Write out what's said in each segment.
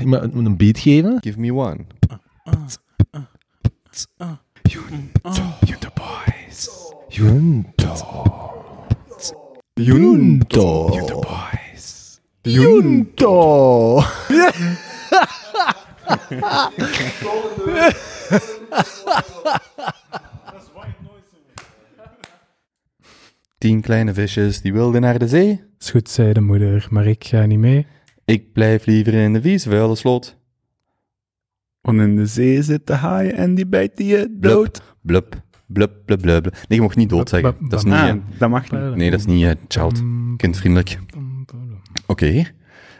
iemand moet een beat geven. Give me one. Junto boys. Junto. Junto. Junto boys. Junto. Tien kleine visjes die wilden naar de zee. Is goed, zei de moeder, maar ik ga niet mee. Ik blijf liever in de vuile slot. Want in de zee zitten haaien en die bijten je dood. Blub, blub, blub, blub, blub. Nee, je mocht niet dood zeggen. Dat is niet, Ah, eh, dat mag niet. nee, dat is niet eh, child, kindvriendelijk. Oké.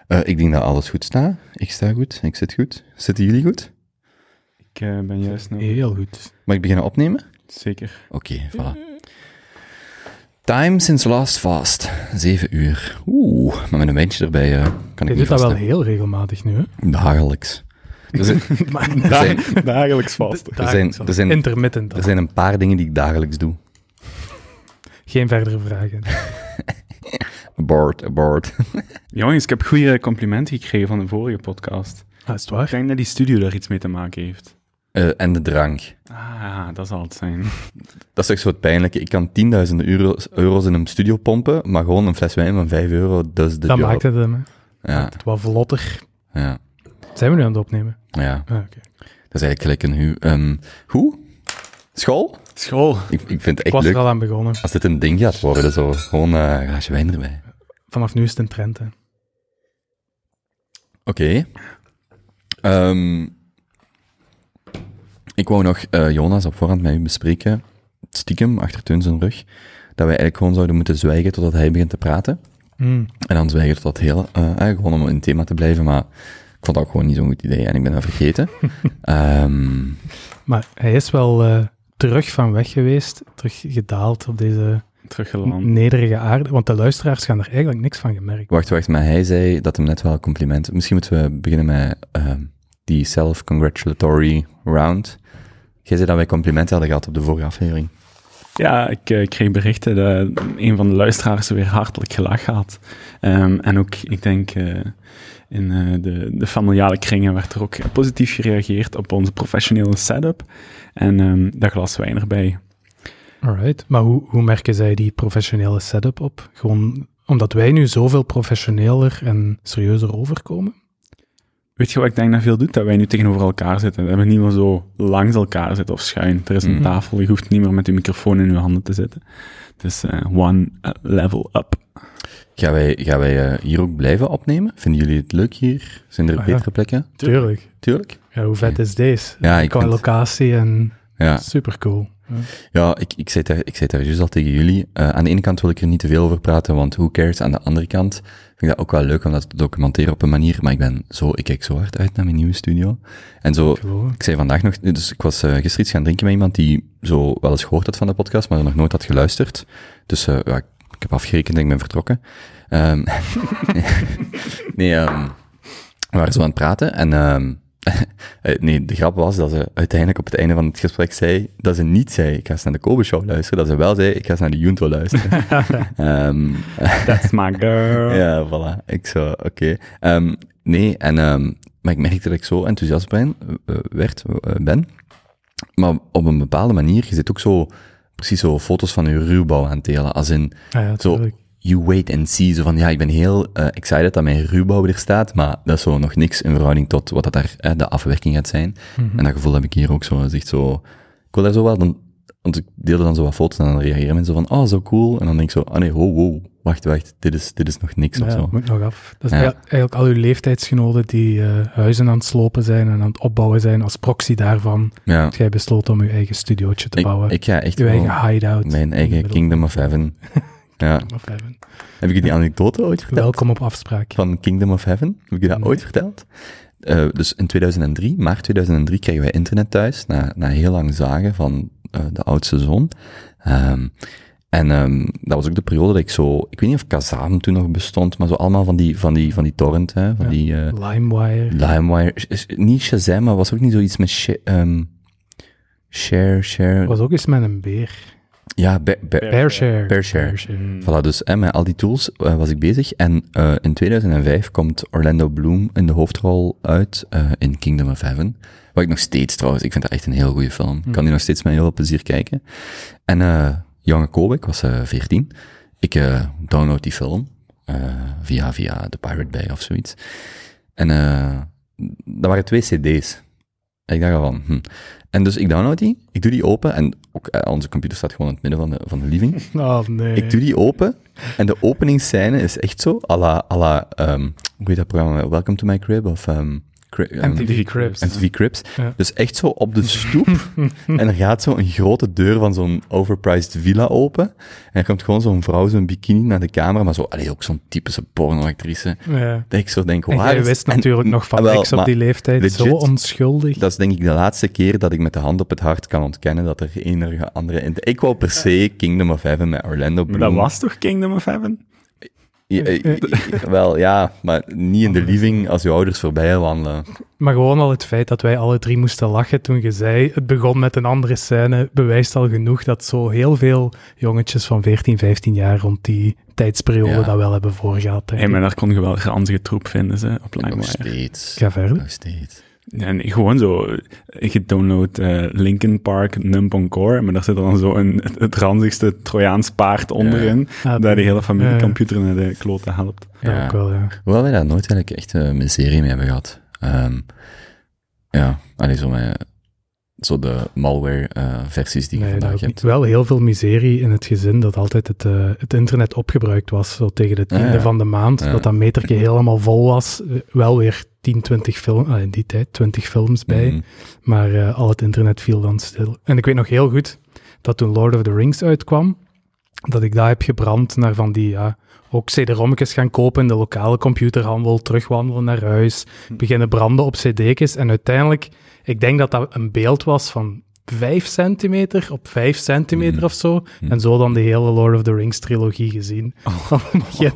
Eh, ik denk dat alles goed staat. Ik sta goed, ik zit goed. Zitten jullie goed? Ik eh, ben juist nog... Heel goed. Mag ik beginnen opnemen? Zeker. Oké, voilà. Time since last fast. Zeven uur. Oeh, maar met een wijntje erbij eh, kan ik Je niet doet dat wel heel regelmatig nu, hè? Dagelijks. Er zijn, er zijn, Dagelijks vast. er zijn, er zijn, Intermittent. er zijn een paar dingen die ik dagelijks doe. Geen verdere vragen. Abort, abort. Jongens, ik heb goede complimenten gekregen van de vorige podcast. Ah, is het Ik waar? denk dat die studio daar iets mee te maken heeft. Eh, en de drank. Ah, dat zal het zijn. Dat is toch zo het pijnlijke. Ik kan tienduizenden euro's, euro's in een studio pompen, maar gewoon een fles wijn van 5 euro, dat is de Dat job. maakt het hem, hè. Ja, Het wat vlotter. ja, Zijn we nu aan het opnemen? ja. Ah, oké. Dat is eigenlijk gelijk een hu... ehm, hoe? School? School. Ik, ik vind het Ik echt was leuk er al aan begonnen. als dit een ding gaat worden, zo. Gewoon een glaasje wijn erbij. Vanaf nu is het een trend, hè. Oké. Ehm, ik wou nog eh, Jonas op voorhand met u bespreken, stiekem, achter Teun zijn rug, dat wij eigenlijk gewoon zouden moeten zwijgen totdat hij begint te praten. Mm. En dan zwijgen tot dat hele, eh, eigenlijk gewoon om in het thema te blijven, maar ik vond dat ook gewoon niet zo'n goed idee en ik ben dat vergeten. Ehm, Maar hij is wel eh, terug van weg geweest, terug gedaald op deze Teruggeland. nederige aarde. Want de luisteraars gaan er eigenlijk niks van gemerkt. wacht, wacht, maar hij zei dat hem net wel complimenten... Misschien moeten we beginnen met ehm, die self-congratulatory round. Jij zei dat wij complimenten hadden gehad op de vorige aflevering. Ja, ik eh, kreeg berichten dat een van de luisteraars weer hartelijk gelachen had. Ehm, en ook, ik denk, eh, in eh, de, de familiale kringen werd er ook positief gereageerd op onze professionele setup. En ehm dat glas wijn erbij. Alright. Maar hoe, hoe merken zij die professionele setup op? Gewoon omdat wij nu zoveel professioneler en serieuzer overkomen? Weet je wat ik denk dat veel doet? Dat wij nu tegenover elkaar zitten. Dat we niet meer zo langs elkaar zitten of schuin. Er is een Mhm. tafel, je hoeft niet meer met je microfoon in je handen te zitten. Het is eh, one level up. Gaan wij, gaan wij eh, hier ook blijven opnemen? Vinden jullie het leuk hier? Zijn er Ah, ja. betere plekken? Tuurlijk. Tuurlijk. Ja, hoe vet is deze? Ja, ik Qua vind- locatie en Ja, super cool. ja ik, ik zei daar, ik zei daar juist al tegen jullie. Eh, aan de ene kant wil ik er niet te veel over praten, want who cares? Aan de andere kant vind ik dat ook wel leuk om dat te documenteren op een manier. Maar ik ben zo, ik kijk zo hard uit naar mijn nieuwe studio. En zo, ik zei vandaag nog, dus ik was eh, gisteren iets gaan drinken met iemand die zo wel eens gehoord had van de podcast, maar nog nooit had geluisterd. Dus eh, ja, ik, heb afgerekend en ik ben vertrokken. Ehm, nee, ehm, we waren zo aan het praten en ehm, eh, nee, de grap was dat ze uiteindelijk op het einde van het gesprek zei dat ze niet zei, ik ga eens naar de Kobe Show luisteren, dat ze wel zei, ik ga eens naar de Junto luisteren. Ehm, That's my girl. ja, voilà. Ik zo, oké. Ehm, nee, en, ehm, maar ik merkte dat ik zo enthousiast ben, eh, werd, eh, ben. Maar op een bepaalde manier, je zit ook zo, precies zo foto's van je ruwbouw aan het delen. Als in, Ah ja, zo. You wait and see. Zo van, ja, ik ben heel eh, excited dat mijn ruwbouw er staat, maar dat is zo nog niks in verhouding tot wat dat daar eh, de afwerking gaat zijn. Mhm. En dat gevoel heb ik hier ook zo. Echt zo, ik wil daar zo wel, dan, want ik deelde dan zo wat foto's en dan reageren mensen zo van, oh, zo cool. En dan denk ik zo, ah nee, ho, wow, wacht, wacht, dit is, dit is nog niks of Ja, zo. dat moet nog af. Dat is Ja. eigenlijk- al uw leeftijdsgenoten die eh, huizen aan het slopen zijn en aan het opbouwen zijn als proxy daarvan. Ja. Jij besloten om uw eigen studiootje te Ik, bouwen. ik ga echt eigen hideout. mijn eigen Kingdom of Heaven. Ja. of heaven. Heb ik je die anekdote ooit verteld? Welkom op afspraak. Van Kingdom of Heaven? Heb ik je dat Nee. ooit verteld? Eh, dus in 2003, maart 2003, kregen wij internet thuis, na, na heel lang zagen van eh, de oudste zoon. Ehm, en ehm, dat was ook de periode dat ik zo, ik weet niet of Kazam toen nog bestond, maar zo allemaal van die, van die, van die torrent, hè, van Ja. die eh, LimeWire. LimeWire. Niet Shazam, maar was ook niet zoiets met sh- ehm, share, share. was ook eens met een beer. Ja, Be- Be- Bearshare. Bearshare. Mm. Voilà, dus hè, met al die tools eh, was ik bezig. En eh, in 2005 komt Orlando Bloom in de hoofdrol uit eh, in Kingdom of Heaven. Wat ik nog steeds trouwens, ik vind dat echt een heel goede film. Ik kan die nog steeds met heel veel plezier kijken. En eh jonge Kobe, ik was eh 14. Ik eh, download die film eh, via, via de Pirate Bay of zoiets. En eh dat waren twee cd's. Ik dacht al van, hm. En dus ik download die, ik doe die open en ook, eh, onze computer staat gewoon in het midden van de, van de living. Oh nee. Ik doe die open en de openingsscène is echt zo, à la, à la ehm, hoe heet dat programma? Welcome to my crib of ehm, MTV Cribs. MTV Cribs. Ja. Dus echt zo op de stoep en er gaat zo een grote deur van zo'n overpriced villa open en er komt gewoon zo'n vrouw, zo'n bikini naar de camera, maar zo, allee, ook zo'n typische pornoactrice. Ja. Dat ik zo denk, En waar jij is- wist en- natuurlijk nog van Ah, wel, niks op die leeftijd. Zo onschuldig. Dat is denk ik de laatste keer dat ik met de hand op het hart kan ontkennen dat er enige andere... in- Ik wou per se Kingdom of Heaven met Orlando Maar Bloom. dat was toch Kingdom of Heaven? Ja, wel, ja, maar niet in de living als je ouders voorbij wandelen. Maar gewoon al het feit dat wij alle drie moesten lachen toen je zei, het begon met een andere scène, bewijst al genoeg dat zo heel veel jongetjes van 14, 15 jaar rond die tijdsperiode Ja. dat wel hebben voorgehad. Hey, ik. maar daar kon je wel ranzige troep vinden, ze, op Nog LimeWire. steeds. Ga verder. Nog steeds. Ja, nee, gewoon zo, ik gedownload eh Linkin Park Numb Encore, maar daar zit dan zo een, het, ranzigste Trojaans paard onderin, Ah, dat de hele familie ja. computer naar de kloten helpt. Ja, Ja. ook wel, ja. Hoewel wij daar nooit eigenlijk echt een miserie mee hebben gehad. Ehm, ja, allee, zo met zo de malware-versies die je Nee, vandaag hebt. Wel heel veel miserie in het gezin dat altijd het, eh, het internet opgebruikt was, zo tegen de tiende Ah, ja. van de maand, dat dat metertje helemaal vol was. Eh, Wel weer 10, 20 films, in die tijd 20 films bij, Mhm. maar eh, al het internet viel dan stil. En ik weet nog heel goed dat toen Lord of the Rings uitkwam, dat ik daar heb gebrand naar van die, ja, ook cd-rommetjes gaan kopen in de lokale computerhandel, terugwandelen naar huis, beginnen branden op cd'tjes en uiteindelijk, ik denk dat dat een beeld was van 5 centimeter op 5 centimeter Mhm. of zo, en zo dan de hele Lord of the Rings trilogie gezien. Van het begin.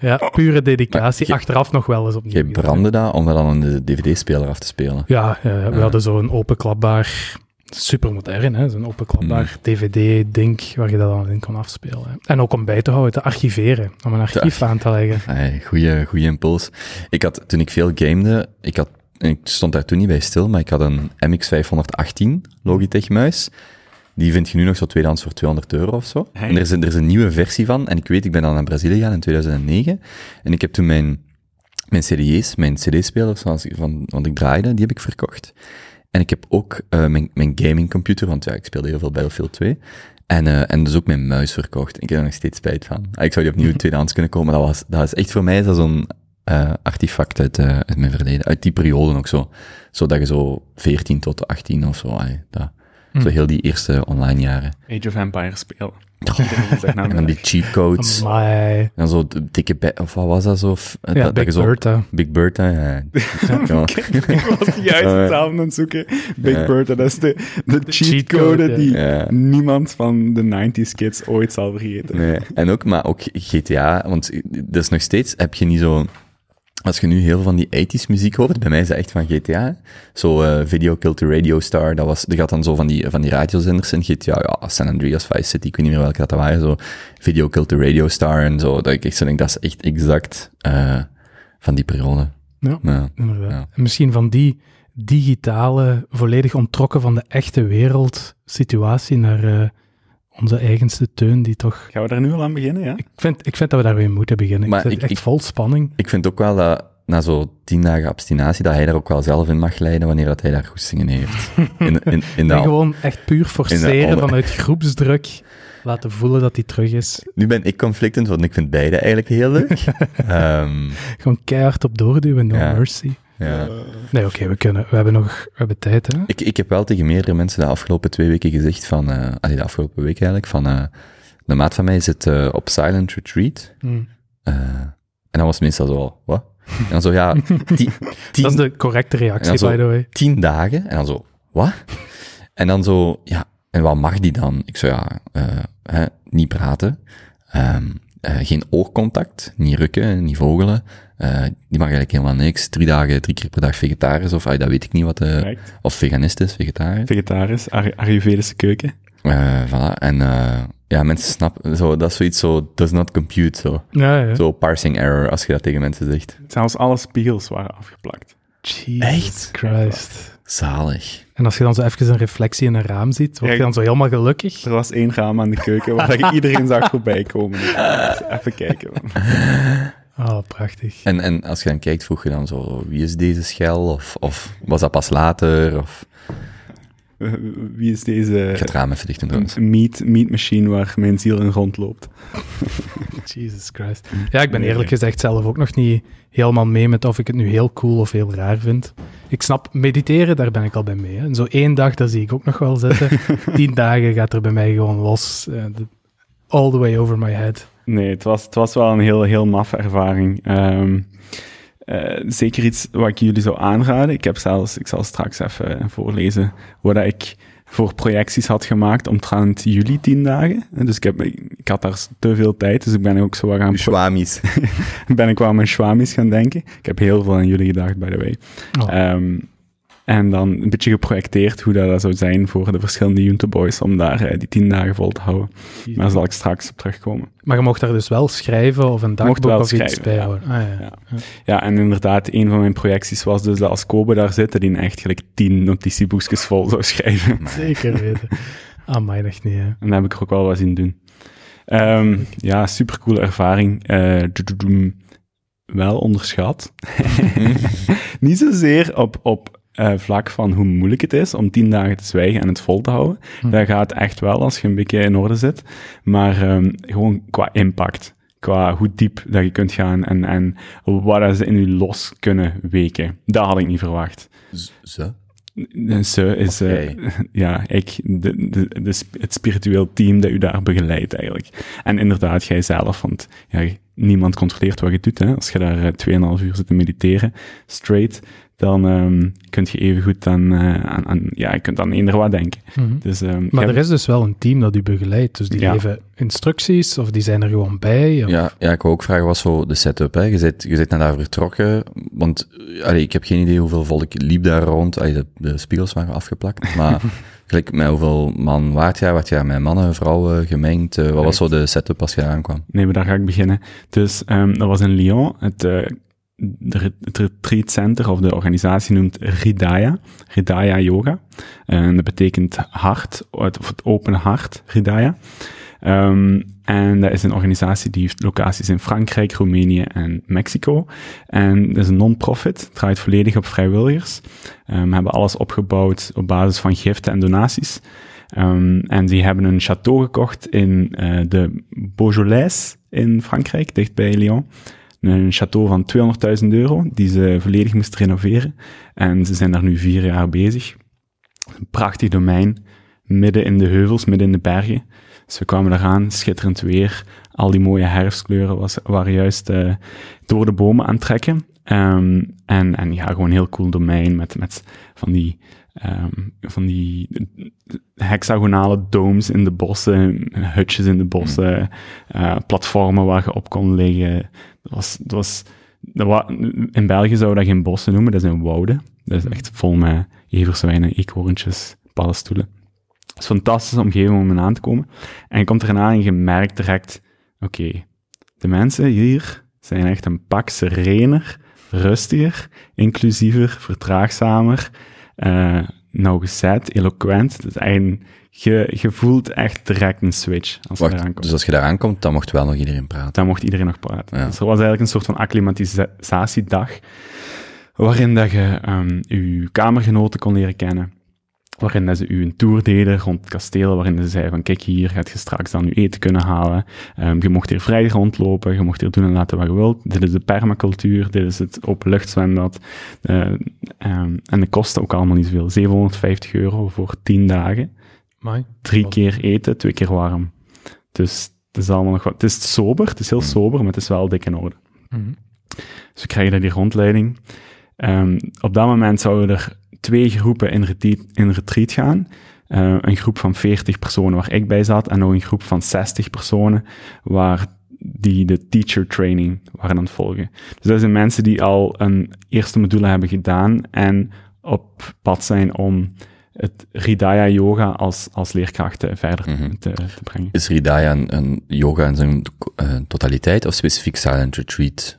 Ja, pure dedicatie, Maar je- achteraf nog wel eens opnieuw. Gezien. brandde dat om dat dan de dvd-speler af te spelen. Ja, we hadden zo'n openklapbaar, super modern, hè, zo'n openklapbaar DVD-ding waar je dat dan in kon afspelen. hè. En ook om bij te houden, te archiveren, om een archief aan te leggen. Hey, goeie, goeie impuls. Ik had, toen ik veel gamede, ik had, ik stond daar toen niet bij stil, maar ik had een MX518 Logitech muis. Die vind je nu nog zo tweedehands voor 200 euro of zo. Hey. En er is, een, er is een nieuwe versie van. En ik weet, ik ben dan naar Brazilië gegaan in 2009. En ik heb toen mijn, mijn CD's, mijn CD-spelers, van, want ik draaide, die heb ik verkocht. En ik heb ook eh, mijn, mijn gamingcomputer, want ja, ik speelde heel veel Battlefield 2. En, eh, en dus ook mijn muis verkocht. Ik heb er nog steeds spijt van. Ah, Ik zou die opnieuw tweedehands kunnen komen. maar Dat was, dat is echt voor mij zo'n artefact uit, eh, uit mijn verleden. Uit die periode ook zo. Zodat je zo 14 tot 18 of zo, allee, dat, zo heel die eerste online jaren. Age of Empires spelen. En dan die cheatcodes. Maar En dan zo de dikke be- of wat was dat zo? Dat- ja, dat Big zo- Bertha. Big Bertha, ja. ja. Ik was juist hetzelfde aan het zoeken. Big Ja. Bertha, dat is de, de cheatcode, cheatcode ja. die Ja. niemand van de 90s kids ooit zal vergeten. Nee, en ook, maar ook GTA, want dat is nog steeds, heb je niet zo, als je nu heel veel van die 80s muziek hoort, bij mij is dat echt van GTA, zo eh, Video Killed the Radio Star, dat was, er gaat dan zo van die, van die radiozenders in GTA, ja, San Andreas, Vice City, ik weet niet meer welke dat waren, zo Video Killed the Radio Star en zo, dat ik echt zo denk, dat is echt exact eh, van die periode. Ja, Ja. inderdaad. Ja. En misschien van die digitale, volledig ontrokken van de echte wereld situatie naar eh, onze eigenste teun, die toch... Gaan we daar nu al aan beginnen, ja? Ik vind, ik vind dat we daar weer moeten beginnen. Maar ik zit ik- echt ik- vol spanning. Ik vind ook wel dat na zo tien dagen abstinatie, dat hij daar ook wel zelf in mag leiden wanneer dat hij daar goestingen heeft. In, in, in En de, gewoon echt puur forceren vanuit groepsdruk. Laten voelen dat hij terug is. nu ben ik conflictend, want ik vind beide eigenlijk heel leuk. Ehm, Gewoon keihard op doorduwen, no Ja. mercy. Ja. Nee, oké, we kunnen. We hebben nog we hebben tijd, hè? Ik, ik heb wel tegen meerdere mensen de afgelopen twee weken gezegd van, eh allee, de afgelopen week eigenlijk, van, eh de maat van mij zit eh, op silent retreat. Hm. Eh, en dan was het meestal zo, wat? En dan zo, ja, tien, tien, Dat is de correcte reactie, zo- by the way. tien dagen. En dan zo, wat? En dan zo, ja, en wat mag die dan? Ik zou ja, eh, hè, niet praten, ehm, eh, geen oogcontact, niet rukken, niet vogelen. Eh, die mag eigenlijk helemaal niks. Drie dagen, drie keer per dag vegetarisch, of ah, dat weet ik niet wat, eh Correct. of veganist is, vegetarisch. Vegetarisch, Ar- Ayurvedische keuken. Eh, voilà. En eh, ja, mensen snappen, zo, dat is zoiets zo, does not compute, zo. Ja, ja. Zo parsing error, als je dat tegen mensen zegt. Zelfs alle spiegels waren afgeplakt. Jesus Echt? Christ. Zalig. En als je dan zo even een reflectie in een raam ziet, word je Ja. dan zo helemaal gelukkig? Er was één raam aan de keuken waar ik iedereen zag voorbij komen. Dus even kijken. Oh, prachtig. En, en als je dan kijkt, vroeg je dan zo, wie is deze schel? Of, of was dat pas later? Of, Wie is deze ik ga het raam even dichten trouwens. meat, meat machine waar mijn ziel in rondloopt? Jesus Christ. Ja, ik ben eerlijk gezegd zelf ook nog niet helemaal mee met of ik het nu heel cool of heel raar vind. Ik snap, mediteren, daar ben ik al bij mee. Hè. En zo één dag, dat zie ik ook nog wel zitten. Tien dagen gaat er bij mij gewoon los. eh, all the way over my head. Nee, het was, het was wel een heel, heel maffe ervaring. Ehm, eh, zeker iets wat ik jullie zou aanraden. Ik heb zelfs, ik zal straks even voorlezen wat dat ik voor projecties had gemaakt omtrent juli tien dagen. Dus ik, heb, ik had daar te veel tijd, dus ik ben ook zo wat gaan, Schwamies. ben ik wel aan mijn schwamies gaan denken. Ik heb heel veel aan jullie gedacht, by the way. Oh. Ehm, en dan een beetje geprojecteerd hoe dat, dat zou zijn voor de verschillende Junto Boys om daar eh, die tien dagen vol te houden. Maar daar zal ik straks op terugkomen. Maar je mocht daar dus wel schrijven of een dagboek wel of iets bij ja. houden. Ah, ja. Ja. Ja, en inderdaad, een van mijn projecties was dus dat als Kobe daar zit, dat hij echt gelijk tien notitieboekjes vol zou schrijven. Zeker weten. Mij echt niet, hè. En dat heb ik er ook wel wat zien doen. Ehm, ja, supercoole ervaring. Eh, wel onderschat. Niet zozeer op, op eh, vlak van hoe moeilijk het is om tien dagen te zwijgen en het vol te houden. Hm. Dat gaat echt wel als je een beetje in orde zit. Maar ehm, gewoon qua impact. Qua hoe diep dat je kunt gaan en, en wat ze in je los kunnen weken. Dat had ik niet verwacht. Zo? Ze is, eh, ja, ik, de, de, het spiritueel team dat u daar begeleidt eigenlijk. En inderdaad, jij zelf, want ja, niemand controleert wat je doet. Hè. Als je daar eh, 2,5 uur zit te mediteren, straight, dan ehm kun je even goed aan, eh, aan, aan, ja, je kunt aan eender wat denken. Mhm. Dus, ehm, Maar er is dus wel een team dat u begeleidt. Dus die Ja. geven instructies of die zijn er gewoon bij. Of... Ja, ja, ik wou ook vragen, wat zo de setup, hè? Je zit, je zit naar daar vertrokken, want allee, ik heb geen idee hoeveel volk liep daar rond. Allee, de, de spiegels waren afgeplakt, maar gelijk met hoeveel man waart jij? Waart jij met mannen, vrouwen, gemengd? Eh, wat was zo de setup als je daar aankwam? Nee, maar daar ga ik beginnen. Dus ehm, dat was in Lyon. Het, eh, het retreat center, of de organisatie noemt Hridaya. Hridaya Yoga. En dat betekent hart, of het open hart, Hridaya. Ehm, en dat is een organisatie die heeft locaties in Frankrijk, Roemenië en Mexico. En dat is een non-profit, draait volledig op vrijwilligers. We hebben alles opgebouwd op basis van giften en donaties. Ehm, en die hebben een château gekocht in eh, de Beaujolais in Frankrijk, dicht bij Lyon. Een château van 200.000 euro, die ze volledig moesten renoveren. En ze zijn daar nu vier jaar bezig. Een prachtig domein, midden in de heuvels, midden in de bergen. Dus we kwamen eraan, schitterend weer. Al die mooie herfstkleuren was, waren juist eh, door de bomen aan het trekken. Ehm, en, en ja, gewoon een heel cool domein met, met van die, ehm, van die hexagonale domes in de bossen, hutjes in de bossen, eh, platformen waar je op kon liggen. Dat was, dat was, in België zouden we dat geen bossen noemen, dat zijn wouden. Dat is echt vol met everzwijnen, eekhoorntjes, paddenstoelen. Het is een fantastische omgeving om in aan te komen. En je komt erna en je merkt direct, oké, de mensen hier zijn echt een pak serener, rustiger, inclusiever, vertraagzamer, eh nauwgezet, eloquent. Dus eigenlijk, je, je voelt echt direct een switch als je eraan komt. dus als je daar aankomt, dan mocht wel nog iedereen praten. Daar mocht iedereen nog praten. Ja. Dus er was eigenlijk een soort van acclimatisatiedag, waarin dat je ehm je kamergenoten kon leren kennen, waarin dat ze u een tour deden rond het kasteel, waarin ze zeiden van kijk, hier gaat je straks dan je eten kunnen halen. Ehm, je mocht hier vrij rondlopen, je mocht hier doen en laten wat je wilt. Dit is de permacultuur, dit is het openluchtzwembad. Eh, ehm, en de kosten ook allemaal niet zoveel. 750 euro voor 10 dagen Amai. drie Wat- keer eten, twee keer warm. Dus het is allemaal nog wat. Het is sober, het is heel sober, maar het is wel dik in orde. Mhm. Dus we krijgen daar die rondleiding. Ehm, op dat moment zouden er twee groepen in retreat, in retreat gaan. Eh, een groep van 40 personen waar ik bij zat en nog een groep van 60 personen waar die de teacher training waren aan het volgen. Dus dat zijn mensen die al een eerste module hebben gedaan en op pad zijn om het Hridaya Yoga als, als leerkrachten verder Mhm. te, te brengen. Is Hridaya een, een yoga in zijn eh, totaliteit of specifiek silent retreat?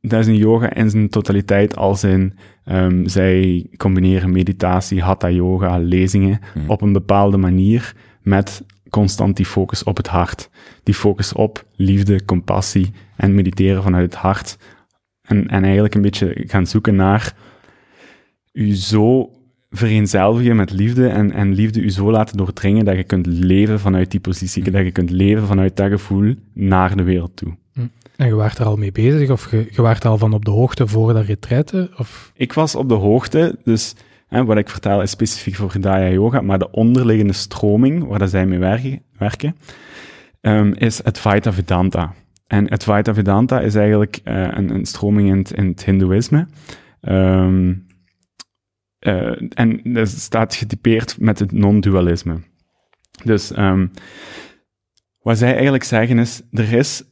Dat is een yoga in zijn totaliteit, als in ehm, zij combineren meditatie, hatha yoga, lezingen Mhm. op een bepaalde manier met constant die focus op het hart. Die focus op liefde, compassie en mediteren vanuit het hart. En, en eigenlijk een beetje gaan zoeken naar u zo vereenzelvigen met liefde en, en liefde u zo laten doordringen dat je kunt leven vanuit die positie, dat je kunt leven vanuit dat gevoel naar de wereld toe. En je waart er al mee bezig, of je, je waart er al van op de hoogte voor dat retraite? Of... Ik was op de hoogte, dus hè, wat ik vertel is specifiek voor Hridaya Yoga, maar de onderliggende stroming waar dat zij mee werken, werken ehm, is Advaita Vedanta. En Advaita Vedanta is eigenlijk eh, een, een stroming in het, in het Hindoeïsme. Ehm, eh, en dat staat getypeerd met het non-dualisme. Dus ehm, wat zij eigenlijk zeggen is, er is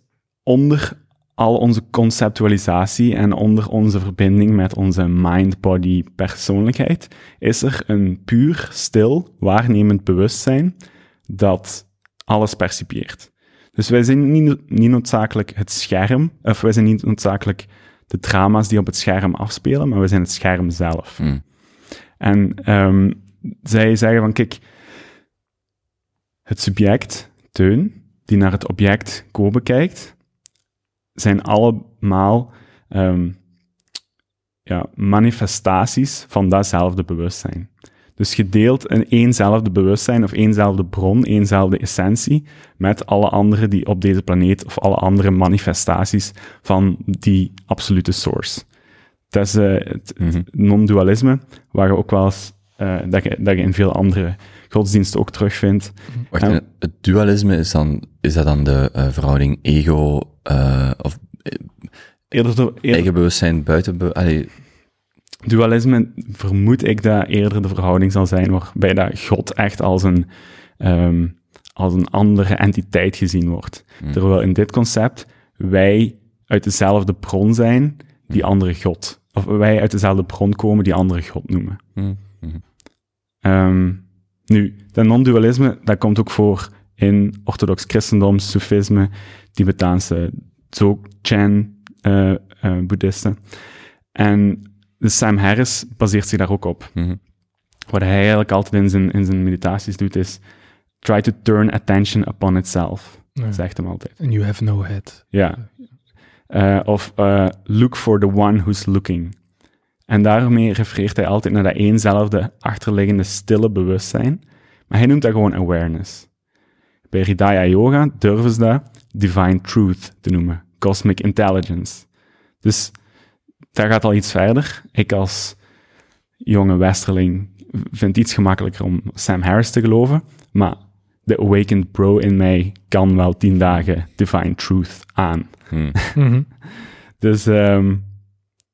onder al onze conceptualisatie en onder onze verbinding met onze mind-body persoonlijkheid, is er een puur, stil, waarnemend bewustzijn dat alles percipieert. Dus wij zijn niet, niet noodzakelijk het scherm, of wij zijn niet noodzakelijk de drama's die op het scherm afspelen, maar we zijn het scherm zelf. Hmm. En ehm, zij zeggen van, kijk, het subject, Teun, die naar het object Kobe kijkt, zijn allemaal ehm, ja, manifestaties van datzelfde bewustzijn. Dus je deelt een éénzelfde bewustzijn of éénzelfde bron, éénzelfde essentie met alle andere die op deze planeet of alle andere manifestaties van die absolute source. Dat is eh, het, het Mhm. non-dualisme, waar je ook wel eens, eh, dat, je, dat je in veel andere godsdiensten ook terugvindt. Wacht, Ja. en het dualisme is dan, is dat dan de eh, verhouding ego, eh, of eh, Eerder, de- eerder eigen bewustzijn, buiten, be- allee, dualisme vermoed ik dat eerder de verhouding zal zijn waarbij dat God echt als een, ehm, als een andere entiteit gezien wordt. Hmm. Terwijl in dit concept wij uit dezelfde bron zijn die andere God. Of wij uit dezelfde bron komen die andere God noemen. Hmm. Ehm, nu, dat non-dualisme, dat komt ook voor in orthodox christendom, Sufisme, Tibetaanse Dzogchen eh, eh, boeddhisten. En de Sam Harris baseert zich daar ook op. Mhm. Wat hij eigenlijk altijd in zijn, in zijn meditaties doet, is try to turn attention upon itself. Ja. Zegt hem altijd. And you have no head. Ja. Eh, of eh, look for the one who's looking. En daarmee refereert hij altijd naar dat eenzelfde achterliggende stille bewustzijn. Maar hij noemt dat gewoon awareness. Bij Hridaya Yoga durven ze dat divine truth te noemen. Cosmic intelligence. Dus daar gaat al iets verder. Ik als jonge westerling vind het iets gemakkelijker om Sam Harris te geloven. Maar de awakened bro in mij kan wel tien dagen divine truth aan. Hmm. Mhm. Dus ehm,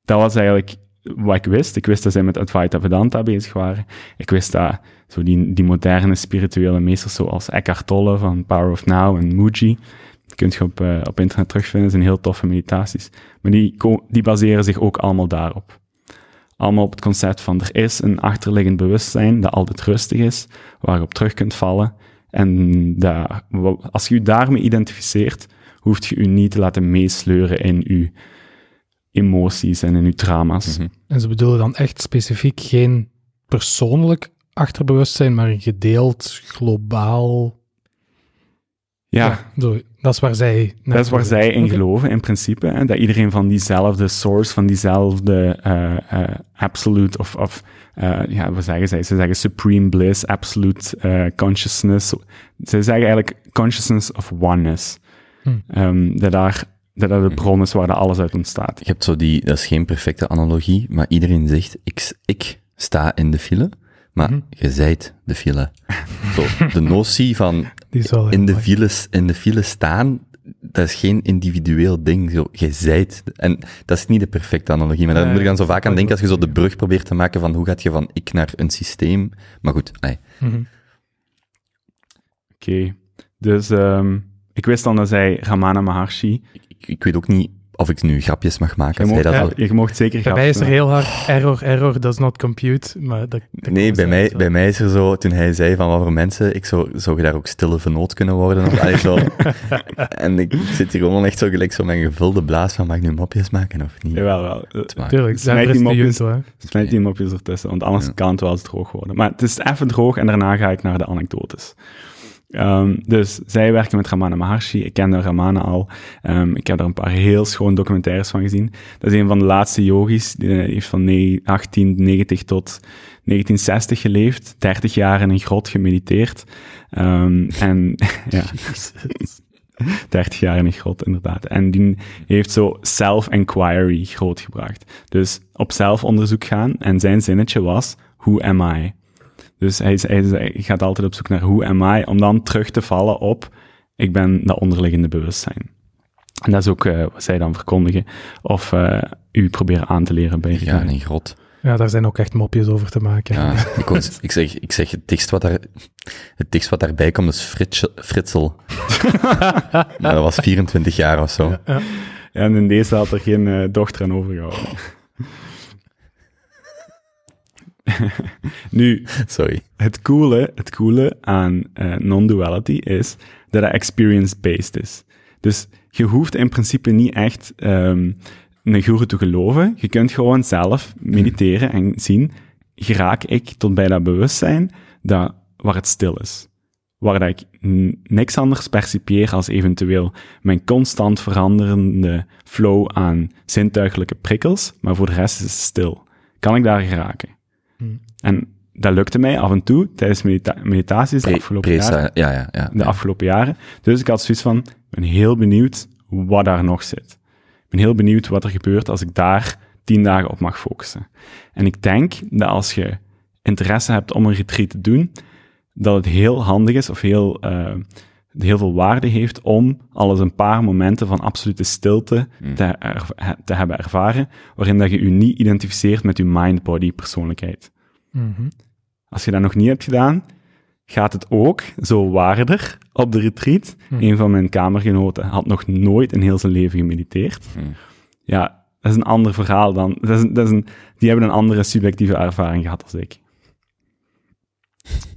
dat was eigenlijk wat ik wist. Ik wist dat zij met Advaita Vedanta bezig waren. Ik wist dat zo die, die moderne spirituele meesters zoals Eckhart Tolle van Power of Now en Muji, die kun je op, eh, op internet terugvinden, dat zijn heel toffe meditaties. Maar die, die baseren zich ook allemaal daarop. Allemaal op het concept van er is een achterliggend bewustzijn dat altijd rustig is, waar je op terug kunt vallen. En dat, als je je daarmee identificeert, hoeft je je niet te laten meesleuren in je emoties en in je trauma's. Mhm. En ze bedoelen dan echt specifiek geen persoonlijk achterbewustzijn, maar een gedeeld, globaal... Ja, zo, dat is waar zij... dat is waar zij in geloven, in principe. Hè? Dat iedereen van diezelfde source, van diezelfde eh, eh, absolute of, of eh, ja, wat zeggen zij? Ze zeggen supreme bliss, absolute consciousness. Ze zeggen eigenlijk consciousness of oneness. Hm. Ehm, dat daar dat dat de bron is waar dat alles uit ontstaat. Je hebt zo die, dat is geen perfecte analogie, maar iedereen zegt, ik, ik sta in de file, maar Mhm. je zijt de file. Zo, de notie van Die in de, mooi. file, in de file staan, dat is geen individueel ding. Zo, je zijt. En dat is niet de perfecte analogie, maar daar Nee, moet je dan zo vaak aan ik denken als je zo de brug probeert te maken van hoe gaat je van ik naar een systeem. Maar goed, ai. Mhm. Oké. Dus ehm, ik wist dan dat zij Ramana Maharshi ik, ik weet ook niet of ik nu grapjes mag maken. Je mocht, dat al- je mocht zeker Bij mij is er heel hard error, error, does not compute. Maar dat, dat Nee, bij mij, bij mij is er zo, toen hij zei van wat voor mensen, ik zou, zou je daar ook stille vernoot kunnen worden? Of, allee, zo. en ik zit hier gewoon echt zo gelijk zo mijn gevulde blaas van, mag ik nu mopjes maken of niet? Jawel, wel. Tuurlijk, Smijt die de mopjes. Smijt die mopjes ertussen, want anders Ja. kan het wel eens droog worden. Maar het is even droog en daarna ga ik naar de anekdotes. Ehm, dus zij werken met Ramana Maharshi. Ik kende Ramana al. Ehm, ik heb er een paar heel schoon documentaires van gezien. Dat is een van de laatste yogis. Die heeft van ne- 1890 tot 1960 geleefd. 30 jaar in een grot gemediteerd. Ehm, en ja, 30 jaar in een grot, inderdaad. En die heeft zo self-inquiry grootgebracht. Dus op zelfonderzoek gaan. En zijn zinnetje was, who am I? Dus hij, hij, hij gaat altijd op zoek naar who am I, om dan terug te vallen op, ik ben dat onderliggende bewustzijn. En dat is ook eh, wat zij dan verkondigen, of eh, u proberen aan te leren bij Ja, in een grot. Ja, daar zijn ook echt mopjes over te maken. Ja, ik, ik, zeg, ik zeg, het dichtst wat, daar, het dichtst wat daarbij komt is Fritsel. maar dat was 24 jaar of zo. Ja, en in deze had er geen eh, dochter aan overgehouden. nu, Sorry. Het coole, het coole aan eh, non-duality is dat het experience-based is. Dus je hoeft in principe niet echt ehm, een guru te geloven. Je kunt gewoon zelf mediteren en zien, geraak ik tot bij dat bewustzijn dat, waar het stil is. Waar dat ik niks anders percipieer als eventueel mijn constant veranderende flow aan zintuigelijke prikkels, maar voor de rest is het stil. Kan ik daar geraken? En dat lukte mij af en toe tijdens medita meditaties de Pre- afgelopen jaren ja, ja, ja. de afgelopen jaren. Dus ik had zoiets van, ik ben heel benieuwd wat daar nog zit. Ik ben heel benieuwd wat er gebeurt als ik daar tien dagen op mag focussen. En ik denk dat als je interesse hebt om een retreat te doen, dat het heel handig is of heel, eh, heel veel waarde heeft om al eens een paar momenten van absolute stilte Mm. te, te hebben ervaren, waarin dat je je niet identificeert met je mind-body persoonlijkheid. Mhm. Als je dat nog niet hebt gedaan, gaat het ook zo waarder op de retreat. Hm. Een van mijn kamergenoten had nog nooit in heel zijn leven gemediteerd. Hm. Ja, dat is een ander verhaal dan. Dat is, een- dat is een, die hebben een andere subjectieve ervaring gehad als ik.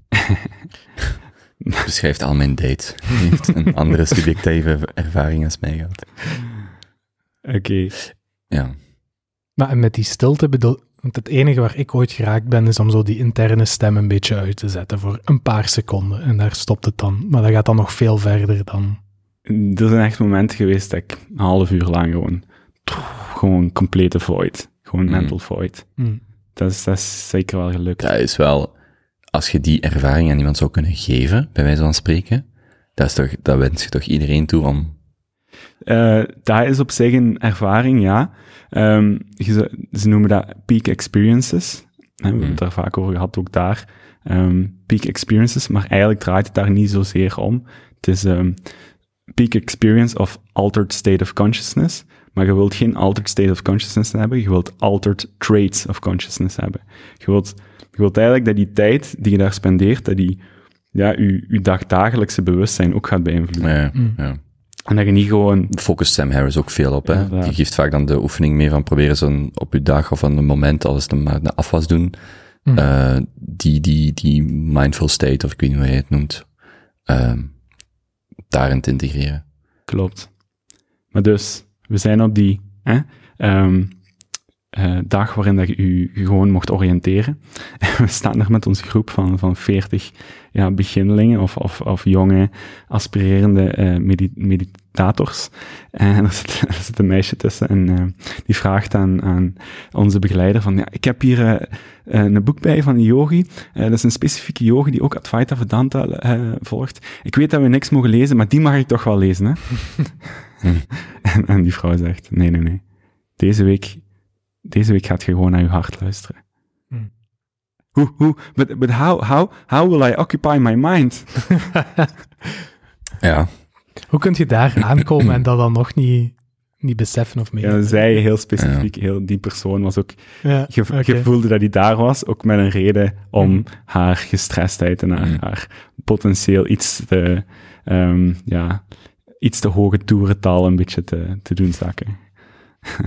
Beschrijft al mijn dates. Die heeft een andere subjectieve ervaring als mij gehad. Oké. Ja. Maar en met die stilte bedoel... Want het enige waar ik ooit geraakt ben, is om zo die interne stem een beetje uit te zetten voor een paar seconden. En daar stopt het dan. Maar dat gaat dan nog veel verder dan... Er zijn echt momenten geweest dat ik een half uur lang gewoon... Gewoon complete void. Gewoon Mhm. mental void. Hm. Dat is, dat is zeker wel gelukt. Dat is wel, als je die ervaring aan iemand zou kunnen geven, bij wijze van spreken, dat, is toch, dat wens je toch iedereen toe om... Eh dat is op zich een ervaring, ja. Ehm, je ze noemen dat peak experiences. Hè, we hebben het daar vaak over gehad, ook daar. Ehm, peak experiences, maar eigenlijk draait het daar niet zozeer om. Het is ehm, peak experience of altered state of consciousness. Maar je wilt geen altered state of consciousness hebben, je wilt altered traits of consciousness hebben. Je wilt, je wilt eigenlijk dat die tijd die je daar spendeert, dat die ja, je, je dagdagelijkse bewustzijn ook gaat beïnvloeden. Ja, Mm. ja. En dat je niet gewoon Focust Sam Harris ook veel op, hè. Die geeft vaak dan de oefening mee van proberen zo'n op je dag of aan een moment, als het maar de afwas doen, Mm. eh, die, die, die mindful state, of ik weet niet hoe je het noemt, ehm, daarin te integreren. Klopt. Maar dus, we zijn op die hè, ehm, eh, dag waarin dat je je je gewoon mocht oriënteren. En we staan er met onze groep van, van 40 ja, beginnelingen of, of, of jonge, aspirerende eh, medi- meditators. En er zit, er zit een meisje tussen en eh, die vraagt aan, aan onze begeleider van, ja, ik heb hier eh, eh, een boek bij van een yogi. Eh, dat is een specifieke yogi die ook Advaita Vedanta eh, volgt. Ik weet dat we niks mogen lezen, maar die mag ik toch wel lezen, hè? en, en die vrouw zegt, nee, nee, nee. Deze week, deze week gaat je gewoon naar je hart luisteren. Hmm. Hoe, hoe, but, but how, how, how will I occupy my mind? Ja, Hoe kun je daar aankomen en dat dan nog niet, niet beseffen of mee? Ja, zij heel specifiek, heel, die persoon was ook, Ja, je, voelde dat hij daar was, ook met een reden om Mhm. haar gestrestheid en haar, haar potentieel iets te, ehm, ja, iets te hoge toerental een beetje te, te doen zakken.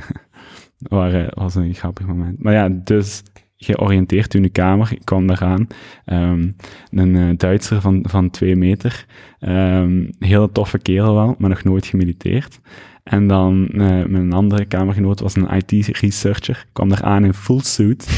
Waar, eh, was een grappig moment. Maar ja, dus u in de kamer. Ik kwam daaraan. Ehm, een eh, Duitser van, van twee meter. Ehm hele toffe kerel wel, maar nog nooit gemediteerd. En dan eh, mijn andere kamergenoot was een IT-researcher. Kwam daar aan in full suit.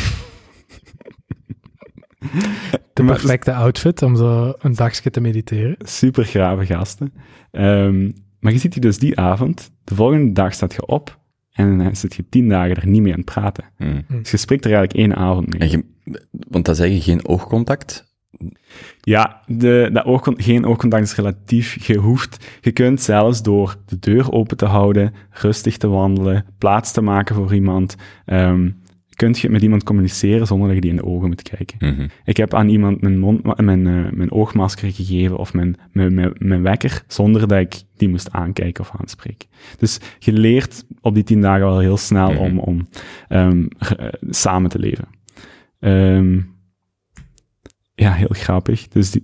De Maar- perfecte outfit om zo een dagje te mediteren. Super grave gasten. Ehm, maar je ziet die dus die avond. De volgende dag staat je op. En dan zit je tien dagen er niet mee aan het praten. Hmm. Dus je spreekt er eigenlijk één avond mee. En je, want dat zeg je geen oogcontact. Ja, de, dat oogcon- geen oogcontact is relatief. Je hoeft, je kunt zelfs door de deur open te houden, rustig te wandelen, plaats te maken voor iemand, ehm kunt je met iemand communiceren zonder dat je die in de ogen moet kijken. Mhm. Ik heb aan iemand mijn, mond, mijn, eh, mijn oogmasker gegeven of mijn, mijn, mijn, mijn wekker, zonder dat ik die moest aankijken of aanspreken. Dus je leert op die tien dagen wel heel snel Mhm. om, om ehm, eh, samen te leven. Ehm, ja, heel grappig. Dus die,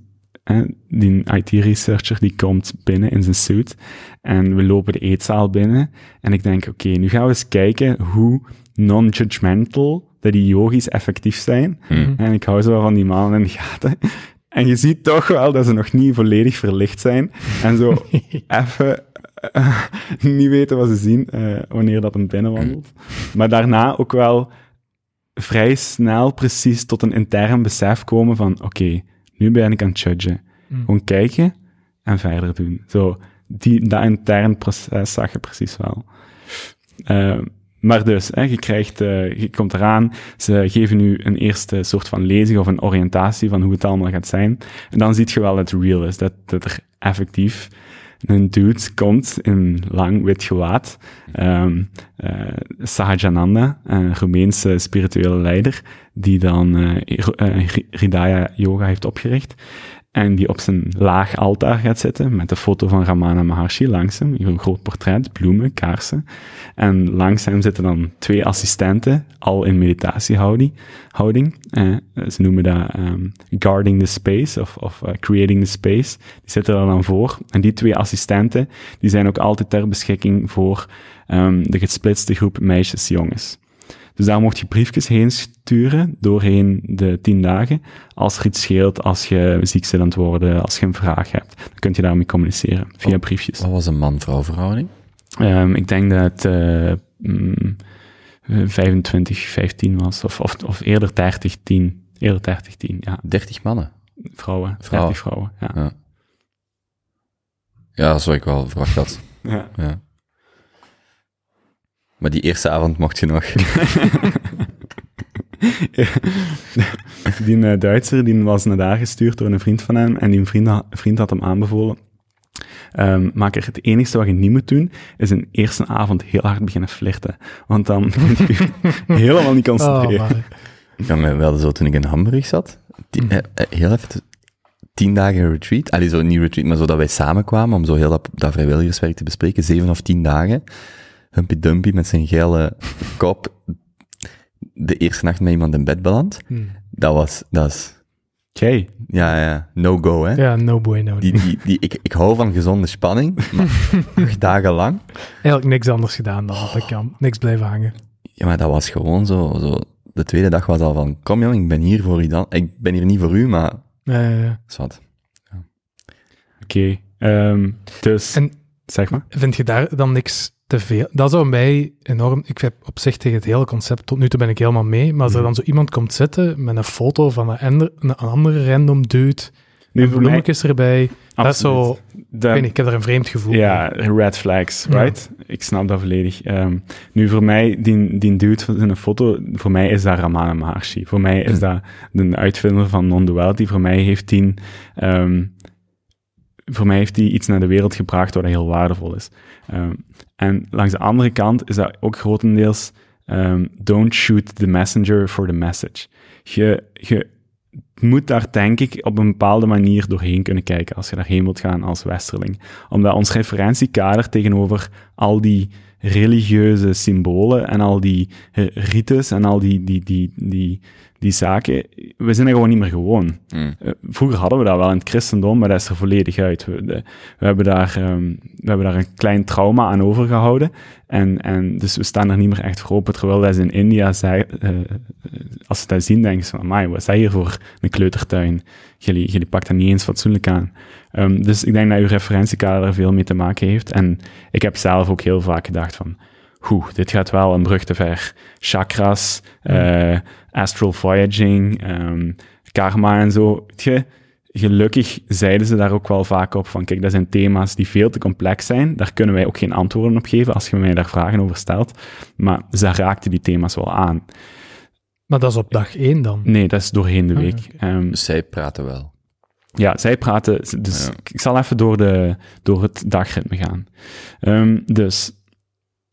die IT-researcher die komt binnen in zijn suit en we lopen de eetzaal binnen en ik denk, oké, nu gaan we eens kijken hoe non-judgmental dat die yogis effectief zijn. Mhm. En ik hou zo wel van die mannen in de gaten. En je ziet toch wel dat ze nog niet volledig verlicht zijn. En zo even eh, niet weten wat ze zien eh, wanneer dat hem binnenwandelt. Maar daarna ook wel vrij snel precies tot een intern besef komen van oké, nu ben ik aan het judgen. Mm. Gewoon kijken en verder doen. Zo, die, dat intern proces zag je precies wel. Eh, maar dus, hè, je, krijgt, eh, je komt eraan, ze geven nu een eerste soort van lezing of een oriëntatie van hoe het allemaal gaat zijn. En dan zie je wel dat het real is, dat, er effectief een dude komt in lang wit gewaad, um, uh, Sahajananda, een Roemeense spirituele leider, die dan uh, Yoga heeft opgericht. En die op zijn laag altaar gaat zitten met de foto van Ramana Maharshi langs hem. Een groot portret, bloemen, kaarsen. En langs hem zitten dan twee assistenten, al in meditatiehouding. Houding. Eh, ze noemen dat um, guarding the space of, of uh, creating the space. Die zitten er dan voor. En die twee assistenten, die zijn ook altijd ter beschikking voor um, de gesplitste groep meisjes-jongens. Dus daar mocht je briefjes heen sturen doorheen de tien dagen. Als er iets scheelt, als je ziek bent aan het worden, als je een vraag hebt, dan kun je daarmee communiceren via briefjes. Wat was een man-vrouw verhouding? Um, ik denk dat het uh, mm, 25, 15 was, of, of, of eerder 30, 10. Eerder 30, 10, ja. 30 mannen? Vrouwen, 30 vrouwen, ja. Ja, ja zo ik wel verwacht had. ja. ja. Maar die eerste avond mocht je nog. die uh, Duitser die was naar daar gestuurd door een vriend van hem en die vriend, ha vriend had hem aanbevolen. Um, maar het enige wat je niet moet doen, is een eerste avond heel hard beginnen flirten. Want dan kun je helemaal niet concentreren. Oh, ik kan me wel zo toen ik in Hamburg zat, die, eh, heel even tien dagen retreat. Allee, zo niet retreat, maar zo dat wij samenkwamen om zo heel dat, dat vrijwilligerswerk te bespreken. Zeven of tien dagen. Humpy Dumpy met zijn geile kop de eerste nacht met iemand in bed beland. Hmm. Dat was, dat is... Oké. Ja, ja, no go, hè. Ja, no bueno. Die, die, die, ik, ik hou van gezonde spanning, maar acht dagen lang. Eigenlijk niks anders gedaan dan dat ik kan. Niks blijven hangen. Ja, maar dat was gewoon zo, zo... De tweede dag was al van, kom jong, ik ben hier voor u dan. Ik ben hier niet voor u, maar... Ja, ja, ja. Zwat. Ja. Oké. Okay. Um, dus, en, zeg maar. Vind je daar dan niks te veel. Dat zou mij enorm. Ik heb op zich tegen het hele concept tot nu toe ben ik helemaal mee. Maar als er dan zo iemand komt zitten met een foto van een, een andere random dude. Nu, bloemetjes mij, erbij. Absoluut. Dat is zo. De, ik, weet niet, ik heb er een vreemd gevoel. Ja, red flags, right? Ja. Ik snap dat volledig. Um, nu, voor mij, die, die dude van een foto, voor mij is dat Ramana Maharshi. Voor mij is dat de uitvinder van non-duality. Voor mij heeft die. Um, voor mij heeft hij iets naar de wereld gebracht wat heel waardevol is. Um, en langs de andere kant is dat ook grotendeels um, don't shoot the messenger for the message. Je, je moet daar denk ik op een bepaalde manier doorheen kunnen kijken als je daarheen wilt gaan als westerling. Omdat ons referentiekader tegenover al die religieuze symbolen en al die eh, rites en al die, die, die, die, die zaken, we zijn er gewoon niet meer gewoon. Mm. Eh, Vroeger hadden we dat wel in het christendom, maar dat is er volledig uit. We, de- we, hebben, daar, ehm, we hebben daar een klein trauma aan overgehouden. En, en dus we staan er niet meer echt voor open. Terwijl dat ze in India, zei, eh, eh, als ze dat zien, denken ze van, amai, wat is dat hier voor een kleutertuin? Jullie, jullie pakt dat niet eens fatsoenlijk aan. Ehm, dus ik denk dat uw referentiekader er veel mee te maken heeft. En ik heb zelf ook heel vaak gedacht van, Oeh, dit gaat wel een brug te ver. Chakras, eh, astral voyaging, ehm, karma en zo. Je, gelukkig zeiden ze daar ook wel vaak op van, kijk, dat zijn thema's die veel te complex zijn. Daar kunnen wij ook geen antwoorden op geven als je mij daar vragen over stelt. Maar ze raakten die thema's wel aan. Maar dat is op dag één dan. Nee, dat is doorheen de Ah, week. Ehm, Dus zij praten wel. ja, zij praten. Dus Ja. ik zal even door, de, door het dagritme gaan. Ehm, dus.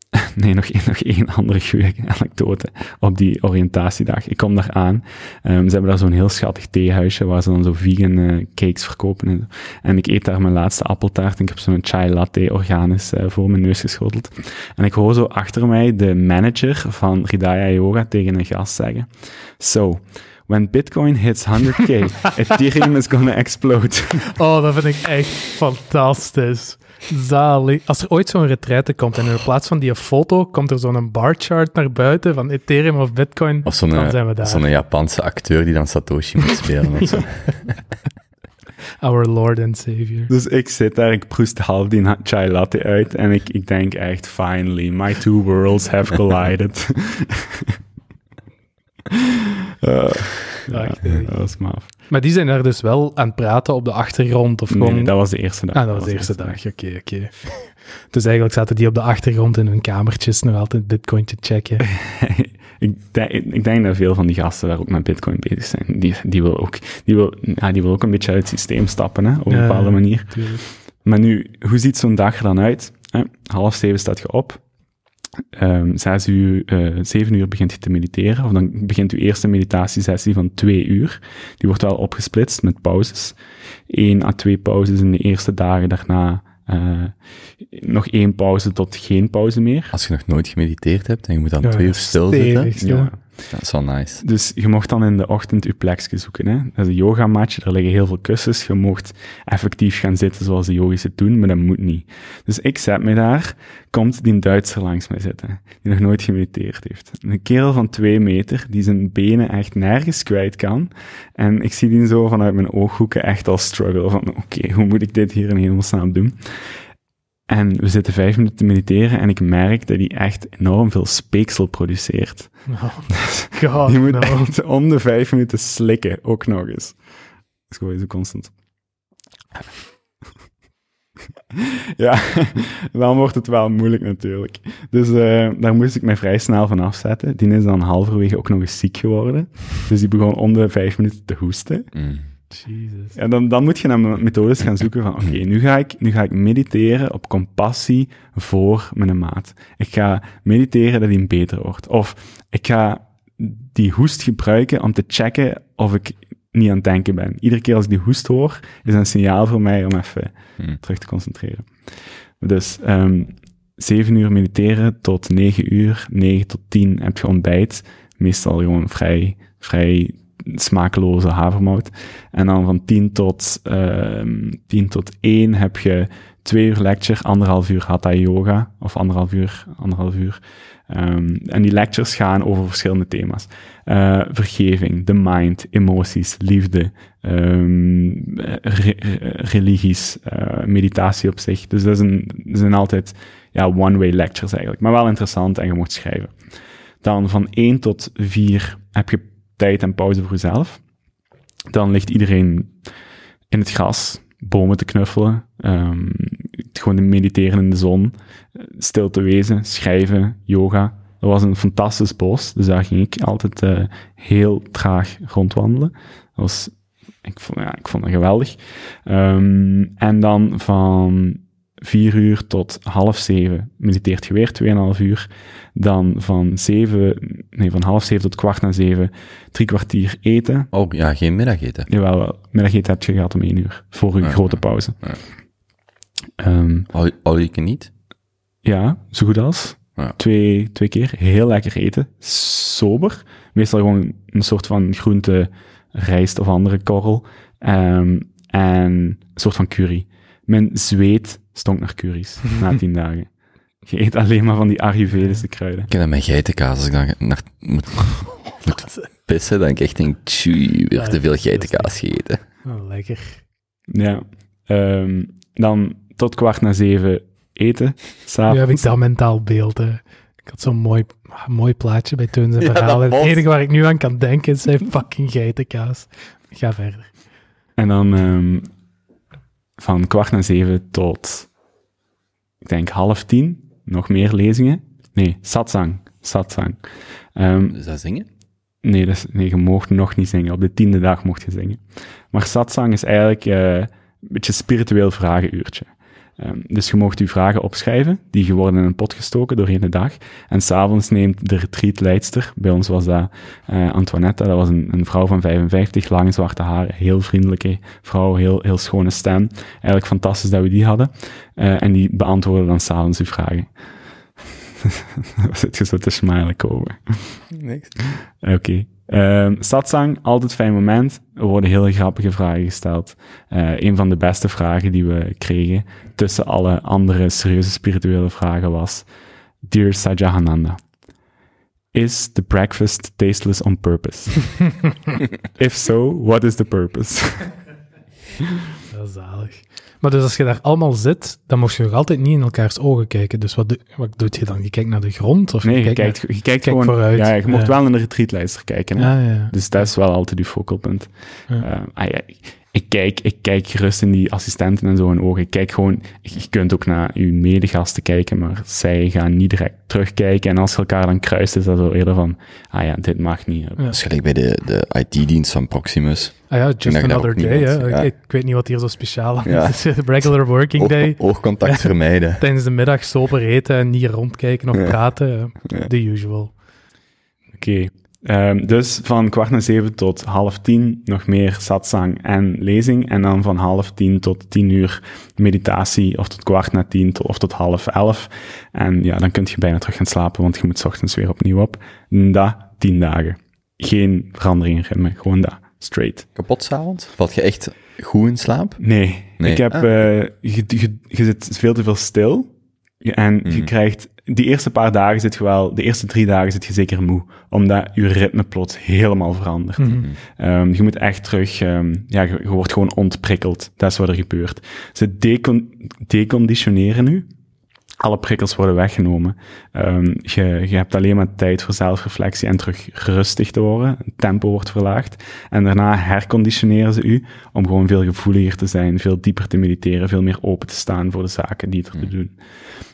Nee, nog één, nog één andere goede anekdote op die oriëntatiedag. Ik kom daar aan. Ehm, ze hebben daar zo'n heel schattig theehuisje waar ze dan zo vegan eh, cakes verkopen. En, zo. en ik eet daar mijn laatste appeltaart en ik heb zo'n chai latte organisch eh, voor mijn neus geschoteld. En ik hoor zo achter mij de manager van Hridaya Yoga tegen een gast zeggen. So, when Bitcoin hits 100k, Ethereum is gonna explode. Oh, dat vind ik echt fantastisch. Zalig. Als er ooit zo'n retraite komt en in plaats van die foto komt er zo'n barchart naar buiten van Ethereum of Bitcoin, Of dan zijn we eh, daar. zo'n Japanse acteur die dan Satoshi moet spelen. of zo. Our Lord and Savior. Dus ik zit daar, ik proest half die chai latte uit en ik, ik denk echt, finally, my two worlds have collided. Eh, ja, Prachtig. dat was maf. Maar die zijn daar dus wel aan het praten op de achtergrond of gewoon... Nee, dat was de eerste dag. ah, dat was de eerste dag. Oké, oké. Dus eigenlijk zaten die op de achtergrond in hun kamertjes nog altijd Bitcoin te checken. ik, denk, ik denk dat veel van die gasten daar ook met Bitcoin bezig zijn. Die, die, wil, ook, die, wil, ja, die wil ook een beetje uit het systeem stappen, hè, op een Ja. bepaalde manier. Tuurlijk. Maar nu, hoe ziet zo'n dag er dan uit? Half zeven staat je op. Ehm zes uur, eh, zeven uur begint je te mediteren. Of dan begint je eerste meditatiesessie van twee uur. Die wordt wel opgesplitst met pauzes. Eén à twee pauzes in de eerste dagen daarna. eh, nog één pauze tot geen pauze meer. Als je nog nooit gemediteerd hebt en je moet dan Ja, twee uur stilzitten. Ja. Dat is wel nice. Dus je mocht dan in de ochtend je plekje zoeken. Hè? Dat is een yogamatje, daar liggen heel veel kussens. Je mocht effectief gaan zitten zoals de yogis het doen, maar dat moet niet. Dus ik zet me daar, komt die Duitser langs mij zitten, die nog nooit gemediteerd heeft. Een kerel van twee meter, die zijn benen echt nergens kwijt kan. En ik zie die zo vanuit mijn ooghoeken echt al struggle van, oké, hoe moet ik dit hier in hemelsnaam doen? En we zitten vijf minuten te mediteren en ik merk dat hij echt enorm veel speeksel produceert. Oh, God, Je moet no. echt om de vijf minuten slikken, ook nog eens. Dat is gewoon zo constant. ja, dan wordt het wel moeilijk natuurlijk. Dus eh, daar moest ik mij vrij snel van afzetten. Die is dan halverwege ook nog eens ziek geworden. Dus die begon om de vijf minuten te hoesten. Mm. Jesus. En dan, dan moet je naar methodes gaan zoeken van, oké, nu, ga ik, nu ga ik mediteren op compassie voor mijn maat. Ik ga mediteren dat hij beter wordt. Of ik ga die hoest gebruiken om te checken of ik niet aan het denken ben. Iedere keer als ik die hoest hoor, is een signaal voor mij om even Hmm. terug te concentreren. Dus ehm zeven uur mediteren tot negen uur, negen tot tien heb je ontbijt. Meestal gewoon vrij, vrij smakeloze havermout. En dan van 10 tot, 10 tot 1 heb je twee uur lecture, anderhalf uur hatha yoga, of anderhalf uur, anderhalf uur. Ehm, en die lectures gaan over verschillende thema's. Eh, vergeving, de mind, emoties, liefde, ehm, re- re- religies, eh, meditatie op zich. Dus dat zijn, dat zijn altijd ja, one-way lectures eigenlijk, maar wel interessant en je mocht schrijven. Dan van 1 tot 4 heb je tijd en pauze voor jezelf. Dan ligt iedereen in het gras, bomen te knuffelen, ehm, gewoon te mediteren in de zon, stil te wezen, schrijven, yoga. Dat was een fantastisch bos, dus daar ging ik altijd eh, heel traag rondwandelen. Dat was, ik, vond, ja, ik vond het geweldig. Ehm, en dan van vier uur tot half zeven mediteert je weer 2,5 uur. Dan van zeven, nee, van half zeven tot kwart na zeven, drie kwartier eten. Oh ja, geen middageten. Jawel, wel. middageten heb je gehad om één uur, voor je Ja, grote pauze. ja. Ehm, Al, al je niet? ja, zo goed als. Ja. Twee, twee keer. Heel lekker eten. Sober. Meestal gewoon een soort van groente, rijst of andere korrel. Ehm, en een soort van curry. Mijn zweet stonk naar curry's na tien dagen. Je eet alleen maar van die Ayurvedische kruiden. Ik heb dat met geitenkaas. Als ik dan naar, moet, moet pissen, dan ik echt denk, tjui, weer te veel geitenkaas gegeten. Oh, lekker. Ja. Ehm, dan tot kwart na zeven eten. Nu heb ik dat mentaal beeld. hè. Ik had zo'n mooi, mooi plaatje bij Teun zijn Ja, verhaal. dat Het enige waar ik nu aan kan denken is zijn fucking geitenkaas. Ga verder. En dan ehm, van kwart na zeven tot, ik denk half tien, nog meer lezingen. Nee, satsang. Satsang. Ehm, Is dat zingen? nee, dat is, nee, je mocht nog niet zingen. Op de tiende dag mocht je zingen. Maar satsang is eigenlijk eh, een beetje een spiritueel vragenuurtje. Ehm, dus je mocht je vragen opschrijven, die worden in een pot gestoken doorheen de dag. En s'avonds neemt de retreatleidster, bij ons was dat eh, Antoinette, dat was een, een vrouw van 55, lange zwarte haren, heel vriendelijke vrouw, heel, heel schone stem. Eigenlijk fantastisch dat we die hadden. Eh, en die beantwoordde dan s'avonds uw vragen. Daar zit je zo te smiley over. Niks. Oké. Ehm, satsang, altijd fijn moment. Er worden heel grappige vragen gesteld. Eh, een van de beste vragen die we kregen, tussen alle andere serieuze spirituele vragen, was: Dear Sajahananda, is the breakfast tasteless on purpose? If so, what is the purpose? Dat is zalig. Maar dus als je daar allemaal zit, dan mocht je nog altijd niet in elkaars ogen kijken. Dus wat, doe- wat doet je dan? Je kijkt naar de grond? Of nee, je kijkt kijkt, je kijkt gewoon. vooruit. Ja, je mocht Ja. wel in de retreatlijster kijken. Hè? naar... Ah, ja. Dus dat is wel altijd uw focalpunt. Ja. Eh, ah ja, ik- ik, kijk, ik kijk gerust in die assistenten en zo in ogen. Ik kijk gewoon, je kunt ook naar uw medegasten kijken, maar zij gaan niet direct terugkijken. En als je elkaar dan kruist, is dat zo eerder van, ah ja, dit mag niet. Ja. Dat is gelijk bij de, de IT-dienst van Proximus. Ah ja, just another day. Hè. ja. Ik, ik weet niet wat hier zo speciaal aan Ja. is. Regular working Oog, day. oogcontact vermijden. Tijdens de middag sober eten en niet rondkijken of Ja. praten. Ja. The usual. Oké. Ehm, dus van kwart na zeven tot half tien nog meer satsang en lezing. En dan van half tien tot tien uur meditatie. Of tot kwart na tien tot, of tot half elf. En ja, dan kun je bijna terug gaan slapen, want je moet 's ochtends weer opnieuw op. Dat tien dagen. Geen verandering in ritme, gewoon dat. Straight. Kapot s'avonds? Valt je echt goed in slaap? Nee, Nee. ik heb, Ah. eh, je, je, je zit veel te veel stil. En je Mhm. krijgt, die eerste paar dagen zit je wel, de eerste drie dagen zit je zeker moe. Omdat je ritme plots helemaal verandert. Mhm. Ehm, je moet echt terug, ehm, ja, je, je wordt gewoon ontprikkeld. Dat is wat er gebeurt. Ze decon deconditioneren nu. Alle prikkels worden weggenomen. Ehm, je, je hebt alleen maar tijd voor zelfreflectie en terug rustig te worden. Het tempo wordt verlaagd. En daarna herconditioneren ze u om gewoon veel gevoeliger te zijn, veel dieper te mediteren, veel meer open te staan voor de zaken die er te doen.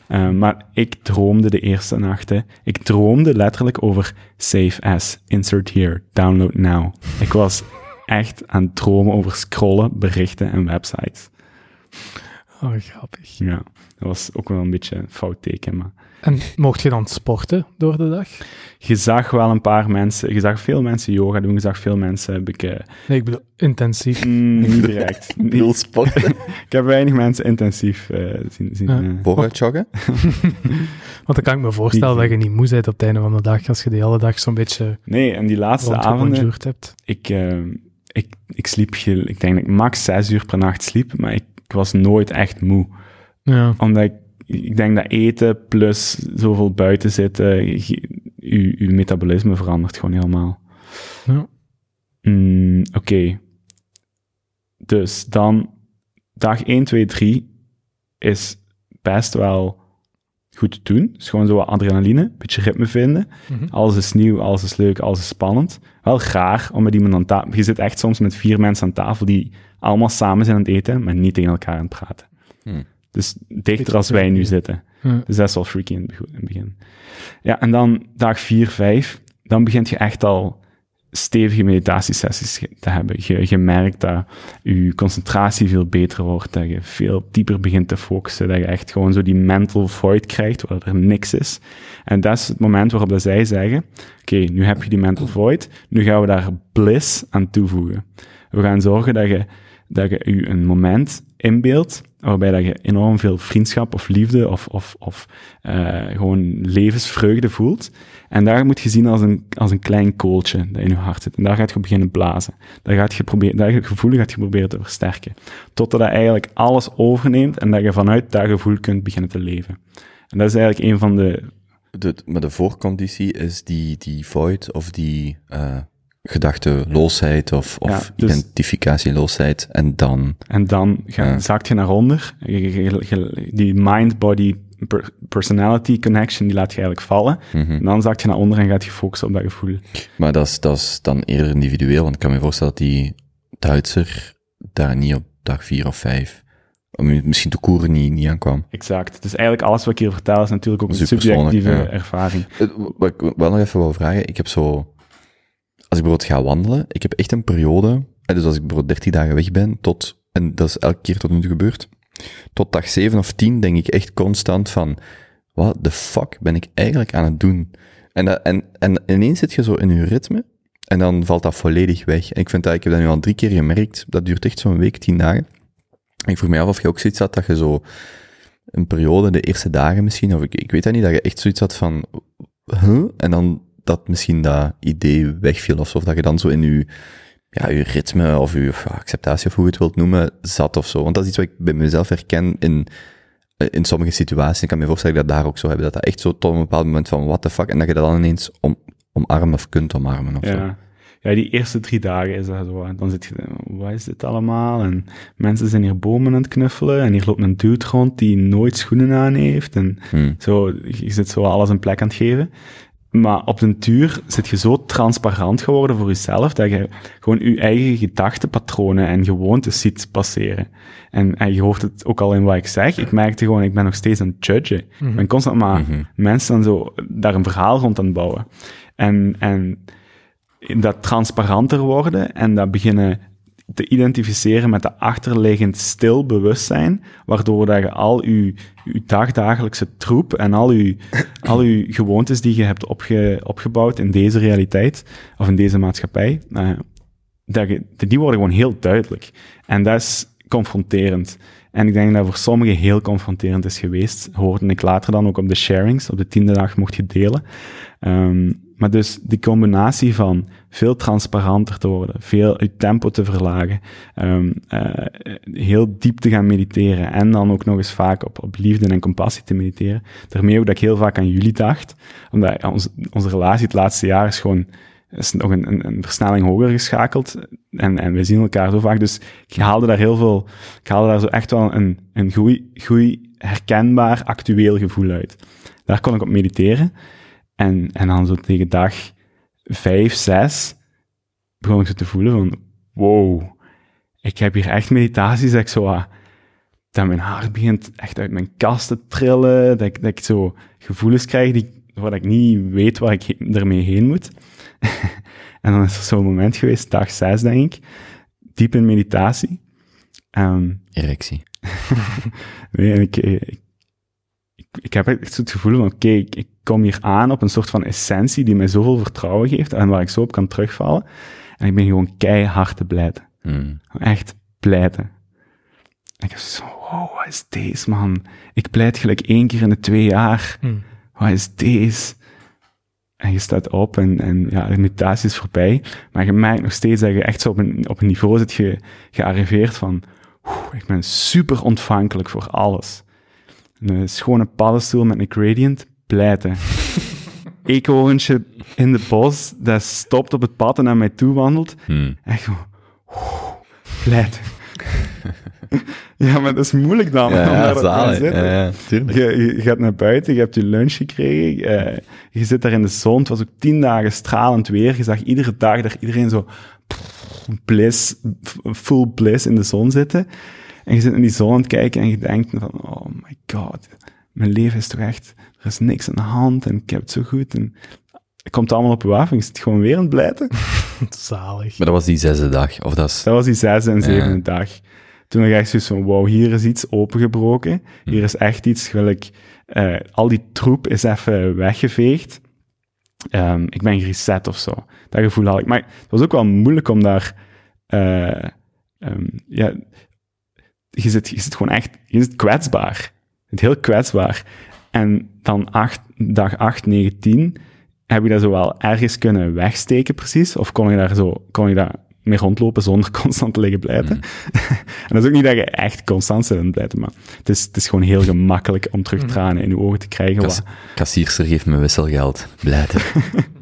Ehm, maar ik droomde de eerste nachten. Ik droomde letterlijk over save as, insert here, download now. Ik was echt aan het dromen over scrollen, berichten en websites. Oh, grappig. Ja, dat was ook wel een beetje een fout teken, maar... En mocht je dan sporten door de dag? Je zag wel een paar mensen, je zag veel mensen yoga doen, je zag veel mensen, heb ik... eh, Nee, ik bedoel intensief. mm, niet direct. Ik bedoel sporten. ik heb weinig mensen intensief eh, zien... zien Ja. eh. Joggen? Want dan kan ik me voorstellen dat je niet moe bent op het einde van de dag, als je die hele dag zo'n beetje Nee, en die laatste avonden... hebt. ik, eh, ik, ik sliep, ik denk dat ik max zes uur per nacht sliep, maar ik, ik was nooit echt moe. Ja. Omdat ik, ik denk dat eten plus zoveel buiten zitten, je, je, je metabolisme verandert gewoon helemaal. Ja. Mm, Oké. Dus dan, dag 1, 2, 3 is best wel goed te doen. is gewoon zo wat adrenaline, een beetje ritme vinden. Mhm. Alles is nieuw, alles is leuk, alles is spannend. Wel raar om met iemand aan tafel... Je zit echt soms met vier mensen aan tafel die allemaal samen zijn aan het eten, maar niet tegen elkaar aan het praten. Hmm. Dus dichter als wij nu zitten. Dus dat is wel freaky in het begin. Ja, en dan dag 4, 5, dan begint je echt al stevige meditatiesessies te hebben. Je, je merkt dat je concentratie veel beter wordt, dat je veel dieper begint te focussen, dat je echt gewoon zo die mental void krijgt, waar er niks is. En dat is het moment waarop dat zij zeggen, oké, nu heb je die mental void, nu gaan we daar bliss aan toevoegen. We gaan zorgen dat je, dat je je een moment inbeeldt, waarbij dat je enorm veel vriendschap of liefde of, of, of eh, gewoon levensvreugde voelt. En daar moet je zien als een, als een klein kooltje dat in je hart zit. En daar gaat je beginnen blazen. Daar gaat je proberen, daar gevoel gaat je proberen te versterken. Totdat dat eigenlijk alles overneemt en dat je vanuit dat gevoel kunt beginnen te leven. En dat is eigenlijk een van de... De, maar de voorconditie is die, die void of die uh, gedachteloosheid of, of Ja, dus- identificatieloosheid. En dan, En dan ga, je naar onder. Die mind-body per- personality connection, die laat je eigenlijk vallen. mhm. En dan zakt je naar onder en gaat je focussen op dat gevoel. maar dat is, dat is dan eerder individueel, want ik kan me voorstellen dat die Duitser daar niet op dag vier of vijf, misschien de koeren niet, niet aankwam. Exact. Dus eigenlijk alles wat ik hier vertel is natuurlijk ook een subjectieve ja. ervaring. Eh, Wat ik wel nog even wil vragen, ik heb zo, als ik bijvoorbeeld ga wandelen, ik heb echt een periode, eh, dus als ik bijvoorbeeld 13 dagen weg ben, tot, en dat is elke keer tot nu toe gebeurd, tot dag 7 of 10 denk ik echt constant van, wat de fuck ben ik eigenlijk aan het doen? En, en, en ineens zit je zo in je ritme, en dan valt dat volledig weg. En ik vind dat, ik heb dat nu al drie keer gemerkt, dat duurt echt zo'n week, 10 dagen. En ik vroeg me af of je ook zoiets had dat je zo, een periode, de eerste dagen misschien, of ik, ik weet dat niet, dat je echt zoiets had van, huh? En dan dat misschien dat idee wegviel of zo, of dat je dan zo in je, ja, je ritme of je acceptatie of hoe je het wilt noemen, zat of zo. Want dat is iets wat ik bij mezelf herken in, in sommige situaties. Ik kan me voorstellen dat daar ook zo heb, dat dat echt zo tot een bepaald moment van what the fuck, en dat je dat dan ineens om, omarmen of kunt omarmen of zo. Ja. ja, die eerste drie dagen is dat zo. Dan zit je, wat is dit allemaal? En mensen zijn hier bomen aan het knuffelen en hier loopt een dude rond die nooit schoenen aan heeft. En Hmm. zo, je zit zo alles een plek aan het geven. Maar op den duur zit je zo transparant geworden voor jezelf, dat je gewoon je eigen gedachtenpatronen en gewoontes ziet passeren. En, en je hoort het ook al in wat ik zeg. Ik merkte gewoon, ik ben nog steeds aan het judgen. Ik ben constant maar Mhm. mensen dan zo daar een verhaal rond aan het bouwen. En, en dat transparanter worden en dat beginnen te identificeren met de achterliggend stil bewustzijn, waardoor dat je al je, je dagdagelijkse troep en al je, al je gewoontes die je hebt opge, opgebouwd in deze realiteit, of in deze maatschappij, eh, dat je, die worden gewoon heel duidelijk. En dat is confronterend. En ik denk dat voor sommigen heel confronterend is geweest. Hoorde ik later dan ook op de sharings. Op de tiende dag mocht je delen. Ehm, maar dus die combinatie van veel transparanter te worden, veel je tempo te verlagen, ehm, eh, heel diep te gaan mediteren en dan ook nog eens vaak op, op liefde en compassie te mediteren. Daarmee ook dat ik heel vaak aan jullie dacht, omdat onze, onze relatie het laatste jaar is gewoon is nog een, een, versnelling hoger geschakeld en, en we zien elkaar zo vaak. Dus ik haalde daar heel veel, ik haalde daar zo echt wel een, een goeie, herkenbaar, actueel gevoel uit. Daar kon ik op mediteren. En, en dan zo tegen dag vijf, zes, begon ik zo te voelen van, wow, ik heb hier echt meditaties dat ik zo, ah, dat mijn hart begint echt uit mijn kast te trillen, dat ik, dat ik zo gevoelens krijg die, waar ik niet weet waar ik ermee heen moet. en dan is er zo'n moment geweest, dag zes denk ik, diep in meditatie. Ehm, Erectie. Nee, ik, ik, heb echt zo het gevoel van, oké, ik, ik kom hier aan op een soort van essentie die mij zoveel vertrouwen geeft en waar ik zo op kan terugvallen. En ik ben gewoon keihard te blijten. Hmm. Echt blijten. En ik heb zo, wow, wat is deze, man? Ik pleit gelijk één keer in de twee jaar. Hmm. Wat is deze? En je staat op en, en ja, de meditatie is voorbij. Maar je merkt nog steeds dat je echt zo op een, op een niveau zit ge, gearriveerd van, oeh, ik ben super ontvankelijk voor alles. Een schone paddenstoel met een gradient, pleiten. Eekhoorntje in de bos, dat stopt op het pad en naar mij toe wandelt. Hmm. Echt gewoon, pleiten. ja, maar dat is moeilijk dan. Ja, ja, zalig. Ja, ja. Je, je gaat naar buiten, je hebt je lunch gekregen, eh, je zit daar in de zon. Het was ook tien dagen stralend weer. Je zag iedere dag daar iedereen zo bliss, full bliss in de zon zitten. En je zit in die zon aan het kijken en je denkt van, oh my god, mijn leven is toch echt, er is niks aan de hand en ik heb het zo goed. En het komt allemaal op je af en je zit gewoon weer aan het blijten. Zalig. Maar dat was die zesde dag, of dat is... Dat was die zesde en zevende Ja. dag. Toen had ik echt zoiets van, wow, hier is iets opengebroken. Hier is echt iets, gelijk, eh, al die troep is even weggeveegd. Ehm, ik ben gereset of zo. Dat gevoel had ik. Maar het was ook wel moeilijk om daar, eh, ehm, ja, je zit, je zit gewoon echt, je zit kwetsbaar. Je zit heel kwetsbaar. En dan acht, dag 8, 9, 10 heb je dat zo wel ergens kunnen wegsteken precies? Of kon je daar zo, kon je daar mee rondlopen zonder constant te liggen blijten? en dat is ook niet dat je echt constant zit aan het maar het is, het is gewoon heel gemakkelijk om terug tranen in je ogen te krijgen. Kas, wat- kassierster geeft me wisselgeld. Blijten.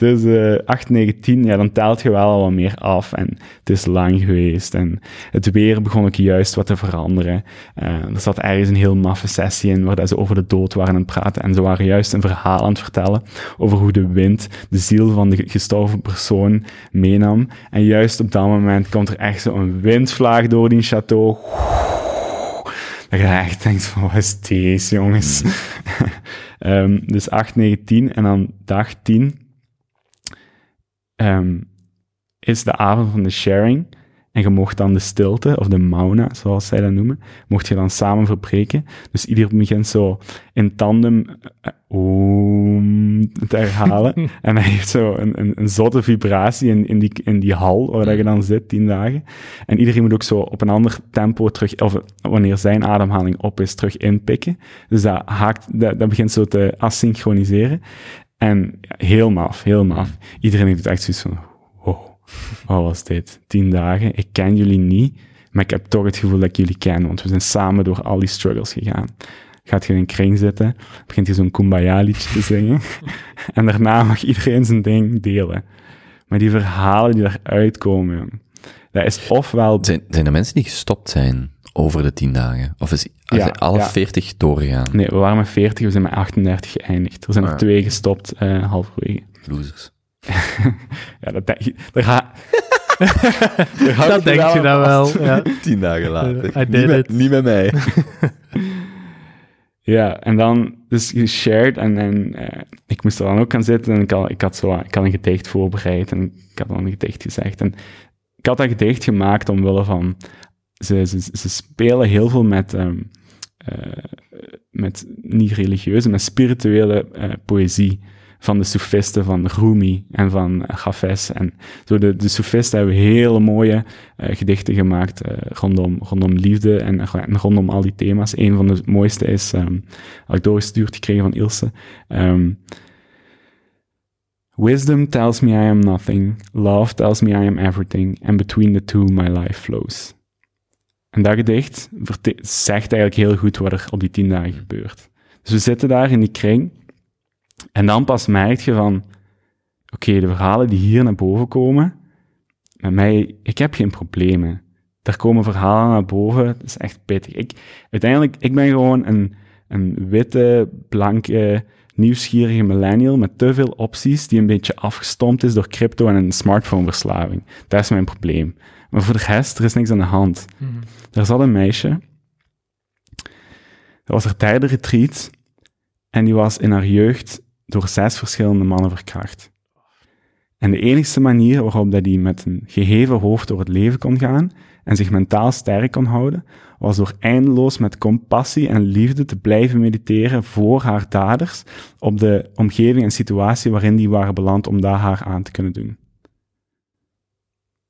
Dus eh 8, 9, 10, ja, dan telt je wel al wat meer af. En het is lang geweest. En het weer begon ook juist wat te veranderen. Eh, er zat ergens een heel maffe sessie in waar dat ze over de dood waren aan het praten. En ze waren juist een verhaal aan het vertellen over hoe de wind de ziel van de gestorven persoon meenam. En juist op dat moment komt er echt zo'n windvlaag door die château. Dat je echt denkt van, wat is deze, jongens? Ehm, dus 8, 9, 10. En dan dag 10 ehm, is de avond van de sharing. En je mocht dan de stilte, of de mauna, zoals zij dat noemen, mocht je dan samen verbreken. Dus ieder begint zo in tandem eh, oom te herhalen. en hij heeft zo een, een, een zotte vibratie in, in, die, in die hal waar dat je dan zit, tien dagen. En iedereen moet ook zo op een ander tempo terug, of wanneer zijn ademhaling op is, terug inpikken. Dus dat, haakt, dat, dat begint zo te asynchroniseren. En heel maf, heel maf. Iedereen heeft echt zoiets van, wow, wat was dit? Tien dagen, ik ken jullie niet, maar ik heb toch het gevoel dat ik jullie ken, want we zijn samen door al die struggles gegaan. Gaat je in een kring zitten, begint je zo'n kumbaya-liedje te zingen, en daarna mag iedereen zijn ding delen. Maar die verhalen die eruit komen, jong, dat is ofwel... Zijn, zijn er mensen die gestopt zijn over de tien dagen? Of is Ja, alle ja. 40 doorgegaan? Nee, we waren met 40, we zijn met 38 geëindigd. Er zijn er Ah. twee gestopt, eh halverwege. Losers. Ja, dat denk je... Daar ga, Dat denk je wel. Ja. Tien dagen later. I niet, did met, it. niet met mij. Ja, en dan dus geshared en, en eh, ik moest er dan ook gaan zitten en ik had, ik had, zo, ik had een gedicht voorbereid en ik had dan een gedicht gezegd. En ik had dat gedicht gemaakt omwille van, ze, spelen heel veel met, ehm, eh, met niet religieuze, maar spirituele eh, poëzie van de soefisten van Rumi en van Hafez. En zo de, de soefisten hebben hele mooie eh, gedichten gemaakt eh, rondom, rondom liefde en, rondom al die thema's. Een van de mooiste is, ehm had ik doorgestuurd gekregen van Ilse. Ehm, Wisdom tells me I am nothing, love tells me I am everything, and between the two my life flows. En dat gedicht zegt eigenlijk heel goed wat er op die tien dagen gebeurt. Dus we zitten daar in die kring, en dan pas merk je van, oké, de verhalen die hier naar boven komen, met mij, ik heb geen problemen. Er komen verhalen naar boven, dat is echt pittig. Ik, uiteindelijk, ik ben gewoon een, een witte, blanke, nieuwsgierige millennial met te veel opties, die een beetje afgestompt is door crypto en een smartphoneverslaving. Dat is mijn probleem. Maar voor de rest, er is niks aan de hand. Er zat een meisje, dat was haar derde retreat, en die was in haar jeugd door zes verschillende mannen verkracht. En de enigste manier waarop dat die met een geheven hoofd door het leven kon gaan en zich mentaal sterk kon houden, was door eindeloos met compassie en liefde te blijven mediteren voor haar daders op de omgeving en situatie waarin die waren beland om daar haar aan te kunnen doen.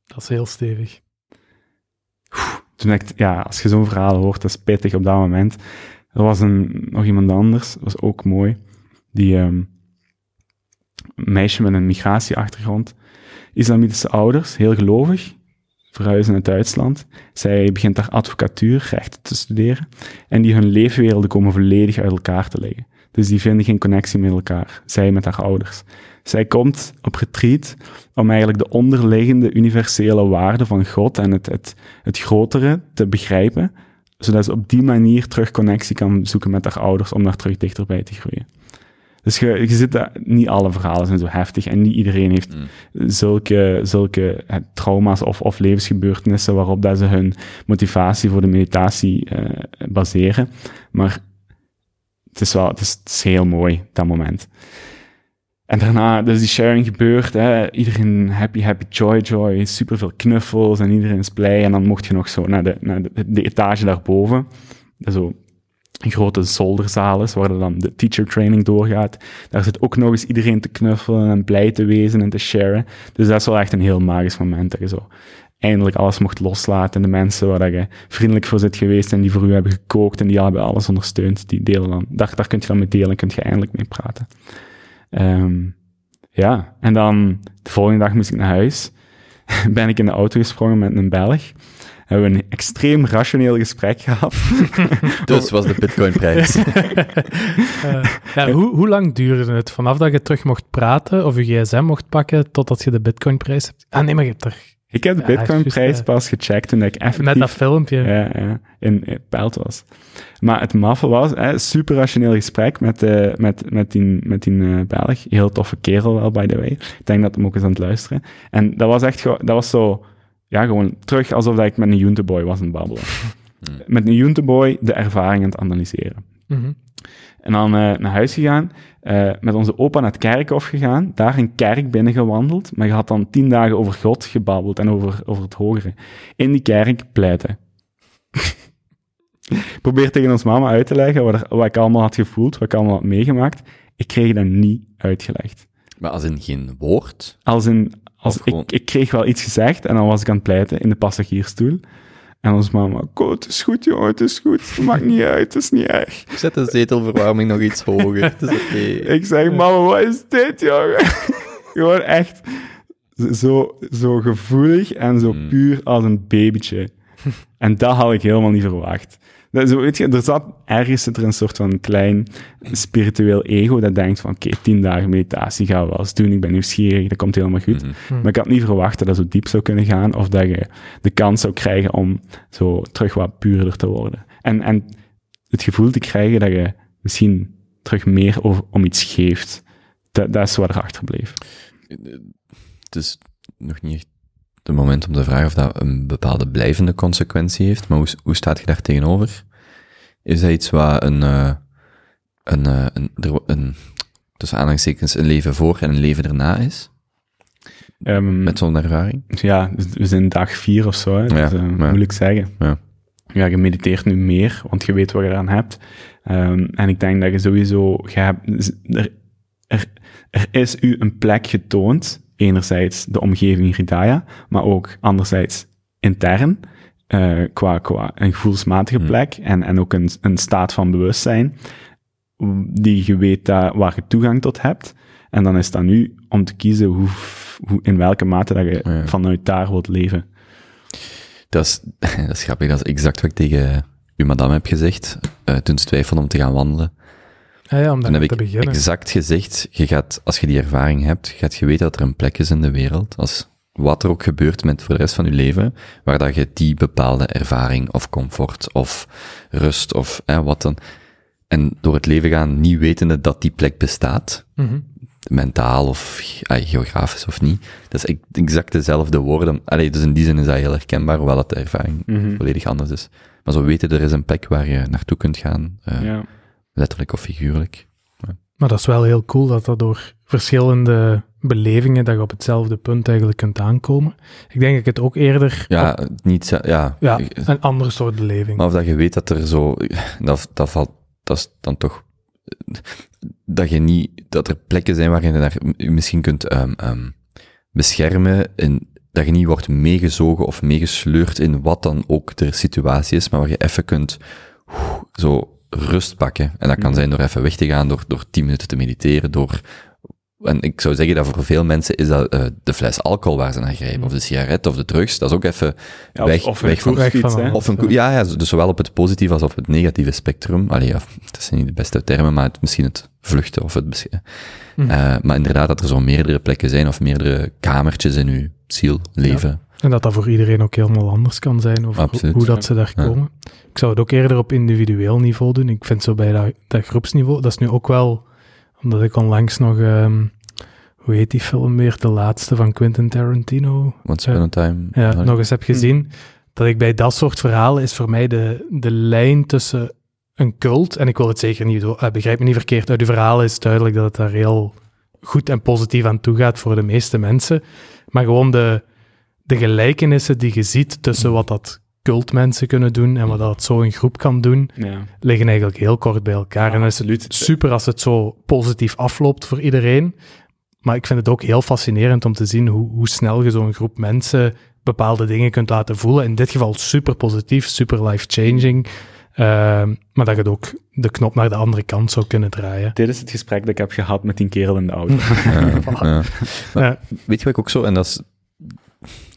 Dat is heel stevig. Toen ik, ja, als je zo'n verhaal hoort, dat is pittig op dat moment. Er was een, nog iemand anders, dat was ook mooi, die ehm, een meisje met een migratieachtergrond, islamitische ouders, heel gelovig, verhuizen naar Duitsland. Zij begint daar advocatuur, rechten te studeren, en die hun leefwerelden komen volledig uit elkaar te liggen. Dus die vinden geen connectie met elkaar, zij met haar ouders. Zij komt op retreat om eigenlijk de onderliggende universele waarden van God en het, het, het grotere te begrijpen, zodat ze op die manier terug connectie kan zoeken met haar ouders om daar terug dichterbij te groeien. Dus je, je zit daar, niet alle verhalen zijn zo heftig en niet iedereen heeft zulke, zulke eh, trauma's of, of levensgebeurtenissen waarop dat ze hun motivatie voor de meditatie eh, baseren. Maar het is wel, het is, het is heel mooi, dat moment. En daarna, dus die sharing gebeurt, hè, iedereen happy, happy, joy, joy, superveel knuffels en iedereen is blij. En dan mocht je nog zo naar de, naar de, de etage daarboven, zo grote zolderzaal is, waar dan de teacher training doorgaat. Daar zit ook nog eens iedereen te knuffelen en blij te wezen en te sharen. Dus dat is wel echt een heel magisch moment dat je zo eindelijk alles mocht loslaten. En de mensen waar dat je vriendelijk voor zit geweest en die voor u hebben gekookt en die hebben alles ondersteund, die delen dan. Daar, daar kun je dan mee delen, kun je eindelijk mee praten. Ehm, ja, en dan de volgende dag moest ik naar huis. ben ik in de auto gesprongen met een Belg. Hebben we een extreem rationeel gesprek gehad. Dus was de bitcoinprijs. Eh, ja, hoe, hoe lang duurde het vanaf dat je terug mocht praten of je gsm mocht pakken totdat je de bitcoinprijs hebt? Ah nee, maar je hebt er ik heb de Ja, bitcoinprijs eh, pas gecheckt toen ik effectief met dat filmpje. ja, ja, in, in Pelt was. Maar het maffe was, hè, super rationeel gesprek met, eh, met, met die, met die eh, Belg. Heel toffe kerel wel, by the way. Ik denk dat hem ook eens aan het luisteren. En dat was echt, gewoon- dat was zo, ja, gewoon terug alsof ik met een Junteboy was aan het babbelen. Met een Junteboy de ervaring aan het analyseren. Mhm. En dan eh, naar huis gegaan, eh, met onze opa naar het kerkhof gegaan, daar een kerk binnengewandeld, maar je had dan tien dagen over God gebabbeld en over, over het hogere. In die kerk pleiten. Probeer tegen ons mama uit te leggen wat, er- wat ik allemaal had gevoeld, wat ik allemaal had meegemaakt. Ik kreeg dat niet uitgelegd. maar als in geen woord. Als in, als gewoon- ik, ik kreeg wel iets gezegd en dan was ik aan het pleiten in de passagiersstoel. En ons mama, "Ko, het is goed jongen, het is goed, het maakt niet uit, het is niet erg. Zet de zetelverwarming nog iets hoger. Het is oké. Ik zeg, mama, wat is dit, jongen? Gewoon echt zo, zo gevoelig en zo Mm. puur als een babytje. En dat had ik helemaal niet verwacht. Dat, zo, weet je, er zat ergens zit er een soort van klein spiritueel ego dat denkt van, oké, tien dagen meditatie gaan we wel eens doen, ik ben nieuwsgierig, dat komt helemaal goed. Mhm. Maar ik had niet verwacht dat dat zo diep zou kunnen gaan, of dat je de kans zou krijgen om zo terug wat puurder te worden. En, en het gevoel te krijgen dat je misschien terug meer over, om iets geeft, dat, dat is wat erachter bleef. Het is nog niet echt het moment om te vragen of dat een bepaalde blijvende consequentie heeft, maar hoe, hoe staat je daar tegenover? Is dat iets wat een, eh, een, eh, een, een, tussen aanhalingstekens, een leven voor en een leven erna is? Ehm, Met zo'n ervaring? Ja, dus we zijn dag vier of zo, hè, Ja, dus, eh, ja. moeilijk zeggen. Ja. Ja, je mediteert nu meer, want je weet wat je eraan hebt. Ehm, en ik denk dat je sowieso, je hebt, er, er, er is u een plek getoond, enerzijds de omgeving Hridaya, maar ook anderzijds intern, eh, qua, qua een gevoelsmatige Hmm. plek en, en ook een, een staat van bewustzijn, die je weet dat, waar je toegang tot hebt. En dan is het aan u om te kiezen hoe, hoe, in welke mate dat je Ja. vanuit daar wilt leven. Dat is, dat is grappig, dat is exact wat ik tegen uw madame heb gezegd, eh, toen ze twijfelde om te gaan wandelen. Ja, ja, om daar heb te ik beginnen. exact gezegd, je gaat, als je die ervaring hebt, gaat je weten dat er een plek is in de wereld, als wat er ook gebeurt met voor de rest van je leven, waar dat je die bepaalde ervaring of comfort of rust of wat dan, en door het leven gaan niet wetende dat die plek bestaat, Mhm. mentaal of geografisch of niet, dat is ex- exact dezelfde woorden. Allee, dus in die zin is dat heel herkenbaar, hoewel dat de ervaring Mhm. volledig anders is. Maar zo weten, er is een plek waar je naartoe kunt gaan, eh, Ja. Letterlijk of figuurlijk. Maar dat is wel heel cool dat dat door verschillende belevingen dat je op hetzelfde punt eigenlijk kunt aankomen. Ik denk dat ik het ook eerder Ja, op niet, ja, ja, een andere soort beleving. maar of dat je weet dat er zo, dat, dat valt, dat is dan toch, dat je niet, dat er plekken zijn waar je daar misschien kunt ehm, ehm, beschermen en dat je niet wordt meegezogen of meegesleurd in wat dan ook de situatie is, maar waar je even kunt zo rust pakken. En dat kan Mhm. zijn door even weg te gaan, door, door tien minuten te mediteren, door en ik zou zeggen dat voor veel mensen is dat eh, de fles alcohol waar ze naar grijpen, of de sigaret of de drugs, dat is ook even Ja, weg, of, of weg van, Weg of een, ja, ja, dus zowel op het positieve als op het negatieve spectrum. Allee, ja, dat zijn niet de beste termen, maar het, misschien het vluchten of het... bes- Mhm. Eh, maar inderdaad, dat er zo meerdere plekken zijn of meerdere kamertjes in uw ziel leven. En dat dat voor iedereen ook helemaal anders kan zijn over hoe- Absoluut. hoe dat ze daar Ja. komen. Ik zou het ook eerder op individueel niveau doen. Ik vind zo bij dat, dat groepsniveau, dat is nu ook wel, omdat ik onlangs nog, ehm, hoe heet die film weer, de laatste van Quentin Tarantino, Once upon a time. ja, nog eens heb gezien, dat ik bij dat soort verhalen is voor mij de, de lijn tussen een cult, en ik wil het zeker niet, eh, begrijp me niet verkeerd, uit uw verhalen is duidelijk dat het daar heel goed en positief aan toe gaat voor de meeste mensen, maar gewoon de, de gelijkenissen die je ziet tussen wat dat cultmensen kunnen doen en wat dat zo een groep kan doen, Ja, liggen eigenlijk heel kort bij elkaar. en is absoluut. super als het zo positief afloopt voor iedereen. Maar ik vind het ook heel fascinerend om te zien hoe, hoe snel je zo'n groep mensen bepaalde dingen kunt laten voelen. In dit geval super positief, super life-changing. Ehm, maar dat je het ook de knop naar de andere kant zou kunnen draaien. Dit is het gesprek dat ik heb gehad met die kerel in de auto. Ja, ja. Maar Ja. Weet je wat ik ook zo, en dat is,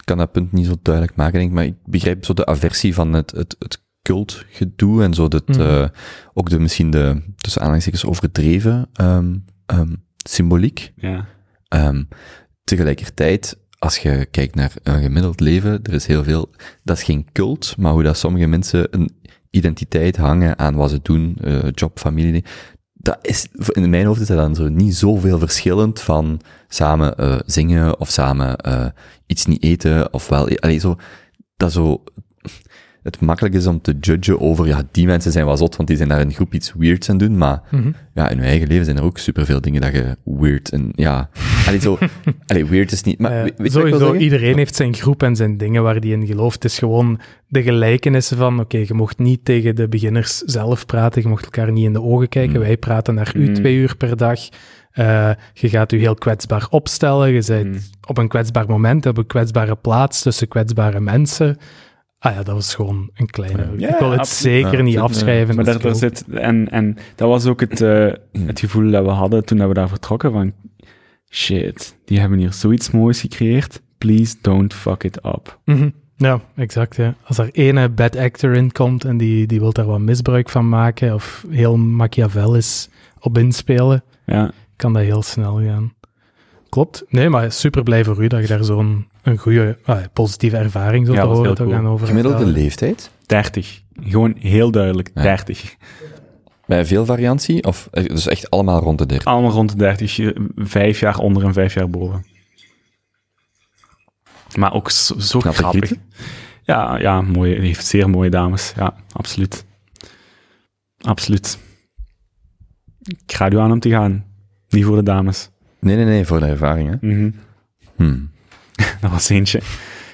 kan dat punt niet zo duidelijk maken, denk ik, maar ik begrijp zo de aversie van het, het, het cultgedoe en zo, dat, Mhm. eh, ook de, misschien de, tussen aanhalingstekens, overdreven ehm, ehm, symboliek. ja. Ehm, tegelijkertijd, als je kijkt naar een gemiddeld leven, er is heel veel, dat is geen cult, maar hoe dat sommige mensen een identiteit hangen aan wat ze doen, eh, job, familie, dat is, in mijn hoofd is dat dan zo niet zoveel verschillend van samen eh, zingen of samen eh, iets niet eten, of wel, allee, zo, dat zo, het makkelijk is om te judgen over, ja, die mensen zijn wel zot, want die zijn daar in een groep iets weirds aan doen, maar Mhm. ja, in je eigen leven zijn er ook superveel dingen dat je weird en ja, allee, zo, allee, weird is niet, maar weet, je sowieso, iedereen heeft zijn groep en zijn dingen waar hij in gelooft. Het is gewoon de gelijkenissen van, oké, je mocht niet tegen de beginners zelf praten, je mocht elkaar niet in de ogen kijken. Mm. Wij praten naar u Mm. twee uur per dag. Eh, je gaat u heel kwetsbaar opstellen. Je bent Mm. op een kwetsbaar moment, op een kwetsbare plaats tussen kwetsbare mensen. Ah ja, dat was gewoon een kleine... Ja. ik wil het absoluut. zeker Ja, niet afschrijven. Maar daar, zit, en, en dat was ook het, eh, het gevoel dat we hadden toen dat we daar vertrokken van, shit, die hebben hier zoiets moois gecreëerd. Please don't fuck it up. Mhm. Ja, exact. Ja. Als er ene bad actor in komt en die, die wil daar wat misbruik van maken of heel Machiavellisch op inspelen, Ja, kan dat heel snel gaan. Klopt. Nee, maar super blij voor u dat je daar zo'n een goede, ah, positieve ervaring zo Ja, te horen cool. over. Gemiddelde leeftijd? 30. Gewoon heel duidelijk, Ja. 30. Bij veel variantie? Of, eh, dus echt allemaal rond de 30? Allemaal rond de 30, je- vijf jaar onder en vijf jaar boven. Maar ook zo, zo grappig. Ja, ja mooie, heeft zeer mooie dames. Ja, absoluut. Absoluut. Ik raad u aan om te gaan. Niet voor de dames. Nee, nee, nee, voor de ervaring, hè? Mhm. Hmm. Dat was eentje.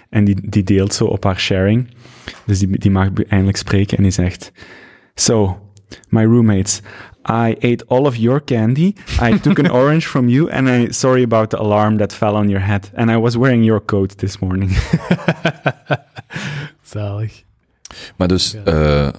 En die, die deelt zo op haar sharing. Dus die, die mag eindelijk spreken en die zegt... So, my roommates, I ate all of your candy. I took an orange from you and I sorry about the alarm that fell on your head. And I was wearing your coat this morning. Zalig. Maar dus, Ja. eh, eh,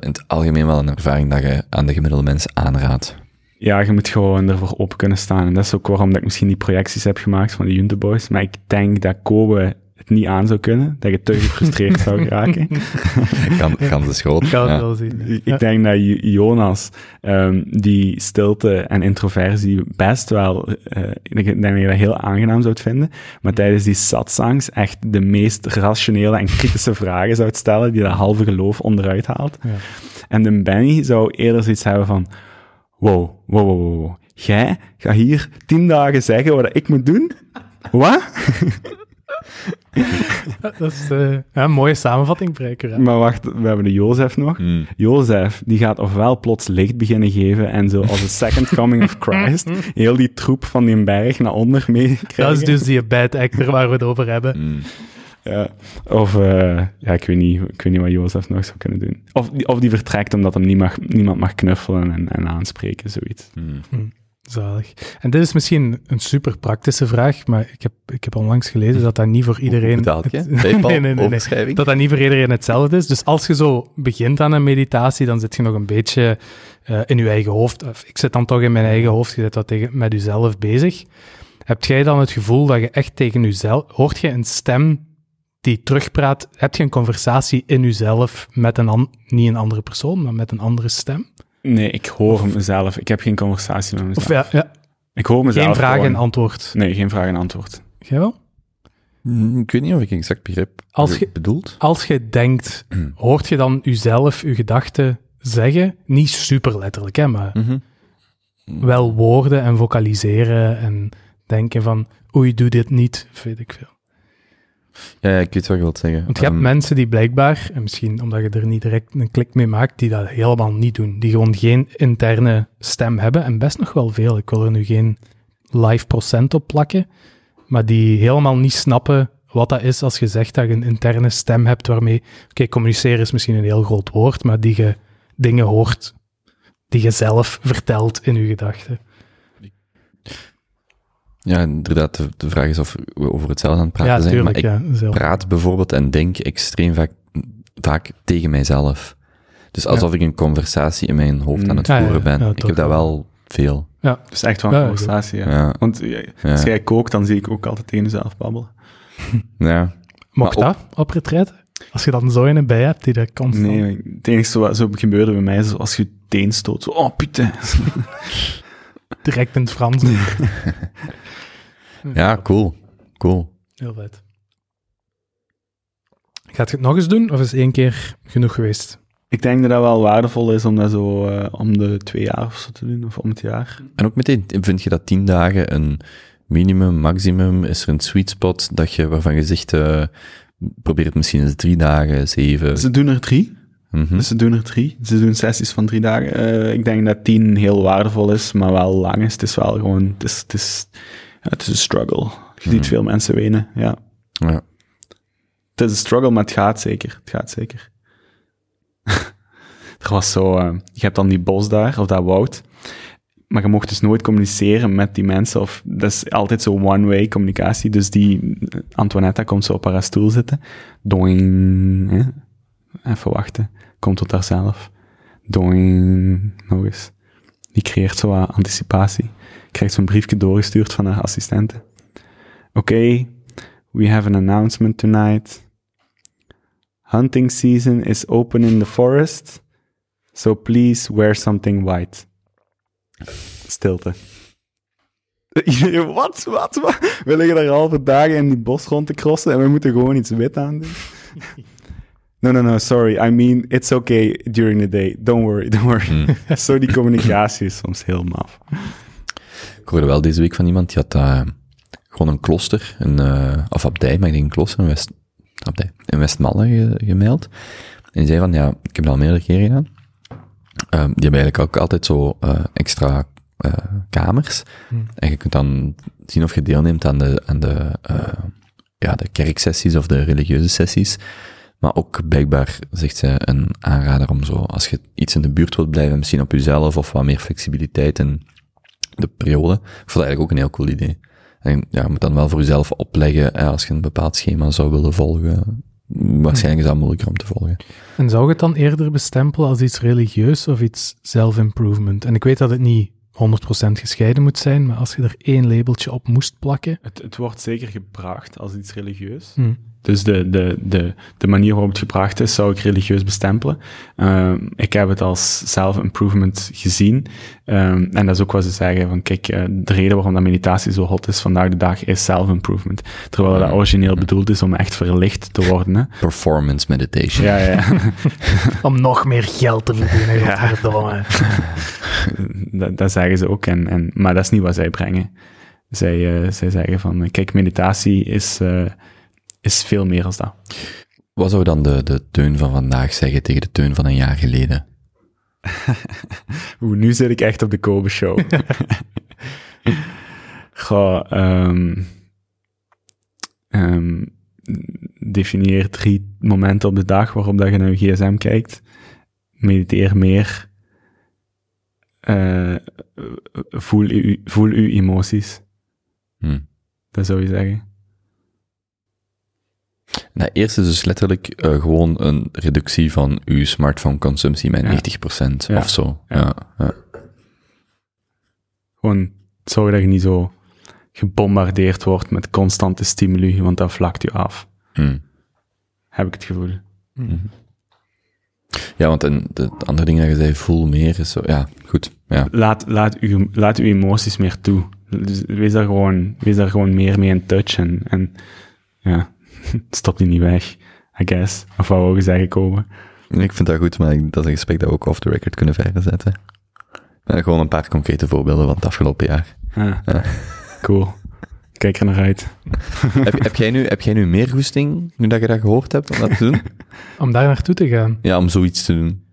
in het algemeen wel een ervaring dat je aan de gemiddelde mens aanraadt. Ja, je moet gewoon ervoor open kunnen staan. En dat is ook waarom dat ik misschien die projecties heb gemaakt van de Junte Boys. Maar ik denk dat Kobe het niet aan zou kunnen. Dat je te gefrustreerd zou geraken. Kan, kan de schoot. Ik kan het wel zien. Ik denk dat Jo- Jonas ehm, die stilte en introversie best wel, eh, ik denk dat je dat heel aangenaam zou vinden, maar tijdens die satsangs echt de meest rationele en kritische vragen zou stellen, die dat halve geloof onderuit haalt. Ja. En de Benny zou eerder zoiets hebben van, wow, wow, wow, wow. Jij gaat hier tien dagen zeggen wat ik moet doen? Wat? Dat is eh, ja, een mooie samenvatting, Breiker. hè. Maar wacht, we hebben de Jozef nog. Hmm. Jozef, die gaat ofwel plots licht beginnen geven en zo als de second coming of Christ heel die troep van die berg naar onder meekrijgen. Dat is dus die bad actor waar we het over hebben. Hmm. Ja. Of, eh, ja, ik weet, niet, ik weet niet wat Jozef nog zou kunnen doen. Of, die- of die vertrekt omdat hem niet mag, niemand mag knuffelen en, en aanspreken, zoiets. Hmm. Zalig. En dit is misschien een super praktische vraag, maar ik heb, ik heb onlangs gelezen dat dat niet voor iedereen... Het- nee, nee, nee, nee. Dat dat niet voor iedereen hetzelfde is. Dus als je zo begint aan een meditatie, dan zit je nog een beetje eh, in je eigen hoofd. Of ik zit dan toch in mijn eigen hoofd, je zit wat tegen, met jezelf bezig. Heb jij dan het gevoel dat je echt tegen jezelf... Hoort je een stem die terugpraat? Heb je een conversatie in jezelf met een... an- niet een andere persoon, maar met een andere stem? Nee, ik hoor mezelf. Ik heb geen conversatie met mezelf. Of ja, ja, ik hoor mezelf geen vraag en antwoord. Nee, geen vraag en antwoord. Jij wel? Hmm, Ik weet niet of ik exact begrijp Als wat je- bedoelt. Als je denkt, hoort je dan jezelf je gedachten zeggen? Niet super letterlijk, hè, maar Mhm. wel woorden en vocaliseren en denken van, oei, doe dit niet, weet ik veel. Ja, ik weet wat je wilt zeggen. Want je hebt Ehm, mensen die blijkbaar, en misschien omdat je er niet direct een klik mee maakt, die dat helemaal niet doen. Die gewoon geen interne stem hebben, en best nog wel veel. Ik wil er nu geen live procent op plakken, maar die helemaal niet snappen wat dat is als je zegt dat je een interne stem hebt waarmee... Oké, communiceren is misschien een heel groot woord, maar die je dingen hoort die je zelf vertelt in je gedachten. Ja, inderdaad, de, de vraag is of we over hetzelfde aan het praten Ja, zijn. tuurlijk. maar ik Ja, zelf. praat bijvoorbeeld en denk extreem vaak, vaak tegen mijzelf. Dus alsof ik een conversatie in mijn hoofd aan het Ja, ja, voeren ben. ja, ik heb dat wel. veel. Dus echt wel een Ja, conversatie, ja. Ja. Want ja, Ja. als jij kookt, dan zie ik ook altijd tegen jezelf babbelen. Ja. Mocht dat op retraite? Als je dan zo in een bij hebt die dat constant... Nee, het enige wat zo gebeurde bij mij is als je je teen stoot. Zo, oh, putain. Direct in het Frans. ja, cool. Cool. Heel vet. Gaat je het nog eens doen, of is één keer genoeg geweest? Ik denk dat dat wel waardevol is om dat zo eh, om de twee jaar of zo te doen, of om het jaar. En ook meteen, vind je dat tien dagen een minimum, maximum? Is er een sweet spot dat je, waarvan je zegt, eh, probeer het misschien eens drie dagen, zeven? Ze doen er drie. Mhm. Dus ze doen er drie. Ze doen sessies van drie dagen. Eh, ik denk dat tien heel waardevol is, maar wel lang is. Het is wel gewoon, het is, het is, het is een struggle. Je ziet Mhm. veel mensen wenen, ja. Ja. Het is een struggle, maar het gaat zeker. Het gaat zeker. er was zo, eh, je hebt dan die bos daar, of dat woud. Maar je mocht dus nooit communiceren met die mensen. Of, dat is altijd zo one-way communicatie. Dus die Antoinetta komt zo op haar stoel zitten. Doing. Hè? Even wachten. Komt tot haar zelf. Doing. Nog eens. Die creëert zo wat anticipatie. Krijgt zo'n briefje doorgestuurd van haar assistente. Oké, we have an announcement tonight. Hunting season is open in the forest. So please wear something white. Stilte. Wat? Wat? Wat? We liggen daar halve dagen in die bos rond te crossen en we moeten gewoon iets wit aan doen. No, no, no, sorry. I mean, it's okay during the day. Don't worry, don't worry. Mm. Zo, die communicatie is soms heel maf. Ik hoorde wel deze week van iemand, die had eh, gewoon een klooster, een, eh, of abdij, maar ik denk een klooster in, West, abdij, in Westmalle ge- gemaild. En die zei van, ja, ik heb dat al meerdere keren gedaan. Ehm, die hebben eigenlijk ook altijd zo eh, extra kamers. Hmm. En je kunt dan zien of je deelneemt aan de, aan de, ja, de kerksessies of de religieuze sessies. Maar ook blijkbaar, zegt zij, een aanrader om zo, als je iets in de buurt wilt blijven, misschien op jezelf of wat meer flexibiliteit in de periode. Ik vond dat eigenlijk ook een heel cool idee. En ja, je moet dan wel voor jezelf opleggen, eh, als je een bepaald schema zou willen volgen. Waarschijnlijk is dat moeilijker om te volgen. En zou je het dan eerder bestempelen als iets religieus of iets self-improvement? En ik weet dat het niet 100% gescheiden moet zijn, maar als je er één labeltje op moest plakken... Het, het wordt zeker gebracht als iets religieus. hm. Dus de, de, de, de manier waarop het gebracht is, zou ik religieus bestempelen. Ehm, ik heb het als self-improvement gezien. Ehm, en dat is ook wat ze zeggen, van kijk, eh, de reden waarom dat meditatie zo hot is vandaag de dag, is self-improvement. Terwijl dat origineel bedoeld is om echt verlicht te worden. Hè? Performance meditation. Ja, ja. Om nog meer geld te verdienen, Ja. dat, dat zeggen ze ook. En, en, maar dat is niet wat zij brengen. Zij, eh, zij zeggen van, kijk, meditatie is, eh, is veel meer als dat. Wat zou dan de, de teun van vandaag zeggen tegen de teun van een jaar geleden? Oeh, nu zit ik echt op de Kobe Show. Goh, ehm, definieer drie momenten op de dag waarop dat je naar je gsm kijkt. Mediteer meer. Eh, voel, u, voel uw emoties. Hm. Dat zou je zeggen. Nou, eerst is dus letterlijk eh, gewoon een reductie van uw smartphone-consumptie met Ja. 90% Ja. of zo. Ja. Ja. Ja. Gewoon zorg dat je niet zo gebombardeerd wordt met constante stimuli, want dat vlakt je af. Hm. Heb ik het gevoel. Ja, want en de, de andere dingen dat je zei, voel meer, is zo, ja, goed. Ja. laat, laat, uw, laat uw emoties meer toe. Dus wees daar gewoon, wees daar gewoon meer mee in touch en, en ja, stop die niet weg, I guess. Of wat wou je zeggen, komen? Ik vind dat goed, maar ik- dat is een gesprek dat we ook off the record kunnen verder zetten. Eh, gewoon een paar concrete voorbeelden van het afgelopen jaar. Ah, Ja. Cool. Kijk er naar uit. heb, heb, jij nu, heb jij nu meer goesting, nu dat je dat gehoord hebt, om dat te doen? Om daar naartoe te gaan. Ja, om zoiets te doen.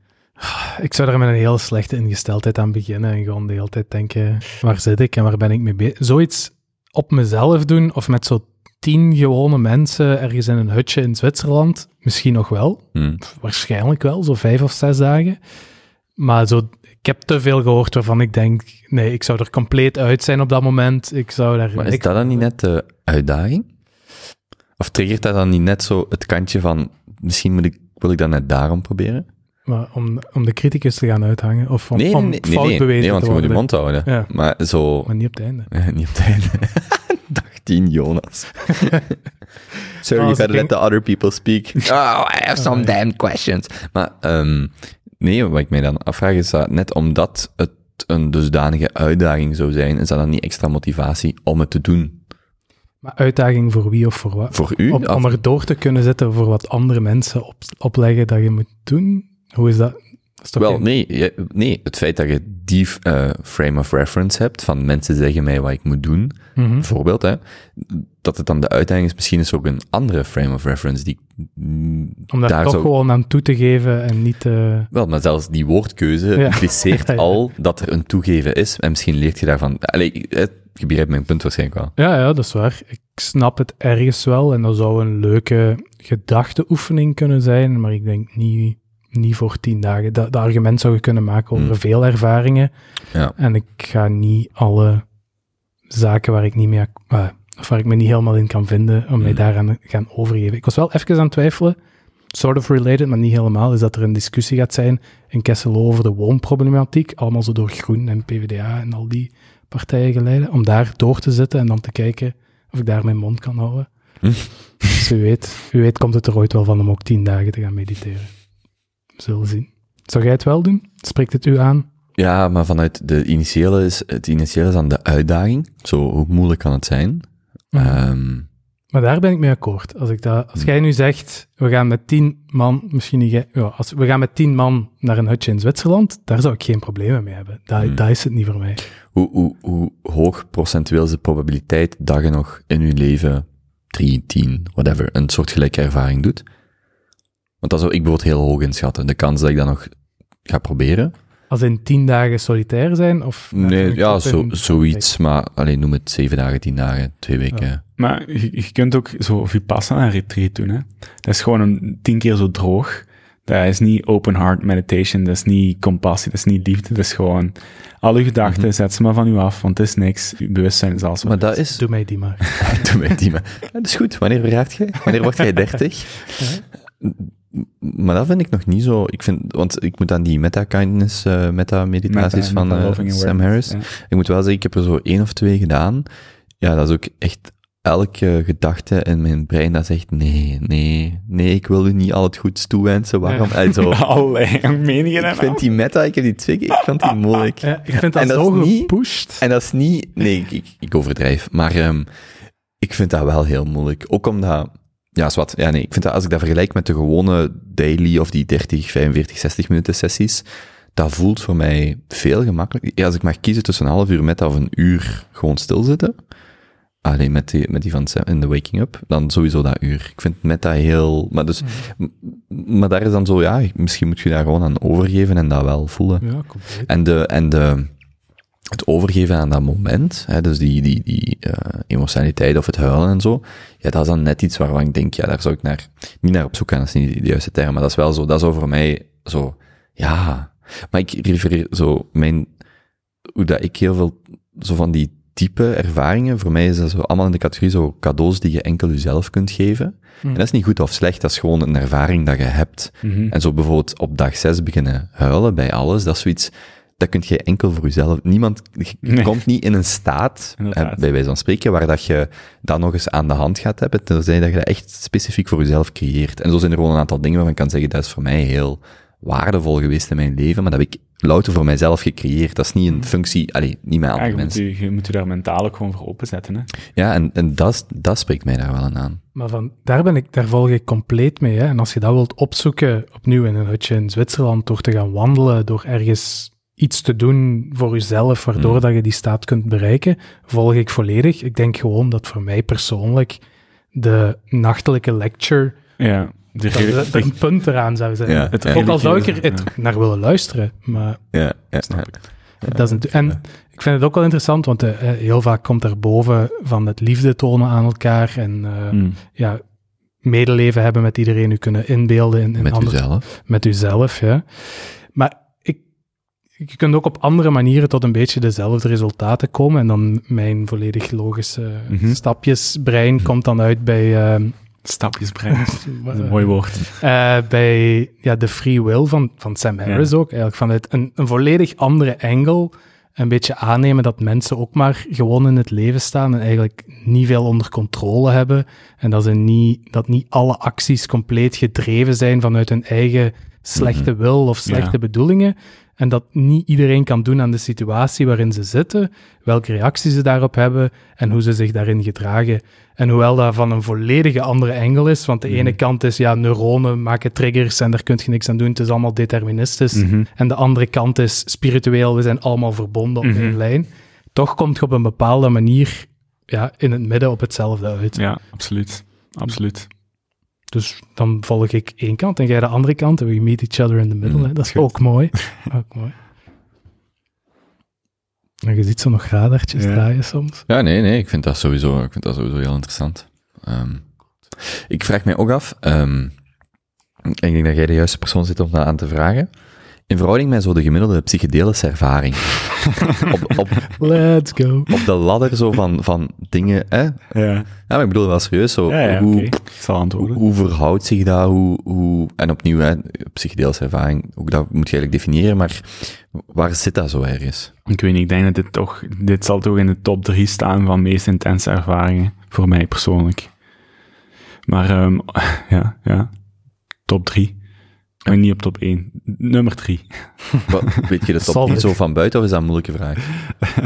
Ik zou er met een heel slechte ingesteldheid aan beginnen en gewoon de hele tijd denken, waar zit ik en waar ben ik mee bezig? Zoiets op mezelf doen of met zo tien gewone mensen ergens in een hutje in Zwitserland, misschien nog wel. Hm. Waarschijnlijk wel, zo vijf of zes dagen. Maar zo, ik heb te veel gehoord waarvan ik denk, nee, ik zou er compleet uit zijn op dat moment. Ik zou daar Maar is dat dan niet net de uitdaging? Of triggert dat dan niet net zo het kantje van, misschien moet ik, wil ik dat net daarom proberen? Maar om, om de criticus te gaan uithangen, of om, Nee, nee, om nee, nee, fout nee, bewezen nee, want te je moet je mond houden. Ja. Maar zo, Maar niet op het einde. Niet op het einde. Dag 10, Jonas. Sorry, gotta ik let the other people speak. Oh, I have some Oh, damn questions. Maar ehm, nee, wat ik mij dan afvraag is dat net omdat het een dusdanige uitdaging zou zijn, is dat dan niet extra motivatie om het te doen? Maar uitdaging voor wie of voor wat? Voor u? Om, er door te kunnen zitten voor wat andere mensen op, opleggen dat je moet doen? Hoe is dat? Wel, geen- nee, nee, het feit dat je die eh, frame of reference hebt, van mensen zeggen mij wat ik moet doen, Mhm. bijvoorbeeld, hè, dat het dan de uitdaging is, misschien is ook een andere frame of reference die Om daar daar toch zou- gewoon aan toe te geven en niet... eh, Wel, maar zelfs die woordkeuze impliceert Ja, al dat er een toegeven is. En misschien leert je daarvan... Allee, je begrijpt mijn punt waarschijnlijk wel. Ja, ja, dat is waar. Ik snap het ergens wel en dat zou een leuke gedachteoefening kunnen zijn, maar ik denk niet, niet voor tien dagen. Dat, dat argument zou je kunnen maken over Hmm. veel ervaringen Ja. en ik ga niet alle zaken waar ik niet mee, ak- eh, of waar ik me niet helemaal in kan vinden, om mij Hmm. daaraan gaan overgeven. Ik was wel even aan het twijfelen, sort of related, maar niet helemaal, is dat er een discussie gaat zijn in Kesselo over de woonproblematiek, allemaal zo door Groen en PvdA en al die partijen geleiden, om daar door te zitten en dan te kijken of ik daar mijn mond kan houden. Hm. Dus u weet, u weet komt het er ooit wel van om ook tien dagen te gaan mediteren. Zullen zien. Zou jij het wel doen? Spreekt het u aan? Ja, maar vanuit de initiële is... Het initiële is dan de uitdaging. Zo, hoe moeilijk kan het zijn? Ehm, Maar daar ben ik mee akkoord. Als, ik dat, als jij nu zegt, we gaan met tien man, misschien niet ja, als, we gaan met tien man naar een hutje in Zwitserland, daar zou ik geen problemen mee hebben. Dat, Hmm. dat is het niet voor mij. hoe, hoe, hoe hoog procentueel is de probabiliteit dat je nog in je leven 3, 10, whatever, een soortgelijke ervaring doet? Want dat zou ik bijvoorbeeld heel hoog inschatten. De kans dat ik dat nog ga proberen, Als in tien dagen solitair zijn? Of Nee, ja, zo, in- zoiets, maar alleen noem het zeven dagen, tien dagen, twee weken. Maar je, je kunt ook zo Vipassana retreat doen, hè. Dat is gewoon een tien keer zo droog. Dat is niet open heart meditation, dat is niet compassie, dat is niet liefde, dat is gewoon... Al uw gedachten, Mhm. zet ze maar van u af, want het is niks. Uw bewustzijn is alles Maar dat is... Doe mij die maar. Doe mij die maar. Ja, dat is goed. Wanneer verjaart jij? Wanneer word jij dertig? Maar dat vind ik nog niet zo... Ik vind, want ik moet aan die meta-kindness, eh, meta-meditaties Meta- van eh, Sam Harris. ja. Ik moet wel zeggen, ik heb er zo één of twee gedaan. Ja, dat is ook echt elke gedachte in mijn brein dat zegt, nee, nee, nee, ik wil u niet al het goeds toewensen. Waarom? En zo, meningen ik vind die meta, ik heb die twee ik vond die moeilijk. Ja, ik vind dat, En dat zo is niet- gepusht. En dat is niet... Nee, ik, ik, ik overdrijf. Maar ehm, ik vind dat wel heel moeilijk. Ook omdat... Ja, zwart. Ja, nee. Ik vind dat als ik dat vergelijk met de gewone daily of die 30, 45, 60 minuten sessies, dat voelt voor mij veel gemakkelijker. Ja, als ik mag kiezen tussen een half uur met of een uur gewoon stilzitten, alleen met die, met die van Sam in de Waking Up, dan sowieso dat uur. Ik vind meta heel... Maar, dus, maar daar is dan zo, ja, misschien moet je daar gewoon aan overgeven en dat wel voelen. Ja, compleet. En, de, en de, het overgeven aan dat moment, hè, dus die, die, die eh, emotionaliteit of het huilen en zo, ja, dat is dan net iets waarvan ik denk, ja, daar zou ik naar, niet naar op zoek gaan, dat is niet de juiste term, maar dat is wel zo, dat is zo voor mij zo, ja. Maar ik refereer zo, mijn, hoe dat ik heel veel, zo van die type ervaringen, voor mij is dat zo allemaal in de categorie zo cadeaus die je enkel jezelf kunt geven. Hm. En dat is niet goed of slecht, dat is gewoon een ervaring dat je hebt. Mhm. En zo bijvoorbeeld op dag zes beginnen huilen bij alles, dat is zoiets, dat kun je enkel voor jezelf. Niemand je Nee. komt niet in een staat, Inderdaad. eh, bij wijze van spreken, waar dat je dat nog eens aan de hand gaat hebben, tenzij dat je dat echt specifiek voor jezelf creëert. En zo zijn er gewoon een aantal dingen waarvan ik kan zeggen, dat is voor mij heel waardevol geweest in mijn leven, maar dat heb ik louter voor mijzelf gecreëerd. Dat is niet een functie, allee, niet met Ja, andere je, moet mensen. je, je moet je daar mentaal ook gewoon voor openzetten, hè. Ja, en, en dat, dat spreekt mij daar wel aan aan. Maar van, daar, ben ik, daar volg ik compleet mee. Hè. En als je dat wilt opzoeken, opnieuw in een hutje in Zwitserland, door te gaan wandelen, door ergens iets te doen voor jezelf, waardoor Hmm. dat je die staat kunt bereiken, volg ik volledig. Ik denk gewoon dat voor mij persoonlijk de nachtelijke lecture Ja. De, dat dat de- een punt eraan zou zijn. Ja, het ja. Ook al zou ik er naar willen luisteren, maar Ja, ja, snap ja. ik. Dat is een, en ik vind het ook wel interessant, want eh, eh, heel vaak komt daarboven van het liefde tonen aan elkaar en eh, Mm. ja, medeleven hebben met iedereen, u kunnen inbeelden in, in Met uzelf. met uzelf. Ja. Maar je kunt ook op andere manieren tot een beetje dezelfde resultaten komen. En dan mijn volledig logische Mhm. stapjesbrein komt dan uit bij, ehm, Stapjesbrein. Dat is een mooi woord. eh, bij ja, de free will van, van Sam Harris ook. Eigenlijk vanuit een, een volledig andere angle. Een beetje aannemen dat mensen ook maar gewoon in het leven staan en eigenlijk niet veel onder controle hebben. En dat, ze niet, dat niet alle acties compleet gedreven zijn vanuit hun eigen slechte wil of slechte Ja. bedoelingen. En dat niet iedereen kan doen aan de situatie waarin ze zitten, welke reacties ze daarop hebben en hoe ze zich daarin gedragen. En hoewel dat van een volledige andere angle is, want de ene kant is, ja, neuronen maken triggers en daar kun je niks aan doen, het is allemaal deterministisch. Mhm. En de andere kant is spiritueel, we zijn allemaal verbonden op Mhm. één lijn. Toch komt je op een bepaalde manier ja, in het midden op hetzelfde uit. Ja, absoluut. Absoluut. Dus dan volg ik één kant en jij de andere kant en we meet each other in the middle. Mm, hè. Dat is goed. ook mooi. ook mooi. En je ziet zo nog radartjes Ja. draaien soms. Ja, nee, nee, ik vind dat sowieso, ik vind dat sowieso heel interessant. Ehm, ik vraag mij ook af, ehm, ik denk dat jij de juiste persoon zit om dat aan te vragen, in verhouding met zo de gemiddelde psychedelische ervaring. op, op, Let's go. Op de ladder zo van, van dingen, hè? Ja. ja ik bedoel wel serieus, zo, hoe, hoe, verhoudt zich dat, hoe, hoe, en opnieuw, hè, psychedelische ervaring, ook dat moet je eigenlijk definiëren, maar waar zit dat zo ergens? Ik weet niet, ik denk dat dit toch, dit zal toch in de top 3 staan van meest intense ervaringen, voor mij persoonlijk. Maar, ehm, ja, ja, top 3. En niet op top 1. Nummer 3. Weet je dat top niet zo van buiten of is dat een moeilijke vraag?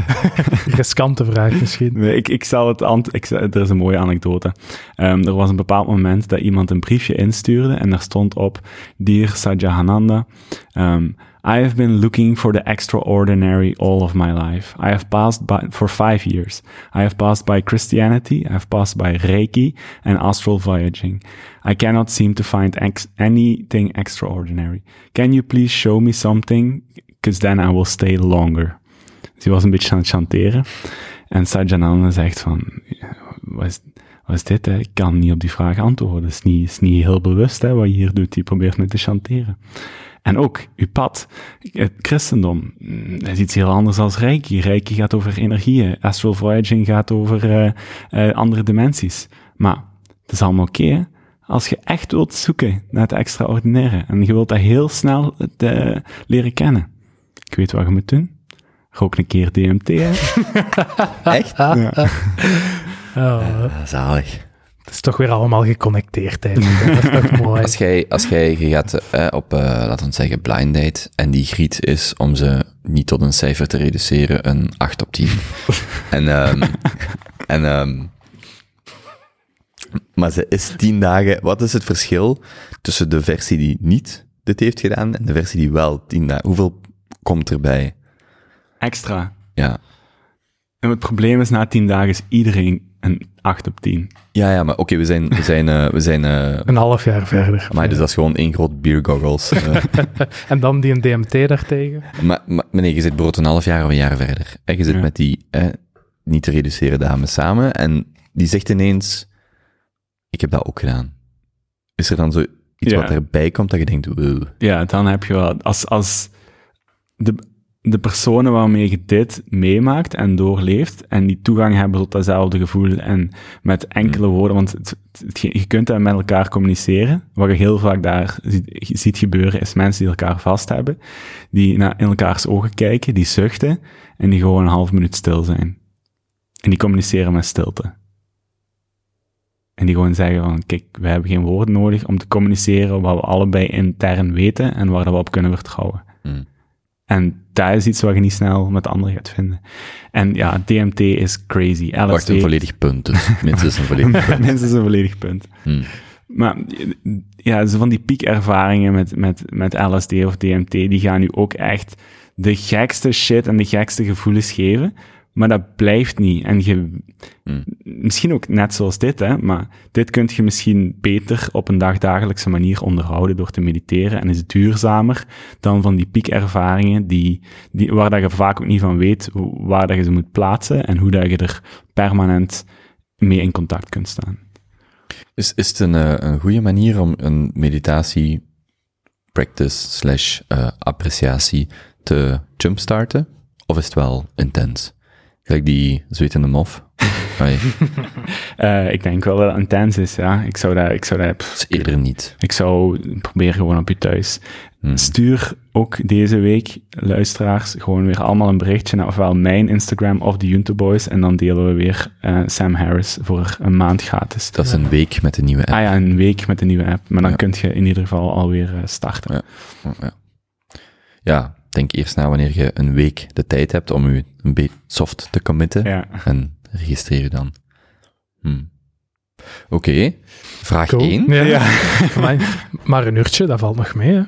Riskante vraag misschien. Nee, ik, ik zal het ant ik, er is een mooie anekdote. Ehm, er was een bepaald moment dat iemand een briefje instuurde en daar stond op: Dear Sajahananda, um, I have been looking for the extraordinary all of my life. I have passed by, for five years. I have passed by Christianity, I have passed by Reiki and astral voyaging. I cannot seem to find anything extraordinary. Can you please show me something? Because then I will stay longer. Dus hij was een beetje aan het chanteren. En Sajananda zegt van, wat is, wat dit? Ik kan niet op die vraag antwoorden. Het is niet, is niet heel bewust hè, wat je hier doet. Je probeert me te chanteren. En ook, uw pad, het christendom, mm, dat is iets heel anders dan Reiki. Reiki gaat over energieën. Astral Voyaging gaat over eh, eh, andere dimensies. Maar het is allemaal oké? Als je echt wilt zoeken naar het extraordinaire en je wilt dat heel snel eh, leren kennen. Ik weet wat je moet doen. Rook een keer DMT, hè? Echt? Oh, Ah, zalig. Het is toch weer allemaal geconnecteerd eigenlijk. Dat is toch mooi. Als jij, als jij je gaat eh, op, eh, laten we zeggen, blind date, en die griet is om ze niet tot een cijfer te reduceren, een 8 op 10. en, ehm en, ehm maar ze is 10 dagen, wat is het verschil tussen de versie die niet dit heeft gedaan en de versie die wel 10 dagen, hoeveel komt erbij? Extra. Ja. En het probleem is, na tien dagen is iedereen een 8 op 10. Ja, ja, maar oké, we zijn, we zijn, eh, we zijn, eh Een half jaar verder. maar dus dat is gewoon één groot beer goggles. eh. En dan die een DMT daartegen. Maar, maar, maar nee, je zit bijvoorbeeld een half jaar of een jaar verder. En je zit Ja. met die eh, niet te reduceren dame samen. En die zegt ineens, ik heb dat ook gedaan. Is er dan zo iets Ja. wat erbij komt dat je denkt, wow. Ja, dan heb je wel... Als, als de, de personen waarmee je dit meemaakt en doorleeft, en die toegang hebben tot datzelfde gevoel, en met enkele woorden, want het, het- je kunt dat met elkaar communiceren. Wat je heel vaak daar ziet, ziet gebeuren, is mensen die elkaar vast hebben, die naar in elkaars ogen kijken, die zuchten, en die gewoon een half minuut stil zijn. En die communiceren met stilte. En die gewoon zeggen van, kijk, we hebben geen woorden nodig om te communiceren wat we allebei intern weten en waar we op kunnen vertrouwen. Hmm. En dat is iets wat je niet snel met anderen gaat vinden. En ja, DMT is crazy. LSD, Wacht, een volledig punt dus. Minstens een volledig punt. Minstens een volledig punt. Hmm. Maar ja, zo van die piekervaringen met, met, met LSD of DMT, die gaan nu ook echt de gekste shit en de gekste gevoelens geven. Maar dat blijft niet. En je, Hmm. misschien ook net zoals dit, hè, maar dit kun je misschien beter op een dagdagelijkse manier onderhouden door te mediteren en is duurzamer dan van die piekervaringen die, die, waar dat je vaak ook niet van weet waar dat je ze moet plaatsen en hoe dat je er permanent mee in contact kunt staan. Is, is het een, eh, een goede manier om een meditatie practice slash eh, appreciatie te jumpstarten? Of is het wel intens? Gelijk die zwetende mof. Eh, ik denk wel dat het intens is, ja. Ik zou dat, ik zou dat, pff, eerder niet. ik zou proberen gewoon op je thuis. Hmm. Stuur ook deze week, luisteraars, gewoon weer allemaal een berichtje naar ofwel mijn Instagram of de Junto Boys en dan delen we weer eh, Sam Harris voor een maand gratis. Dat is een week met de nieuwe app. Ah ja, een week met de nieuwe app. Maar dan Ja. kun je in ieder geval alweer eh, starten. Ja. Ja. ja, denk eerst na wanneer je een week de tijd hebt om je een beetje soft te committen. Ja. En registreer je dan. Hmm. Oké, vraag Cool. 1. Ja. Maar een uurtje, dat valt nog mee. Hè?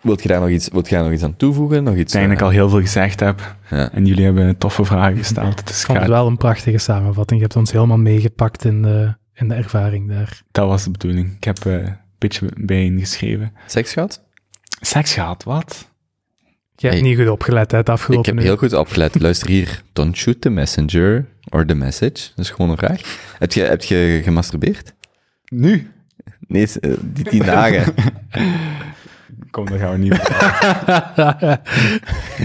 Wilt je daar nog iets, wilt je daar nog iets aan toevoegen? Nog iets, Ik denk dat ik al heel veel gezegd heb. Ja. En jullie hebben toffe vragen gesteld. Dus Ik vond het wel een prachtige samenvatting. Je hebt ons helemaal meegepakt in de, in de ervaring daar. dat was de bedoeling. Ik heb eh, een beetje bijeengeschreven. Seks gehad? Seks gehad, wat? Je hebt Hey. niet goed opgelet, hè, het Ik afgelopen heb uur. heel goed opgelet. Luister hier. Don't shoot the messenger or the message. Dat is gewoon een vraag. Heb je, heb je gemasturbeerd? Nu? Nee, eh, die tien dagen. Kom, dat gaan we niet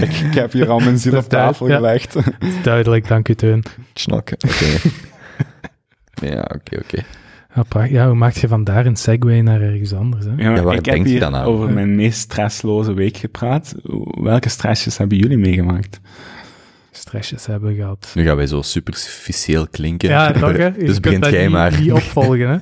ik, ik heb hier al mijn ziel op tafel ja. gelegd. Duidelijk, dank u, Teun. Snakken. Oké. ja, oké, oké. Ja, ja, hoe maak je vandaar een segue naar ergens anders? Hè? Ja, waar ik heb denkt je dan aan? over mijn meest stressloze week gepraat. Welke stressjes hebben jullie meegemaakt? Stressjes hebben gehad. Nu gaan wij zo superficieel klinken. Ja, toch, hè? Je dus begint jij maar. niet opvolgen, hè?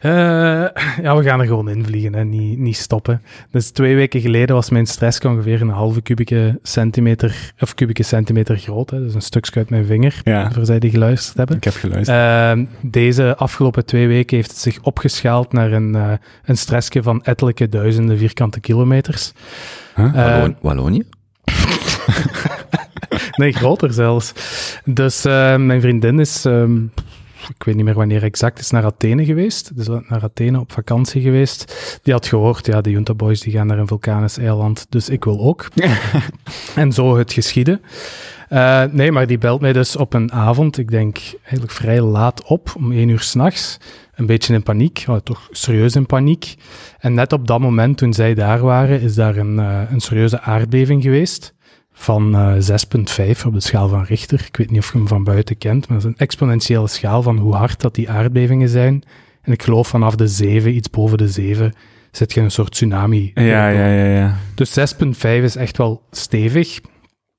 Eh, ja, we gaan er gewoon invliegen, hè? Niet, niet stoppen. Dus twee weken geleden was mijn stress ongeveer een halve kubieke centimeter, of kubieke centimeter groot, hè? Dus een stukje uit mijn vinger, Ja, voor zij die geluisterd hebben. ik heb geluisterd. Ehm, deze afgelopen twee weken heeft het zich opgeschaald naar een, eh een stressje van ettelijke duizenden vierkante kilometers. Huh? Eh, Wallo- Wallonië? Nee, groter zelfs. Dus eh, mijn vriendin is, ehm, ik weet niet meer wanneer exact, is naar Athene geweest. Dus naar Athene op vakantie geweest. Die had gehoord, ja, de Junta Boys die gaan naar een vulkanisch eiland, dus ik wil ook. en zo het geschieden. Eh, nee, maar die belt mij dus op een avond, ik denk eigenlijk vrij laat op, om één uur s'nachts. Een beetje in paniek, oh, toch serieus in paniek. En net op dat moment, toen zij daar waren, is daar een, eh, een serieuze aardbeving geweest van eh 6,5 op de schaal van Richter. Ik weet niet of je hem van buiten kent, maar dat is een exponentiële schaal van hoe hard dat die aardbevingen zijn. En ik geloof vanaf de 7, iets boven de 7, zit je in een soort tsunami. Ja, ja, ja, ja. Dus 6,5 is echt wel stevig.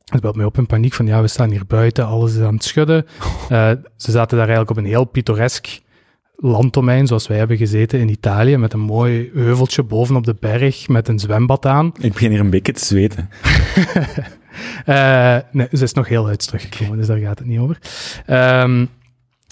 Het belt mij op in paniek van ja, we staan hier buiten, alles is aan het schudden. Eh, ze zaten daar eigenlijk op een heel pittoresk landdomein, zoals wij hebben gezeten in Italië, met een mooi heuveltje bovenop de berg, met een zwembad aan. Ik begin hier een beetje te zweten. Eh, nee, ze is nog heel uit teruggekomen, dus daar gaat het niet over. Ehm,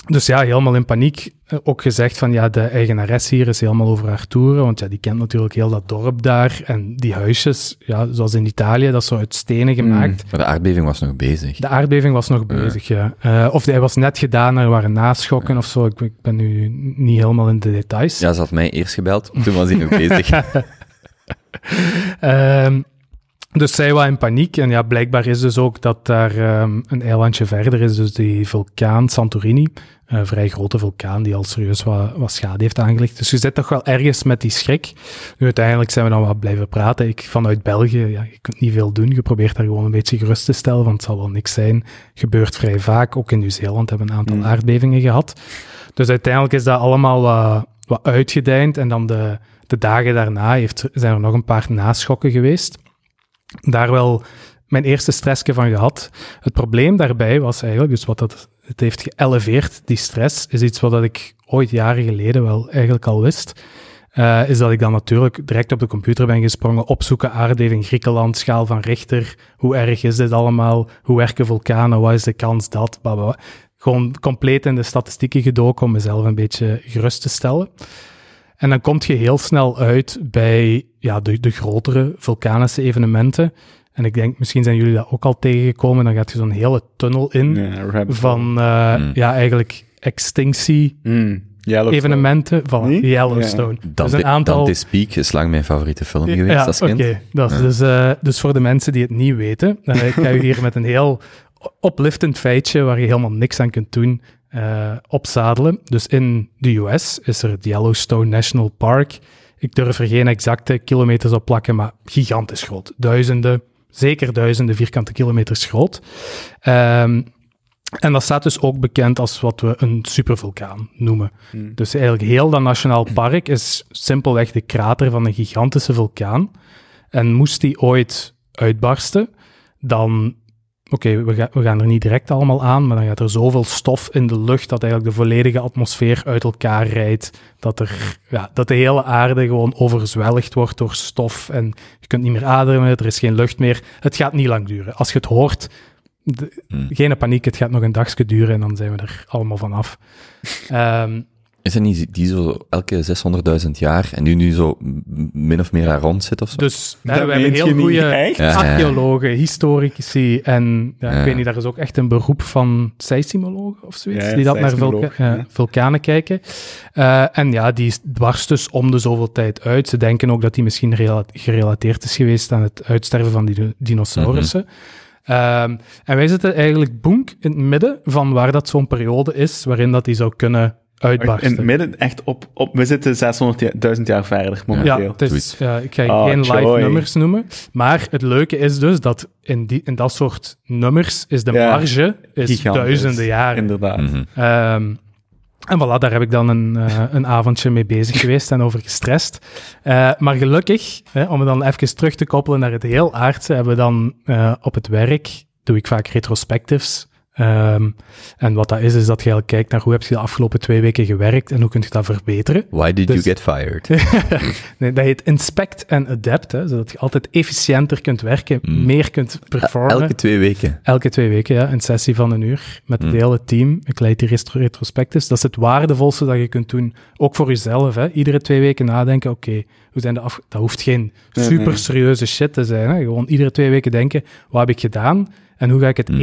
dus ja, helemaal in paniek. Eh, Ook gezegd van ja, de eigenares hier is helemaal over haar toeren, want ja, die kent natuurlijk heel dat dorp daar. En die huisjes, ja, zoals in Italië, dat is zo uit stenen gemaakt. Maar de aardbeving was nog bezig. De aardbeving was nog bezig, ja. Eh, of hij was net gedaan, er waren naschokken of zo. Ik, ik ben nu niet helemaal in de details. Ja, ze had mij eerst gebeld. Toen was hij nog bezig. Ehm, dus zij was in paniek. En ja, blijkbaar is dus ook dat daar ehm, een eilandje verder is, dus die vulkaan Santorini. Een vrij grote vulkaan die al serieus wat, wat schade heeft aangelicht. Dus je zit toch wel ergens met die schrik. Nu uiteindelijk zijn we dan wat blijven praten. Ik vanuit België, ja, je kunt niet veel doen. Je probeert daar gewoon een beetje gerust te stellen, want het zal wel niks zijn. Gebeurt vrij vaak. Ook in Nieuw-Zeeland hebben we een aantal Mm. aardbevingen gehad. Dus uiteindelijk is dat allemaal wat, wat uitgedijnd. En dan de, de dagen daarna heeft, zijn er nog een paar naschokken geweest. Daar wel mijn eerste stressje van gehad. Het probleem daarbij was eigenlijk, dus wat dat, het heeft geëleveerd, die stress, is iets wat ik ooit jaren geleden wel eigenlijk al wist. Eh, is dat ik dan natuurlijk direct op de computer ben gesprongen, opzoeken aardbeving Griekenland, schaal van Richter, hoe erg is dit allemaal, hoe werken vulkanen, wat is de kans dat. Gewoon compleet in de statistieken gedoken om mezelf een beetje gerust te stellen. En dan kom je heel snel uit bij ja, de, de grotere vulkanische evenementen. En ik denk, misschien zijn jullie dat ook al tegengekomen. Dan gaat je zo'n hele tunnel in van, eh, Mm. ja, eigenlijk extinctie Mm, Yellowstone. evenementen van? Yellowstone. Dante, dus een aantal... Dante's Peak is lang mijn favoriete film geweest ja, als oké. kind. Dat is Ja. dus, eh, dus voor de mensen die het niet weten, eh, ik ga u hier met een heel opliftend feitje waar je helemaal niks aan kunt doen, eh, opzadelen. Dus in de US is er het Yellowstone National Park. Ik durf er geen exacte kilometers op plakken, maar gigantisch groot. Duizenden, zeker duizenden vierkante kilometers groot. Ehm, en dat staat dus ook bekend als wat we een supervulkaan noemen. Hmm. Dus eigenlijk heel dat nationaal park is simpelweg de krater van een gigantische vulkaan. En moest die ooit uitbarsten, dan... Oké, we, ga- we gaan er niet direct allemaal aan, maar dan gaat er zoveel stof in de lucht dat eigenlijk de volledige atmosfeer uit elkaar rijdt. Dat, er, ja, dat de hele aarde gewoon overzwelligd wordt door stof en je kunt niet meer ademen, er is geen lucht meer. Het gaat niet lang duren. Als je het hoort, de- Hmm. geen paniek, het gaat nog een dagje duren en dan zijn we er allemaal vanaf. Ehm Is het niet die zo elke 600.000 jaar en nu, nu zo min of meer daar rond zit of zo? Dus Dat we hebben je heel goede archeologen, historici en ja, Ja. ik weet niet, daar is ook echt een beroep van seismologen of zoiets, Ja, ja, die dat naar seismoloog, vulka- ja, ja. vulkanen kijken. Eh, en ja, die barst dus om de zoveel tijd uit. Ze denken ook dat die misschien rela- gerelateerd is geweest aan het uitsterven van die di- dinosaurussen. Ehm, en wij zitten eigenlijk boenk in het midden van waar dat zo'n periode is, waarin dat die zou kunnen uitbarsten. In het midden, echt op, op... We zitten 600.000 jaar verder, momenteel. Ja, het is, ja, ik ga Ah, geen live joy. nummers noemen. Maar het leuke is dus dat in, die, in dat soort nummers is de Ja, marge is Gigantisch. duizenden jaren. Inderdaad. Mhm. Ehm, en voilà, daar heb ik dan een, eh, een avondje mee bezig geweest en over gestrest. Eh, maar gelukkig, hè, om het dan even terug te koppelen naar het heel aardse, hebben we dan eh, op het werk, doe ik vaak retrospectives. Ehm, en wat dat is, is dat je eigenlijk kijkt naar hoe heb je de afgelopen twee weken gewerkt en hoe kun je dat verbeteren. Why did Dus- you get fired? nee, dat heet inspect en adapt, hè, zodat je altijd efficiënter kunt werken, Mm. meer kunt performen. Elke twee weken. Elke twee weken, ja. Een sessie van een uur met het Mm. hele team. Ik leid die retro- retrospectives. Dat is het waardevolste dat je kunt doen. Ook voor jezelf, hè. Iedere twee weken nadenken, oké, hoe zijn de af... Dat hoeft geen super serieuze shit te zijn, hè. Gewoon iedere twee weken denken, wat heb ik gedaan? En hoe ga ik het Mm.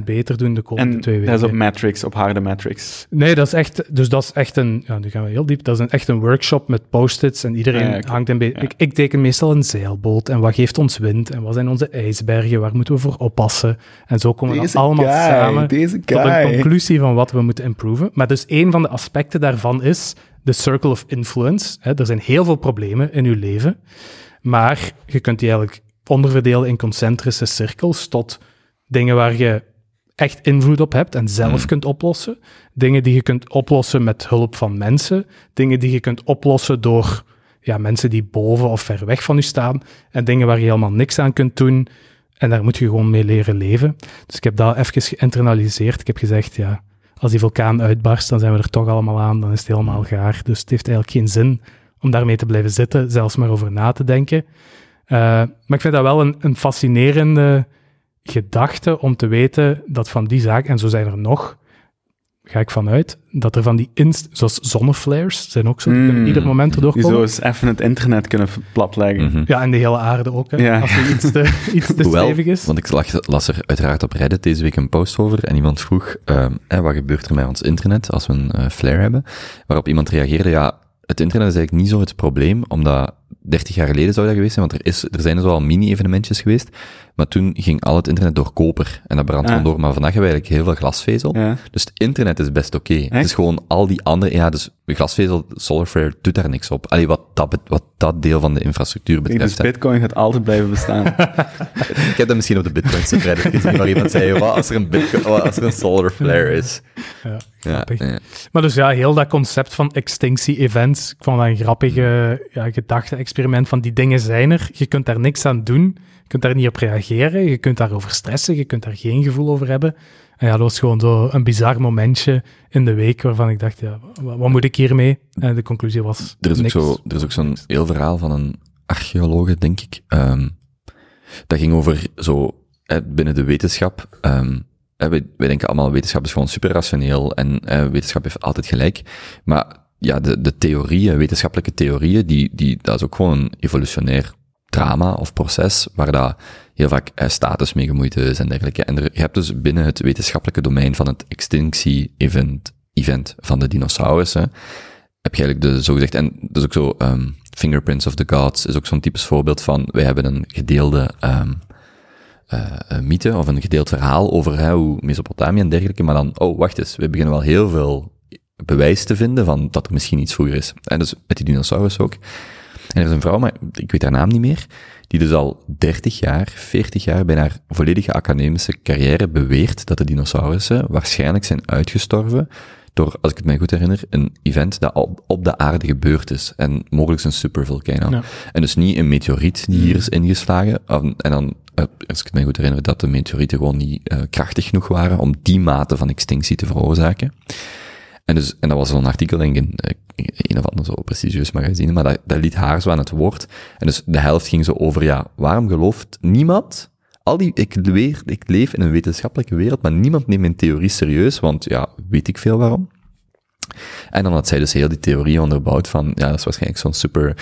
1% beter doen de komende En twee dat weken? is op metrics, op harde metrics. Nee, dat is echt, dus dat is echt een, ja, nu gaan we heel diep, dat is een, echt een workshop met post-its en iedereen Ja, ja, oké. hangt een beetje, ik, ik teken meestal een zeilboot en wat geeft ons wind en wat zijn onze ijsbergen, waar moeten we voor oppassen en zo komen we dan allemaal samen deze tot een conclusie van wat we moeten improven. Maar dus een van de aspecten daarvan is de circle of influence. Er zijn heel veel problemen in uw leven, maar je kunt die eigenlijk onderverdelen in concentrische cirkels tot dingen waar je echt invloed op hebt en zelf Hmm. kunt oplossen. Dingen die je kunt oplossen met hulp van mensen. Dingen die je kunt oplossen door ja, mensen die boven of ver weg van u staan. En dingen waar je helemaal niks aan kunt doen. En daar moet je gewoon mee leren leven. Dus ik heb dat even geïnternaliseerd. Ik heb gezegd, ja, als die vulkaan uitbarst, dan zijn we er toch allemaal aan. Dan is het helemaal gaar. Dus het heeft eigenlijk geen zin om daarmee te blijven zitten, zelfs maar over na te denken. Eh, maar ik vind dat wel een, een fascinerende gedachte om te weten dat van die zaak, en zo zijn er nog, ga ik vanuit, dat er van die inst zoals zonneflares zijn ook zo, die kunnen Mm. ieder moment erdoor Die komen. zo eens even het internet kunnen platleggen. Mhm. Ja, en de hele aarde ook, hè, Ja. als die iets te, iets te Hoewel, stevig is. want ik las, las er uiteraard op Reddit deze week een post over en iemand vroeg, ehm, hè, wat gebeurt er met ons internet als we een eh, flare hebben? Waarop iemand reageerde, ja, het internet is eigenlijk niet zo het probleem, omdat 30 jaar geleden zou dat geweest zijn, want er, is, er zijn dus al mini-evenementjes geweest, maar toen ging al het internet door koper en dat brandt gewoon door. Maar vandaag hebben we eigenlijk heel veel glasvezel, Ja. dus het internet is best oké. Het is gewoon al die andere, ja, dus glasvezel, solarflare doet daar niks op. Allee, wat dat, wat dat deel van de infrastructuur Ik denk, betreft. dus hè. bitcoin gaat altijd blijven bestaan. Ik heb dat misschien op de Bitcoin subreddit gezien, waar iemand zei, wat als er een, bitcoin, wat als er een solar flare is? Ja, Ja, grappig. ja. Maar dus ja, heel dat concept van extinctie-events, ik vond dat een grappige ja, gedachte-experiment van die dingen zijn er, je kunt daar niks aan doen, kunt daar niet op reageren, je kunt daarover stressen, je kunt daar geen gevoel over hebben. En ja, dat was gewoon zo een bizar momentje in de week waarvan ik dacht, ja, wat, wat moet ik hiermee? En de conclusie was Er is ook zo, er is ook zo'n heel verhaal van een archeologe, denk ik. Ehm, dat ging over zo, hè, binnen de wetenschap, hè, wij, wij denken allemaal, wetenschap is gewoon super rationeel en wetenschap heeft altijd gelijk. Maar ja, de, de theorieën, wetenschappelijke theorieën, die, die, dat is ook gewoon een evolutionair drama of proces waar dat heel vaak eh, status mee gemoeid is en dergelijke. En er, je hebt dus binnen het wetenschappelijke domein van het extinctie-event event van de dinosaurussen, heb je eigenlijk de zogezegd, en dat is ook zo, ehm, Fingerprints of the Gods is ook zo'n typisch voorbeeld van, wij hebben een gedeelde ehm, eh, een mythe of een gedeeld verhaal over hoe Mesopotamië en dergelijke, maar dan, oh, wacht eens, we beginnen wel heel veel bewijs te vinden van dat er misschien iets vroeger is. En dus met die dinosaurus ook. En er is een vrouw, maar ik weet haar naam niet meer, die dus al 30 jaar, 40 jaar bij haar volledige academische carrière beweert dat de dinosaurussen waarschijnlijk zijn uitgestorven door, als ik het mij goed herinner, een event dat op, op de aarde gebeurd is. En mogelijk een supervulkaan. Ja. En dus niet een meteoriet die hier is ingeslagen. En en dan, eh, als ik het mij goed herinner, dat de meteorieten gewoon niet eh, krachtig genoeg waren om die mate van extinctie te veroorzaken. En, dus, en dat was zo'n artikel, denk ik, in eh, een of ander zo prestigieus magazine, maar dat, dat liet haar zo aan het woord. En dus de helft ging zo over, ja, waarom gelooft niemand? Al die, ik, leer, ik leef in een wetenschappelijke wereld, maar niemand neemt mijn theorie serieus, want ja, weet ik veel waarom. En dan had zij dus heel die theorie onderbouwd van, ja, dat is waarschijnlijk zo'n super,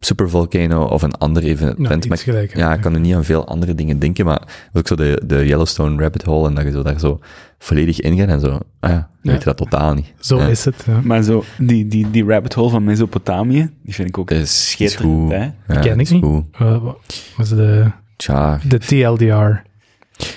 super volcano of een ander event. Nou, maar gelijk, ja, ik kan er niet aan veel andere dingen denken, maar ook zo de, de Yellowstone rabbit hole en dat je zo daar zo volledig ingaat en zo, ah ja, weet je dat totaal niet. Zo Ja. is het. Ja. Maar zo, die, die, die rabbit hole van Mesopotamië, die vind ik ook is, is schitterend, goed. hè? Ja, ken ik is niet. Uh, was de, Tja, de TLDR?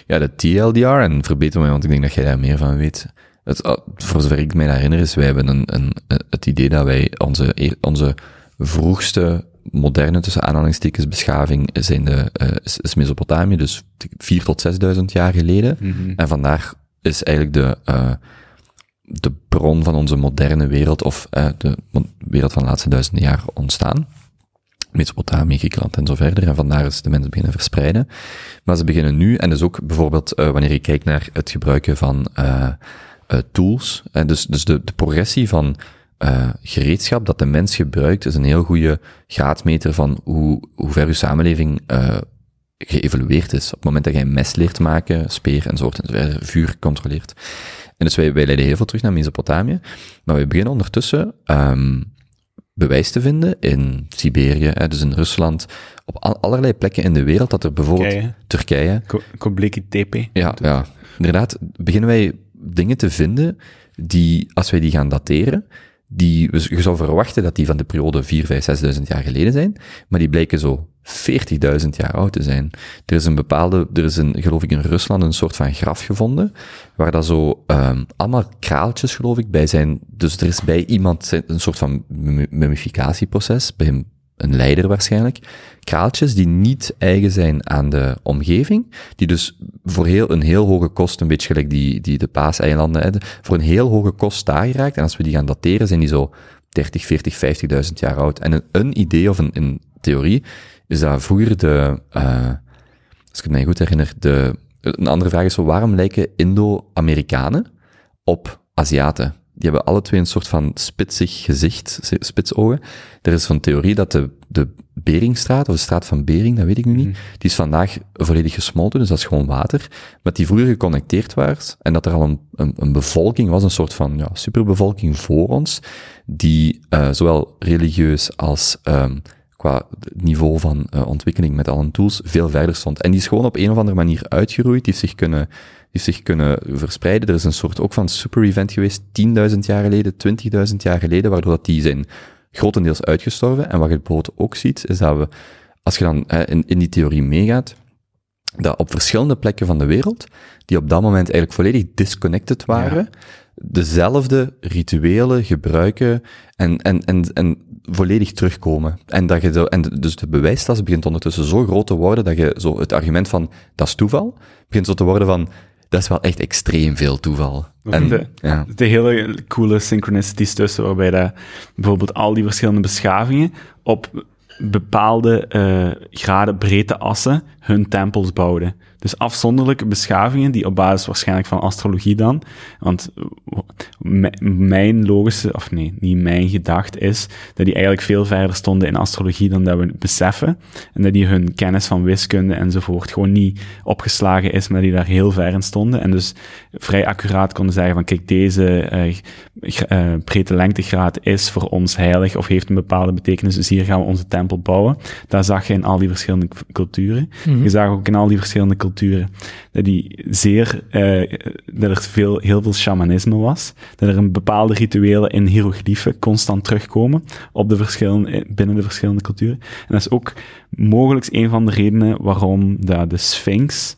Ja, de TLDR, en verbeter me, want ik denk dat jij daar meer van weet. Het, uh, voor zover ik me herinner is, wij hebben een, een, het idee dat wij onze, e- onze vroegste moderne, tussen aanhalingstekens, beschaving zijn de, uh, is, is Mesopotamië, dus 4 tot 6000 jaar geleden. Mhm. En vandaar is eigenlijk de, uh, de bron van onze moderne wereld, of uh, de wereld van de laatste duizenden jaar ontstaan. Mesopotamië, Griekenland en zo verder. En vandaar is de mensen beginnen verspreiden. Maar ze beginnen nu, en dus ook bijvoorbeeld wanneer je kijkt naar het gebruiken van uh, uh, tools, en dus, dus de, de progressie van uh, gereedschap dat de mens gebruikt, is een heel goede graadmeter van hoe, hoe ver uw samenleving uh, geëvolueerd is. Op het moment dat jij een mes leert maken, speer en soort en vuur controleert. En dus wij, wij leiden heel veel terug naar Mesopotamië, maar we beginnen ondertussen um, bewijs te vinden in Siberië, hè, dus in Rusland, op allerlei plekken in de wereld, dat er bijvoorbeeld Turkije. Turkije Ko- Tepe. ja, ja, inderdaad, beginnen wij dingen te vinden die, als wij die gaan dateren, die, je zou verwachten dat die van de periode 4, 5, 6.000 jaar geleden zijn, maar die blijken zo 40.000 jaar oud te zijn. Er is een bepaalde, er is een, geloof ik in Rusland een soort van graf gevonden, waar dat zo, um, allemaal kraaltjes geloof ik bij zijn, dus er is bij iemand een soort van mummificatieproces, bij hem een leider waarschijnlijk, kraaltjes die niet eigen zijn aan de omgeving, die dus voor heel, een heel hoge kost, een beetje gelijk die, die de Paaseilanden hebben, voor een heel hoge kost daar geraakt. En als we die gaan dateren, zijn die zo 30, 40, 50.000 jaar oud. En een, een idee of een, een theorie is dat vroeger de, uh, als ik mij goed herinner, de, een andere vraag is zo, waarom lijken Indo-Amerikanen op Aziaten? Die hebben alle twee een soort van spitsig gezicht, spitsogen. Er is van theorie dat de, de Beringstraat, of de straat van Bering, dat weet ik nu niet, die is vandaag volledig gesmolten, dus dat is gewoon water, maar die vroeger geconnecteerd was, en dat er al een, een, een bevolking was, een soort van ja, superbevolking voor ons, die uh, zowel religieus als um, qua niveau van uh, ontwikkeling met al hun tools veel verder stond. En die is gewoon op een of andere manier uitgeroeid, die heeft zich kunnen die zich kunnen verspreiden. Er is een soort ook van super-event geweest, 10.000 jaar geleden, 20.000 jaar geleden, waardoor dat die zijn grotendeels uitgestorven. En wat je bijvoorbeeld ook ziet, is dat we, als je dan in, in die theorie meegaat, dat op verschillende plekken van de wereld, die op dat moment eigenlijk volledig disconnected waren, ja. dezelfde rituelen gebruiken en, en, en, en volledig terugkomen. En, dat je de, en dus de bewijslast begint ondertussen zo groot te worden, dat je zo het argument van, dat is toeval, begint zo te worden van, dat is wel echt extreem veel toeval. En, de, ja. de hele coole synchronicities tussen, waarbij dat bijvoorbeeld al die verschillende beschavingen op bepaalde uh, graden breedte assen hun tempels bouwden. Dus afzonderlijke beschavingen die op basis waarschijnlijk van astrologie dan, want mijn logische, of nee, niet mijn gedachte is, dat die eigenlijk veel verder stonden in astrologie dan dat we beseffen. En dat die hun kennis van wiskunde enzovoort gewoon niet opgeslagen is, maar die daar heel ver in stonden. En dus vrij accuraat konden zeggen van, kijk, deze eh, eh, breedte lengtegraad is voor ons heilig of heeft een bepaalde betekenis, dus hier gaan we onze tempel bouwen. Dat zag je in al die verschillende culturen. Mhm. Je zag ook in al die verschillende culturen dat die zeer, eh, dat er veel, heel veel shamanisme was, dat er een bepaalde rituelen in hieroglyphen constant terugkomen op de verschillende, binnen de verschillende culturen. En dat is ook mogelijk een van de redenen waarom dat de Sphinx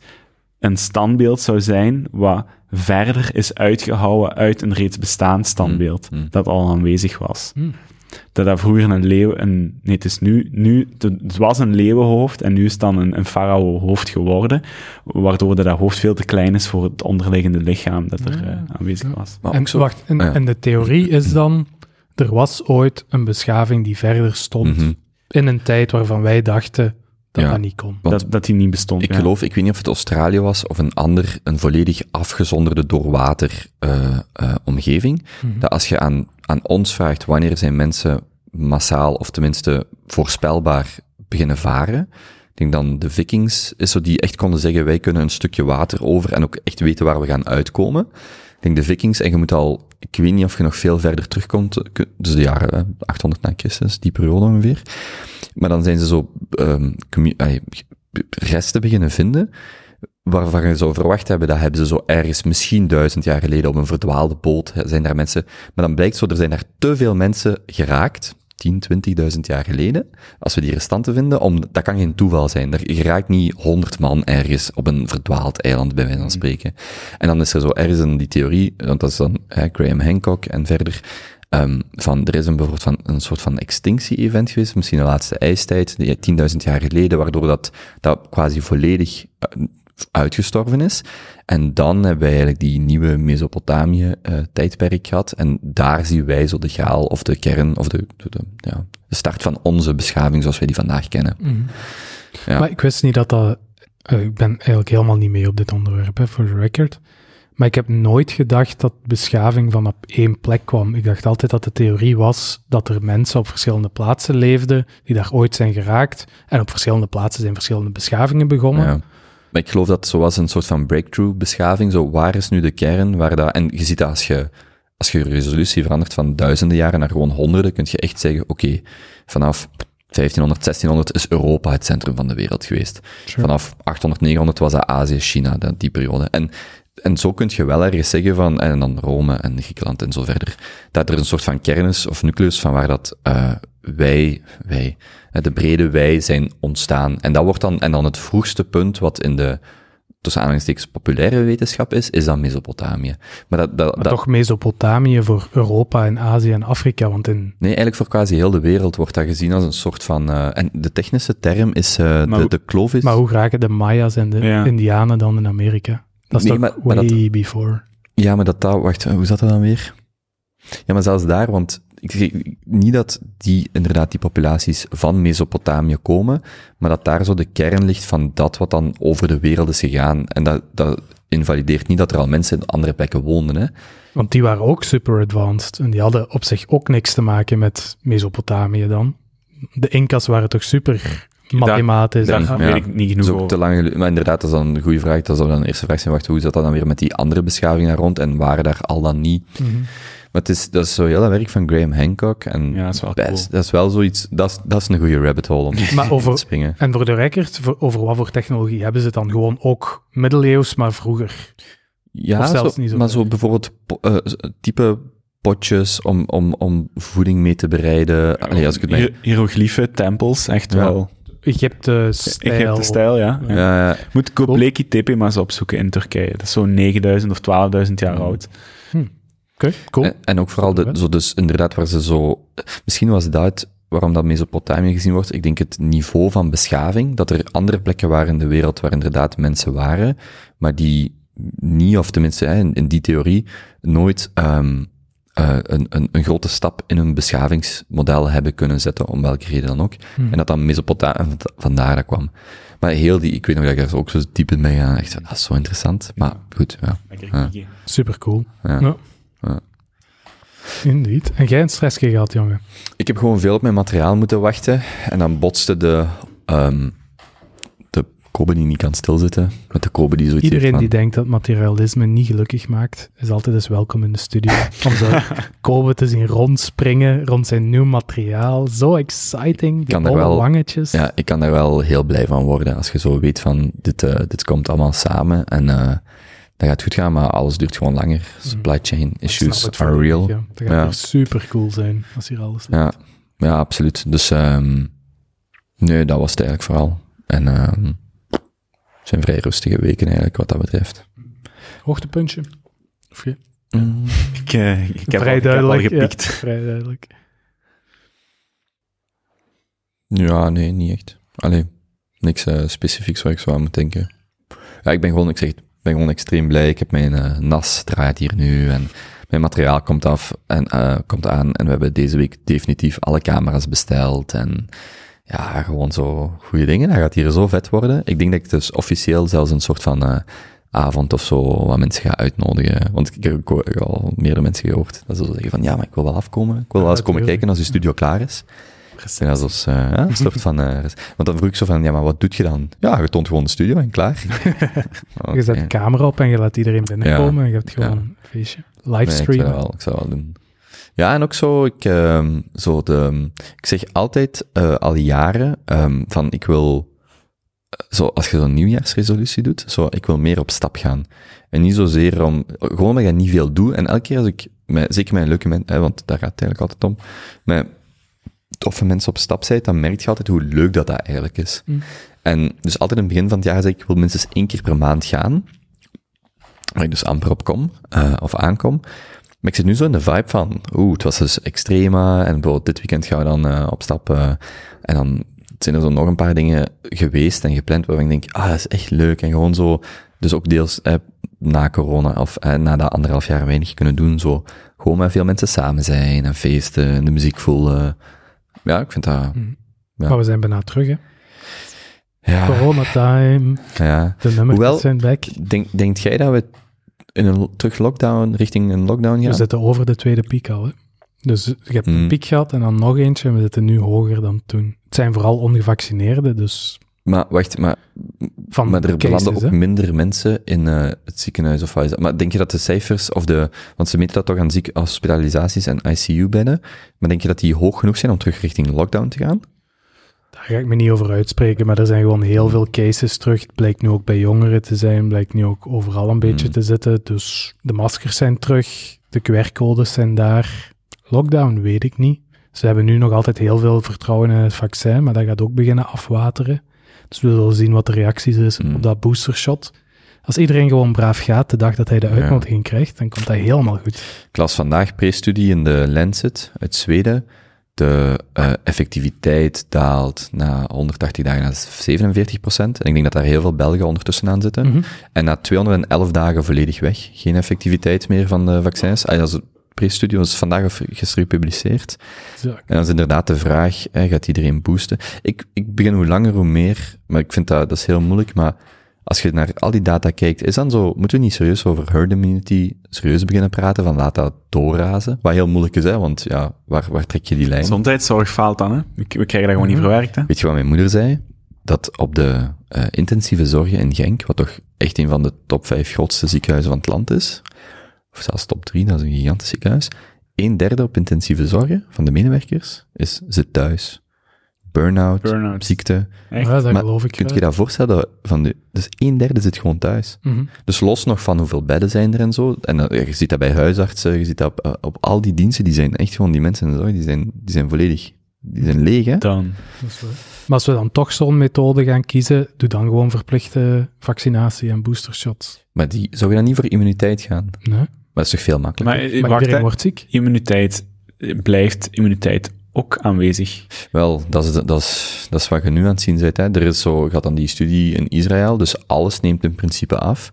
een standbeeld zou zijn wat verder is uitgehouwen uit een reeds bestaand standbeeld Mm, mm. dat al aanwezig was. Mm. Dat dat vroeger een leeuw, een, nee, het is nu, nu, het was een leeuwenhoofd en nu is het dan een, een farao-hoofd geworden, waardoor dat, dat hoofd veel te klein is voor het onderliggende lichaam dat er Ja. eh, aanwezig was. En wacht, en, Ah, ja. en de theorie is dan, er was ooit een beschaving die verder stond Mhm. in een tijd waarvan wij dachten dat Ja. dat niet kon. Dat, dat die niet bestond. Ik ja. geloof, ik weet niet of het Australië was of een ander, een volledig afgezonderde door water eh, eh, omgeving. Mhm. Dat als je aan, aan ons vraagt wanneer zijn mensen massaal of tenminste voorspelbaar beginnen varen, ik denk dan de vikings is zo die echt konden zeggen wij kunnen een stukje water over en ook echt weten waar we gaan uitkomen. Denk de vikings, en je moet al, ik weet niet of je nog veel verder terugkomt, eh, dus de jaren eh, 800 na Christus, die periode ongeveer. Maar dan zijn ze zo ay, resten beginnen vinden, waarvan je zou verwacht hebben, dat hebben ze zo ergens misschien duizend jaar geleden op een verdwaalde boot, zijn daar mensen, maar dan blijkt zo, er zijn daar te veel mensen geraakt, 10, 20.000 jaar geleden, als we die restanten vinden, om, dat kan geen toeval zijn. Er, je raakt niet 100 man ergens op een verdwaald eiland, bij wijze van spreken. En dan is er zo ergens een, die theorie, want dat is dan hè, Graham Hancock en verder, Ehm, van, er is een, bijvoorbeeld van, een soort van extinctie-event geweest, misschien de laatste ijstijd, die 10.000 jaar geleden, waardoor dat, dat quasi volledig eh, uitgestorven is. En dan hebben wij eigenlijk die nieuwe Mesopotamië-tijdperk gehad. En daar zien wij zo de graal of de kern, of de, de, de, ja, de start van onze beschaving zoals wij die vandaag kennen. Mhm. Ja. Maar ik wist niet dat dat... eh, ik ben eigenlijk helemaal niet mee op dit onderwerp, hè, voor de record. Maar ik heb nooit gedacht dat beschaving van op één plek kwam. Ik dacht altijd dat de theorie was dat er mensen op verschillende plaatsen leefden, die daar ooit zijn geraakt. En op verschillende plaatsen zijn verschillende beschavingen begonnen. Ja. Maar ik geloof dat zoals een soort van breakthrough beschaving, zo waar is nu de kern, waar dat, en je ziet dat als je, als je resolutie verandert van duizenden jaren naar gewoon honderden, kun je echt zeggen, oké, vanaf 1500, 1600 is Europa het centrum van de wereld geweest. Sure. Vanaf 800, 900 was dat Azië, China, dat, die periode. En, en zo kun je wel ergens zeggen van, en dan Rome en Griekenland en zo verder, dat er een soort van kern is of nucleus van waar dat uh, wij, wij, de brede wij zijn ontstaan. En dat wordt dan, en dan het vroegste punt wat in de, tussen aanhalingstekens populaire wetenschap is, is dan Mesopotamië. Maar, dat, dat, maar dat, toch Mesopotamië voor Europa en Azië en Afrika, want in... Nee, eigenlijk voor quasi heel de wereld wordt dat gezien als een soort van... Uh, en de technische term is uh, de, de kloof is... Maar hoe raken de Maya's en de Ja. Indianen dan in Amerika? Dat is Nee, maar- maar way dat- before. Ja, maar dat, dat wacht, hoe zat dat dan weer? Ja, maar zelfs daar, want ik zeg niet dat die, inderdaad, die populaties van Mesopotamië komen, maar dat daar zo de kern ligt van dat wat dan over de wereld is gegaan. En dat, dat invalideert niet dat er al mensen in andere plekken woonden, hè. Want die waren ook super advanced. En die hadden op zich ook niks te maken met Mesopotamië dan. De Incas waren toch super mathematisch. Daar weet ik niet genoeg Zo over. te lang. Maar inderdaad, dat is dan een goede vraag. Dat zou dan de eerste vraag zijn, wacht, hoe zat dat dan weer met die andere beschavingen daar rond en waren daar al dan niet? Mhm. Maar het is, dat is zo heel dat werk van Graham Hancock en Ja, dat is wel best, cool. dat is wel zoiets, dat is, dat is een goede rabbit hole om Maar te over, springen. en voor de record, voor- over wat voor technologie hebben ze het dan? Gewoon ook middeleeuws, maar vroeger. Ja, Of zelfs zo, niet zo maar zo bijvoorbeeld eh, type potjes om, om, om voeding mee te bereiden. Allee, als ik het. Hier- Hieroglyphen, tempels, echt Ja. wel. Egypte-stijl. Egypte stijl, ja. Ja. Ja, ja, Moet Göbekli Tepe maar eens opzoeken in Turkije. Dat is zo'n 9000 of 12.000 jaar Mm. oud. Oké, cool. En, en ook vooral de, zo dus inderdaad waar ze zo, misschien was dat het waarom dat Mesopotamië gezien wordt. Ik denk het niveau van beschaving, dat er andere plekken waren in de wereld waar inderdaad mensen waren, maar die niet, of tenminste in, in die theorie, nooit, um, eh, een, een, een grote stap in hun beschavingsmodel hebben kunnen zetten, om welke reden dan ook. En dat dan Mesopotamië, vandaar dat kwam. Maar heel die, ik weet nog dat ik daar ook zo diep in mee ga, echt, dat is zo interessant. Maar goed, ja. Super cool. Ja. Ja. Ja. Indeed. En jij een stressje gehad, jongen? Ik heb gewoon veel op mijn materiaal moeten wachten. En dan botste de, ehm de Kobe die niet kan stilzitten, met de Kobe die zoiets Iedereen die denkt dat materialisme niet gelukkig maakt, is altijd eens welkom in de studio. Om zo Kobe te zien rondspringen rond zijn nieuw materiaal. Zo exciting. Die wangetjes. Ja, ik kan daar wel heel blij van worden als je zo weet van, dit, eh, dit komt allemaal samen en eh dat gaat goed gaan, maar alles duurt gewoon langer. Supply chain issues are real. ja. Dat gaat Ja. super cool zijn als hier alles. Ja, ja, absoluut. Dus ehm nee, dat was het eigenlijk vooral. En ehm het zijn vrij rustige weken eigenlijk, wat dat betreft. Hoogtepuntje? Of je- Mm. Ik, eh, ik, heb, Vrij al, ik heb al duidelijk, ja. gepikt. Vrij duidelijk. Ja, nee, niet echt. Allee, niks eh, specifieks waar ik zo aan moet denken. Ja, ik ben gewoon, ik zeg, het, ik ben gewoon extreem blij. Ik heb mijn eh, NAS draait hier nu en mijn materiaal komt af en komt aan en we hebben deze week definitief alle camera's besteld en ja, gewoon zo goede dingen. Dat gaat hier zo vet worden. Ik denk dat ik dus officieel zelfs een soort van eh, avond of zo wat mensen ga uitnodigen. Want ik heb ook al meerdere mensen gehoord dat ze zo zeggen van ja, maar ik wil wel afkomen. Ik wil wel Ja, eens komen kijken als je studio klaar is. En dat is eh, ja, een soort van... eh, want dan vroeg ik zo van, ja, maar wat doet je dan? Ja, je toont gewoon de studio en klaar. Je zet de camera op en je laat iedereen binnenkomen en je hebt gewoon Ja. een feestje. Nee, ik zou ik wel doen. Ja, en ook zo, ik, ehm, zo de, ik zeg altijd eh, al jaren ehm, van ik wil, eh, zo, als je zo'n nieuwjaarsresolutie doet, zo, ik wil meer op stap gaan. En niet zozeer om, gewoon omdat dat niet veel doe. En elke keer als ik, met, zeker met leuke mensen, want daar gaat het eigenlijk altijd om, met toffe mensen op stap zijn, dan merk je altijd hoe leuk dat dat eigenlijk is. Mm. En dus altijd in het begin van het jaar zeg ik, ik wil minstens één keer per maand gaan. Waar ik dus amper op kom, eh, of aankom. Maar ik zit nu zo in de vibe van, oeh, het was dus extrema, en bijvoorbeeld dit weekend gaan we dan eh, op stap, eh, en dan zijn er zo nog een paar dingen geweest en gepland waarvan ik denk, ah, dat is echt leuk, en gewoon zo, dus ook deels eh, na corona, of eh, na dat anderhalf jaar weinig kunnen doen, zo, gewoon met veel mensen samen zijn, en feesten, en de muziek voelen. Ja, ik vind dat, Mm. Ja. Maar we zijn bijna terug, hè. ja, Corona time, ja. de nummers zijn back. Denk, denkt jij dat we in een terug lockdown, richting een lockdown gaan? We zitten over de tweede piek al, hè. Dus je hebt een Mm. piek gehad en dan nog eentje en we zitten nu hoger dan toen. Het zijn vooral ongevaccineerden, dus Maar wacht, maar van maar er cases, belanden ook hè. minder mensen in eh, het ziekenhuis of wat is dat? Maar denk je dat de cijfers of de, want ze meten dat toch aan ziek hospitalisaties en ICU-bedden, maar denk je dat die hoog genoeg zijn om terug richting lockdown te gaan? Daar ga ik me niet over uitspreken, maar er zijn gewoon heel veel cases terug. Het blijkt nu ook bij jongeren te zijn, blijkt nu ook overal een beetje Mm. te zitten. Dus de maskers zijn terug, de QR-codes zijn daar. Lockdown weet ik niet. Ze hebben nu nog altijd heel veel vertrouwen in het vaccin, maar dat gaat ook beginnen afwateren. Dus we zullen zien wat de reacties is Mm. op dat boostershot. Als iedereen gewoon braaf gaat de dag dat hij de Ja. uitnodiging krijgt, dan komt dat helemaal goed. Ik las vandaag pre-studie in de Lancet uit Zweden. De eh, effectiviteit daalt na 180 dagen naar 47 procent. En ik denk dat daar heel veel Belgen ondertussen aan zitten. Mhm. En na 211 dagen volledig weg. Geen effectiviteit meer van de vaccins. Ah, dat is pre-studie, was vandaag of gisteren gepubliceerd. En dan is inderdaad de vraag, hè, gaat iedereen boosten? Ik, ik begin hoe langer hoe meer, maar ik vind dat, dat is heel moeilijk, maar als je naar al die data kijkt, is dan zo, moeten we niet serieus over herd immunity serieus beginnen praten, van laat dat doorrazen? Wat heel moeilijk is, hè, want ja, waar, waar trek je die lijn? Gezondheidszorg faalt dan, hè. We, krijgen dat gewoon niet Mhm. verwerkt, hè. Weet je wat mijn moeder zei? Dat op de eh, intensieve zorgen in Genk, wat toch echt een van de top vijf grootste ziekenhuizen van het land is, of zelfs top drie, dat is een gigantisch ziekenhuis, een derde op intensieve zorgen van de medewerkers is, zit thuis. Burn-out, Burn-out. ziekte. Echt? Ja, dat Maar geloof ik. Kunt wel. je dat voorstellen? Dat van de, dus een derde zit gewoon thuis. Mhm. Dus los nog van hoeveel bedden zijn er en zo. En dan- je ziet dat bij huisartsen, je ziet dat op, eh, op al die diensten, die zijn echt gewoon, die mensen in de zorg, die zijn, die zijn volledig, die zijn leeg, hè? Dan. Maar als we dan toch zo'n methode gaan kiezen, doe dan gewoon verplichte vaccinatie en boostershots. Maar die, zou je dan niet voor immuniteit gaan? Nee, Maar dat is toch veel makkelijker? Maar, eh, maar wacht, iedereen wordt ziek. Immuniteit, eh, blijft immuniteit ook aanwezig? Wel, dat is, dat, is, dat is wat je nu aan het zien bent. Hè. Er is zo, gaat dan die studie in Israël, dus alles neemt in principe af.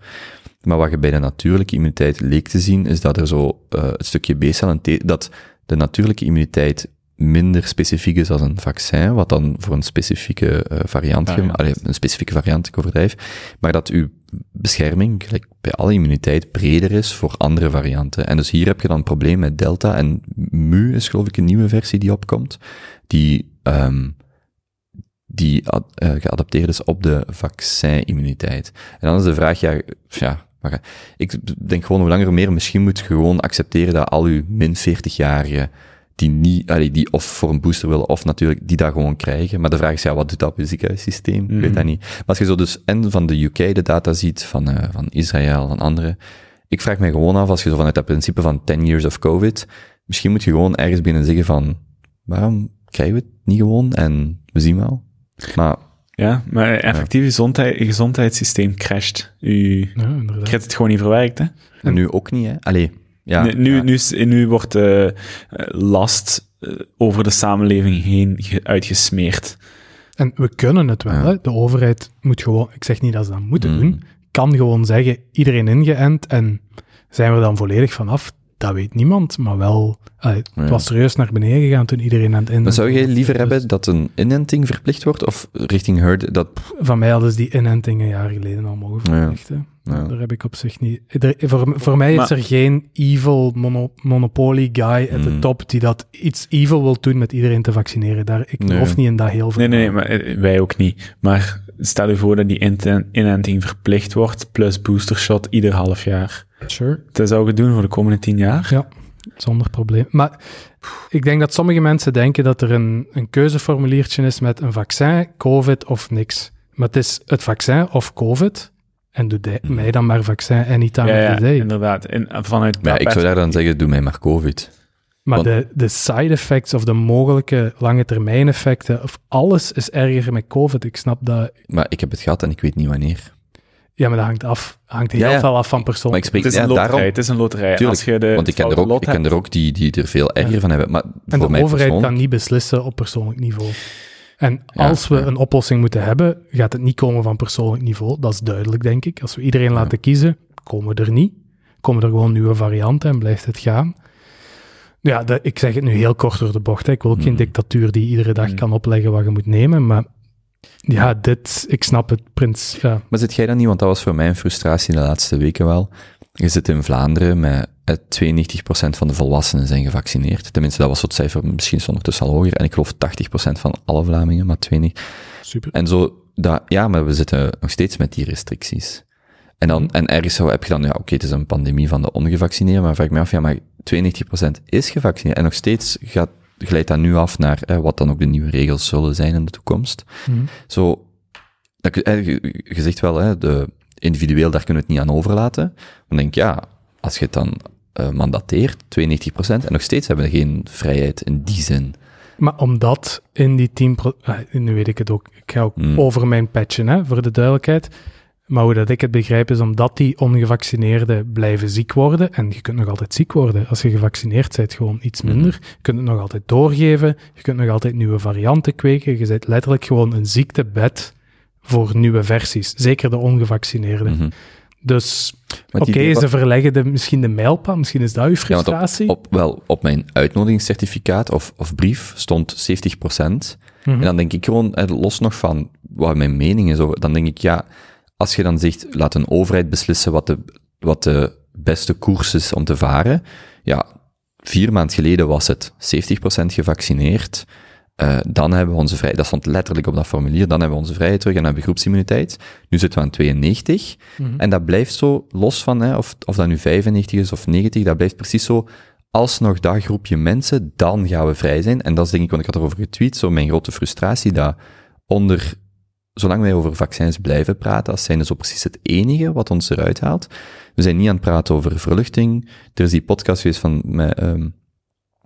Maar wat je bij de natuurlijke immuniteit leek te zien, is dat er zo uh, het stukje B-cel en T, dat de natuurlijke immuniteit minder specifiek is als een vaccin, wat dan voor een specifieke uh, variant, allee, een specifieke variant, ik overdrijf, maar dat uw bescherming, gelijk bij alle immuniteit, breder is voor andere varianten. En dus hier heb je dan een probleem met Delta en Mu is geloof ik een nieuwe versie die opkomt, die, um, die uh, geadapteerd is op de vaccinimmuniteit. En dan is de vraag, ja, ja maar ik denk gewoon hoe langer meer, misschien moet je gewoon accepteren dat al uw min 40-jarigen die niet, allee, die of voor een booster willen, of natuurlijk die dat gewoon krijgen. Maar de vraag is, ja, wat doet dat op je ziekenhuissysteem? Mm. Ik weet dat niet. Maar als je zo dus en van de UK de data ziet, van, uh, van Israël, van andere, ik vraag me gewoon af, als je zo vanuit dat principe van 10 years of COVID, misschien moet je gewoon ergens binnen zeggen van, waarom krijgen we het niet gewoon? En we zien wel. Maar ja, maar effectief, je gezondheid, gezondheidssysteem crasht. U Ja, krijgt het gewoon niet verwerkt, hè? en nu ook niet, hè? Allee, ja. nu, nu, ja. nu, wordt de last eh, over de samenleving heen ge- uitgesmeerd. En we kunnen het wel. Ja. Hè? De overheid moet gewoon, ik zeg niet dat ze dat moeten Mm. doen, kan gewoon zeggen, iedereen ingeënt en zijn we dan volledig vanaf? Dat weet niemand, maar wel, eh, het Ja. was serieus naar beneden gegaan toen iedereen aan het inenten Maar zou jij liever Dus hebben dat een inenting verplicht wordt, of richting herd, dat, Van mij hadden ze die inenting een jaar geleden al mogen Ja. verplichten. Ja. Daar heb ik op zich niet... Er, voor, voor mij is er geen evil mono, monopoly guy at the Mm. top die dat iets evil wil doen met iedereen te vaccineren. Daar, ik Nee. geloof niet in dat heel veel. Nee, nee, nee, maar eh, wij ook niet. Maar stel je voor dat die inenting verplicht wordt, plus boostershot ieder half jaar. Sure. Dat zou je doen voor de komende tien jaar? Ja, zonder probleem. Maar ik denk dat sommige mensen denken dat er een, een keuzeformuliertje is met een vaccin, COVID of niks. Maar het is het vaccin of COVID. En doe de- Mhm. mij dan maar vaccin anytime ja, of ja, the day. inderdaad. En vanuit ja, ik zou daar dan zeggen, doe mij maar COVID. Maar Want- de, de side effects of de mogelijke lange termijn effecten, of alles is erger met COVID. Ik snap dat. Maar ik heb het gehad en ik weet niet wanneer. Ja, maar dat hangt af. Hangt heel Ja, ja. veel af van persoon. Maar ik spreek Het is ja, een loterij. daarom, Het is een loterij. Tuurlijk, Als je de want ik ken, er ook, lot ik ken er ook die, die er veel erger Ja. van hebben. Maar En voor de mij overheid kan niet beslissen op persoonlijk niveau. En Ja, als we ja. een oplossing moeten hebben, gaat het niet komen van persoonlijk niveau. Dat is duidelijk, denk ik. Als we iedereen laten kiezen, komen we er niet. Komen er gewoon nieuwe varianten en blijft het gaan. Ja, de- ik zeg het nu heel kort door de bocht. Hè. Ik wil ook geen Mhm. dictatuur die iedere dag Mhm. kan opleggen wat je moet nemen. Maar ja, dit, ik snap het, Prins. Ja, Maar zit jij dan niet, want dat was voor mij een frustratie de laatste weken wel. Je zit in Vlaanderen met 92% van de volwassenen zijn gevaccineerd. Tenminste, dat was het cijfer, misschien is het ondertussen al hoger. En ik geloof 80% van alle Vlamingen, maar 92%. super. En zo, dat, ja, maar we zitten nog steeds met die restricties. En, dan, en ergens zo heb je dan, ja, oké, het is een pandemie van de ongevaccineerden, maar vraag ik me af, ja, maar 92% is gevaccineerd. En nog steeds gaat, glijdt dat nu af naar eh, wat dan ook de nieuwe regels zullen zijn in de toekomst. Mhm. Zo, dat, eh, je, je zegt wel, hè, de, individueel, daar kunnen we het niet aan overlaten. Dan denk ik, ja, als je het dan eh, mandateert, 92%, en nog steeds hebben we geen vrijheid in die zin. Maar omdat in die 10 pro- ah, nu weet ik het ook, ik ga ook Hmm. over mijn patchen, hè, voor de duidelijkheid. Maar hoe dat ik het begrijp is omdat die ongevaccineerden blijven ziek worden. En je kunt nog altijd ziek worden. Als je gevaccineerd bent, gewoon iets Mhm. minder. Je kunt het nog altijd doorgeven. Je kunt nog altijd nieuwe varianten kweken. Je bent letterlijk gewoon een ziektebed voor nieuwe versies. Zeker de ongevaccineerden. Mhm. Dus oké, ze verleggen de, misschien de mijlpaal. Misschien is dat uw Ja, frustratie. op, op, wel, op mijn uitnodigingscertificaat of, of brief stond 70%. Mhm. En dan denk ik gewoon, los nog van wat mijn mening is, dan denk ik, ja, als je dan zegt, laat een overheid beslissen wat de, wat de beste koers is om te varen. Ja, vier maanden geleden was het 70% gevaccineerd. Eh, dan hebben we onze vrijheid, dat stond letterlijk op dat formulier, dan hebben we onze vrijheid terug en dan hebben we groepsimmuniteit. Nu zitten we aan 92. Mhm. En dat blijft zo, los van hè, of, of dat nu 95 is of 90, dat blijft precies zo. Alsnog dat groepje mensen, dan gaan we vrij zijn. En dat is denk ik, want ik had erover getweet, zo mijn grote frustratie, dat onder, zolang wij over vaccins blijven praten, als zijn zo precies het enige wat ons eruit haalt. We zijn niet aan het praten over verluchting. Er is die podcast geweest van met, ehm,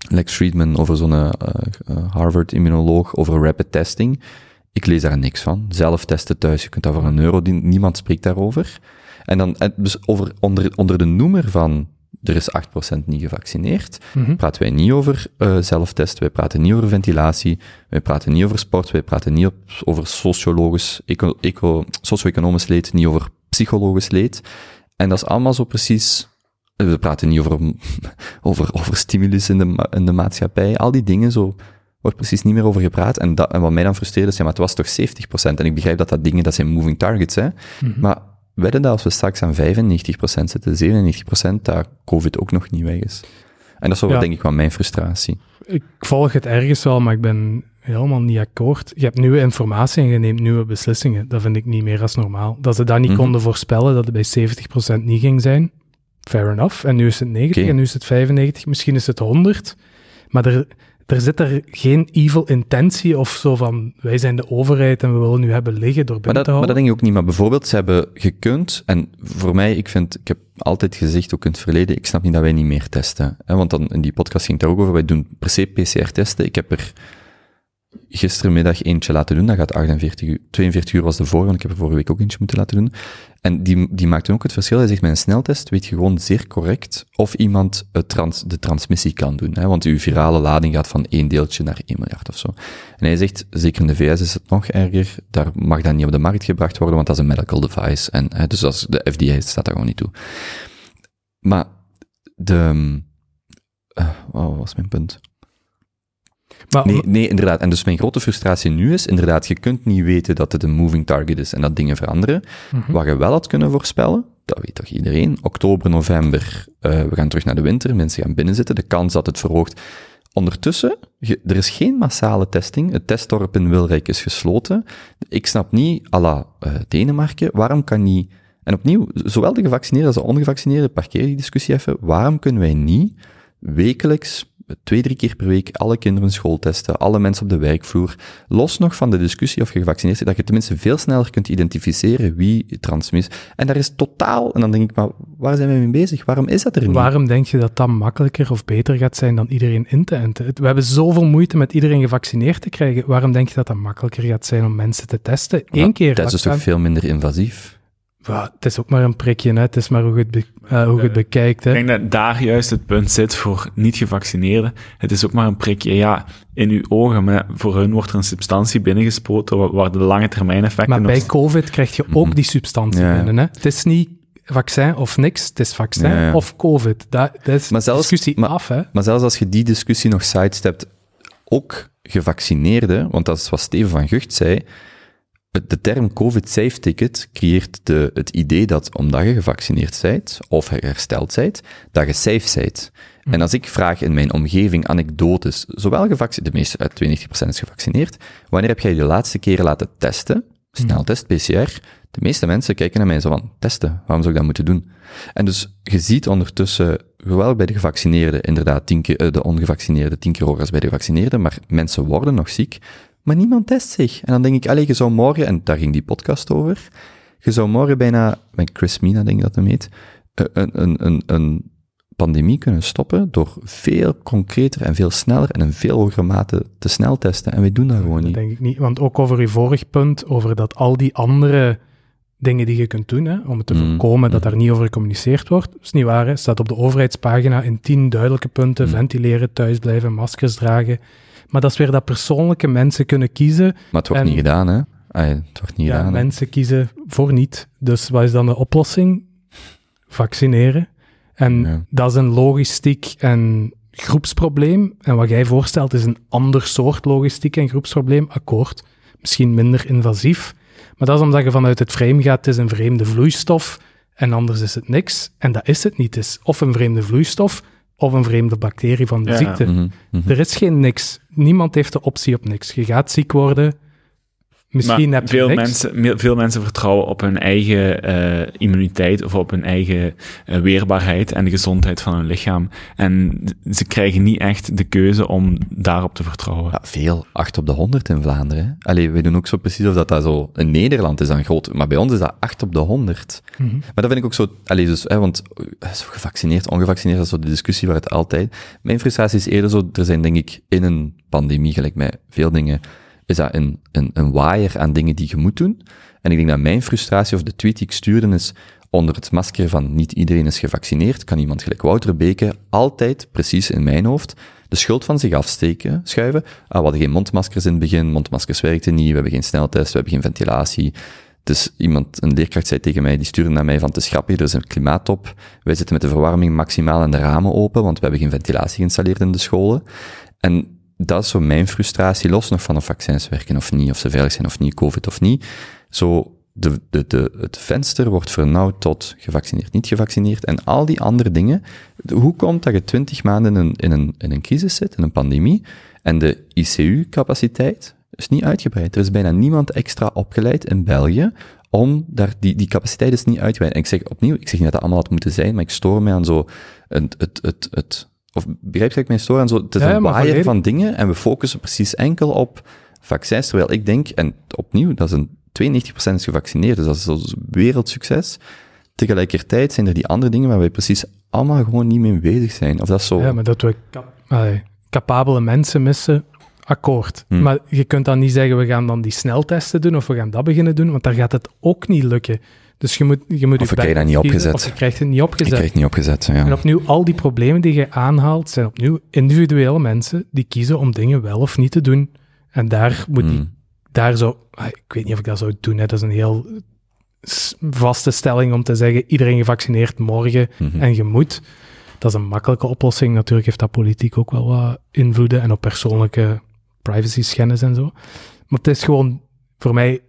Lex Friedman over zo'n eh, eh, Harvard-immunoloog over rapid testing. Ik lees daar niks van. Zelf testen thuis, je kunt dat voor een euro. Niemand spreekt daarover. En dan, dus over, onder, onder de noemer van er is 8% niet gevaccineerd, Mhm. praten wij niet over eh zelftest, wij praten niet over ventilatie, wij praten niet over sport, wij praten niet op, over sociologisch, eco, eco, socio-economisch leed, niet over psychologisch leed. En dat is allemaal zo precies... We praten niet over, over, over stimulus in de, in de maatschappij. Al die dingen, zo wordt precies niet meer over gepraat. En, dat, en wat mij dan frustreerde is, ja, maar het was toch 70%. En ik begrijp dat dat dingen, dat zijn moving targets, hè. Maar wedden dat als we straks aan 95% zitten, 97%, dat COVID ook nog niet weg is. En dat is wel Ja. denk ik wel mijn frustratie. Ik volg het ergens wel, maar ik ben helemaal niet akkoord. Je hebt nieuwe informatie en je neemt nieuwe beslissingen. Dat vind ik niet meer als normaal. Dat ze dat niet Mhm. konden voorspellen, dat het bij 70% niet ging zijn. Fair enough. En nu is het 90 Oké. en nu is het 95. Misschien is het 100. Maar er, er zit er geen evil intentie of zo van wij zijn de overheid en we willen nu hebben liggen door Maar binnen dat, te maar dat houden. denk ik ook niet. Maar bijvoorbeeld, ze hebben gekund, en voor mij, ik vind, ik heb altijd gezegd, ook in het verleden, ik snap niet dat wij niet meer testen. Hè? Want dan, in die podcast ging het daar ook over, wij doen per se PCR-testen. Ik heb er gistermiddag eentje laten doen, dat gaat 48 uur, 42 uur was de vorige, want ik heb er vorige week ook eentje moeten laten doen. En die, die maakte ook het verschil. Hij zegt, met een sneltest weet je gewoon zeer correct of iemand het trans, de transmissie kan doen. Hè? Want uw virale lading gaat van één deeltje naar 1 miljard of zo. En hij zegt, zeker in de VS is het nog erger, daar mag dat niet op de markt gebracht worden, want dat is een medical device. En, hè, dus als de FDA staat daar gewoon niet toe. Maar de... eh, wat was mijn punt? Maar Nee, nee, inderdaad. En dus mijn grote frustratie nu is, inderdaad, je kunt niet weten dat het een moving target is en dat dingen veranderen. Mhm. Wat je wel had kunnen voorspellen, dat weet toch iedereen, oktober, november, eh, we gaan terug naar de winter, mensen gaan binnenzitten, de kans dat het verhoogt. Ondertussen, je- er is geen massale testing, het testdorp in Wilrijk is gesloten. Ik snap niet, à la eh, Denemarken, waarom kan niet... En opnieuw, zowel de gevaccineerden als de ongevaccineerden, parkeer die discussie even, waarom kunnen wij niet wekelijks, twee, drie keer per week, alle kinderen schooltesten, alle mensen op de werkvloer, los nog van de discussie of je gevaccineerd bent, dat je tenminste veel sneller kunt identificeren wie transmis. En daar is totaal, en dan denk ik, maar waar zijn we mee bezig? Waarom is dat er niet? Waarom denk je dat dat makkelijker of beter gaat zijn dan iedereen in te enten? We hebben zoveel moeite met iedereen gevaccineerd te krijgen. Waarom denk je dat dat makkelijker gaat zijn om mensen te testen? Eén keer. Dat is dus toch veel minder invasief? Ja, het is ook maar een prikje, hè. het is maar hoe je het, be- eh, hoe je het bekijkt. Hè. Ik denk dat daar juist het punt zit voor niet-gevaccineerden. Het is ook maar een prikje, ja, in uw ogen, maar voor hun wordt er een substantie binnengespoten waar, de lange termijn effecten Maar nog- bij COVID krijg je ook Mhm. die substantie Ja, binnen. Hè. Het is niet vaccin of niks, het is vaccin Ja, ja. of COVID. Dat, dat is Maar zelfs- discussie maar- af. Hè. Maar zelfs als je die discussie nog sidestept, ook gevaccineerden, want dat is wat Steven van Gucht zei, de term COVID-safe-ticket creëert de, het idee dat omdat je gevaccineerd bent, of hersteld bent, dat je safe bent. En als ik vraag in mijn omgeving anekdotes, zowel gevaccineerd, de meeste, uit 92% is gevaccineerd, wanneer heb jij je de laatste keer laten testen, sneltest, PCR, de meeste mensen kijken naar mij zo van, testen, waarom zou ik dat moeten doen? En dus je ziet ondertussen, zowel bij de gevaccineerden, inderdaad, tien keer, eh, de ongevaccineerden tien keer hoger als bij de gevaccineerden, maar mensen worden nog ziek, maar niemand test zich. En dan denk ik, allee, je zou morgen, en daar ging die podcast over, je zou morgen bijna, met Chris Mina denk ik dat hem heet, eh, een, een, een, een pandemie kunnen stoppen door veel concreter en veel sneller en in veel hogere mate te snel testen. En wij doen dat gewoon Dat niet. denk ik niet. Want ook over uw vorig punt, over dat al die andere dingen die je kunt doen, hè, om het te Mhm. voorkomen dat daar niet over gecommuniceerd wordt, dat is niet waar. Hè. staat op de overheidspagina in tien duidelijke punten, Mhm. ventileren, thuisblijven, maskers dragen. Maar dat is weer dat persoonlijke mensen kunnen kiezen. Maar het wordt En- niet gedaan, hè? Ah, het wordt niet Ja, gedaan. hè. mensen kiezen voor niet. Dus wat is dan de oplossing? Vaccineren. En Ja. dat is een logistiek en groepsprobleem. En wat jij voorstelt is een ander soort logistiek en groepsprobleem. Akkoord. Misschien minder invasief. Maar dat is omdat je vanuit het frame gaat, het is een vreemde vloeistof. En anders is het niks. En dat is het niet. Het is of een vreemde vloeistof, of een vreemde bacterie van de Ja. ziekte. Mhm, mhm. Er is geen niks. Niemand heeft de optie op niks. Je gaat ziek worden. Misschien maar heb je veel niks. mensen, me- veel mensen vertrouwen op hun eigen eh, immuniteit of op hun eigen eh, weerbaarheid en de gezondheid van hun lichaam. En ze krijgen niet echt de keuze om daarop te vertrouwen. Ja, veel. 8 op de 100 in Vlaanderen. Allee, wij doen ook zo precies of dat, dat zo... In Nederland is dat groot, maar bij ons is dat 8 op de 100. Mhm. Maar dat vind ik ook zo... Allee, dus, hè, want eh, zo gevaccineerd, ongevaccineerd, dat is zo de discussie waar het altijd... Mijn frustratie is eerder zo, er zijn denk ik in een pandemie, gelijk met veel dingen, is dat een, een, een waaier aan dingen die je moet doen. En ik denk dat mijn frustratie, of de tweet die ik stuurde, is onder het masker van niet iedereen is gevaccineerd, kan iemand gelijk Wouter Beke altijd, precies in mijn hoofd, de schuld van zich afsteken, schuiven. Ah, we hadden geen mondmaskers in het begin, mondmaskers werkten niet, we hebben geen sneltest, we hebben geen ventilatie. Dus iemand, een leerkracht zei tegen mij, die stuurde naar mij van, is grappig, er is een klimaattop, wij zitten met de verwarming maximaal en de ramen open, want we hebben geen ventilatie geïnstalleerd in de scholen. En dat is zo mijn frustratie, los nog van of vaccins werken of niet, of ze veilig zijn of niet, covid of niet. Zo, de, de, de, het venster wordt vernauwd tot gevaccineerd, niet gevaccineerd en al die andere dingen. Hoe komt dat je twintig maanden in een, in, een, in een crisis zit, in een pandemie, en de ICU-capaciteit is niet uitgebreid. Er is bijna niemand extra opgeleid in België om daar, die, die capaciteit is niet uitgebreid. En ik zeg opnieuw, ik zeg niet dat dat allemaal had moeten zijn, maar ik stoor me aan zo het, het, het, het of begrijp je ik mij stoor aan zo, het is Ja, een waaier van dingen en we focussen precies enkel op vaccins, terwijl ik denk, en opnieuw, dat is een 92% is gevaccineerd, dus dat is een wereldsucces. Tegelijkertijd zijn er die andere dingen waar wij precies allemaal gewoon niet mee bezig zijn. Of dat is zo... Ja, maar dat we allee, capabele mensen missen, akkoord. Hm. Maar je kunt dan niet zeggen, we gaan dan die sneltesten doen of we gaan dat beginnen doen, want daar gaat het ook niet lukken. Dus je moet, je moet Of je dat niet opgezet. Of je krijgt het niet ik opgezet. krijg het niet opgezet, ja. En opnieuw, al die problemen die je aanhaalt, zijn opnieuw individuele mensen die kiezen om dingen wel of niet te doen. En daar moet die, Hmm. daar zo, ah, ik weet niet of ik dat zou doen, hè. dat is een heel vaste stelling om te zeggen, iedereen gevaccineerd morgen Mhm. en je moet. Dat is een makkelijke oplossing. Natuurlijk heeft dat politiek ook wel wat invloeden en op persoonlijke privacy schennis en zo. Maar het is gewoon voor mij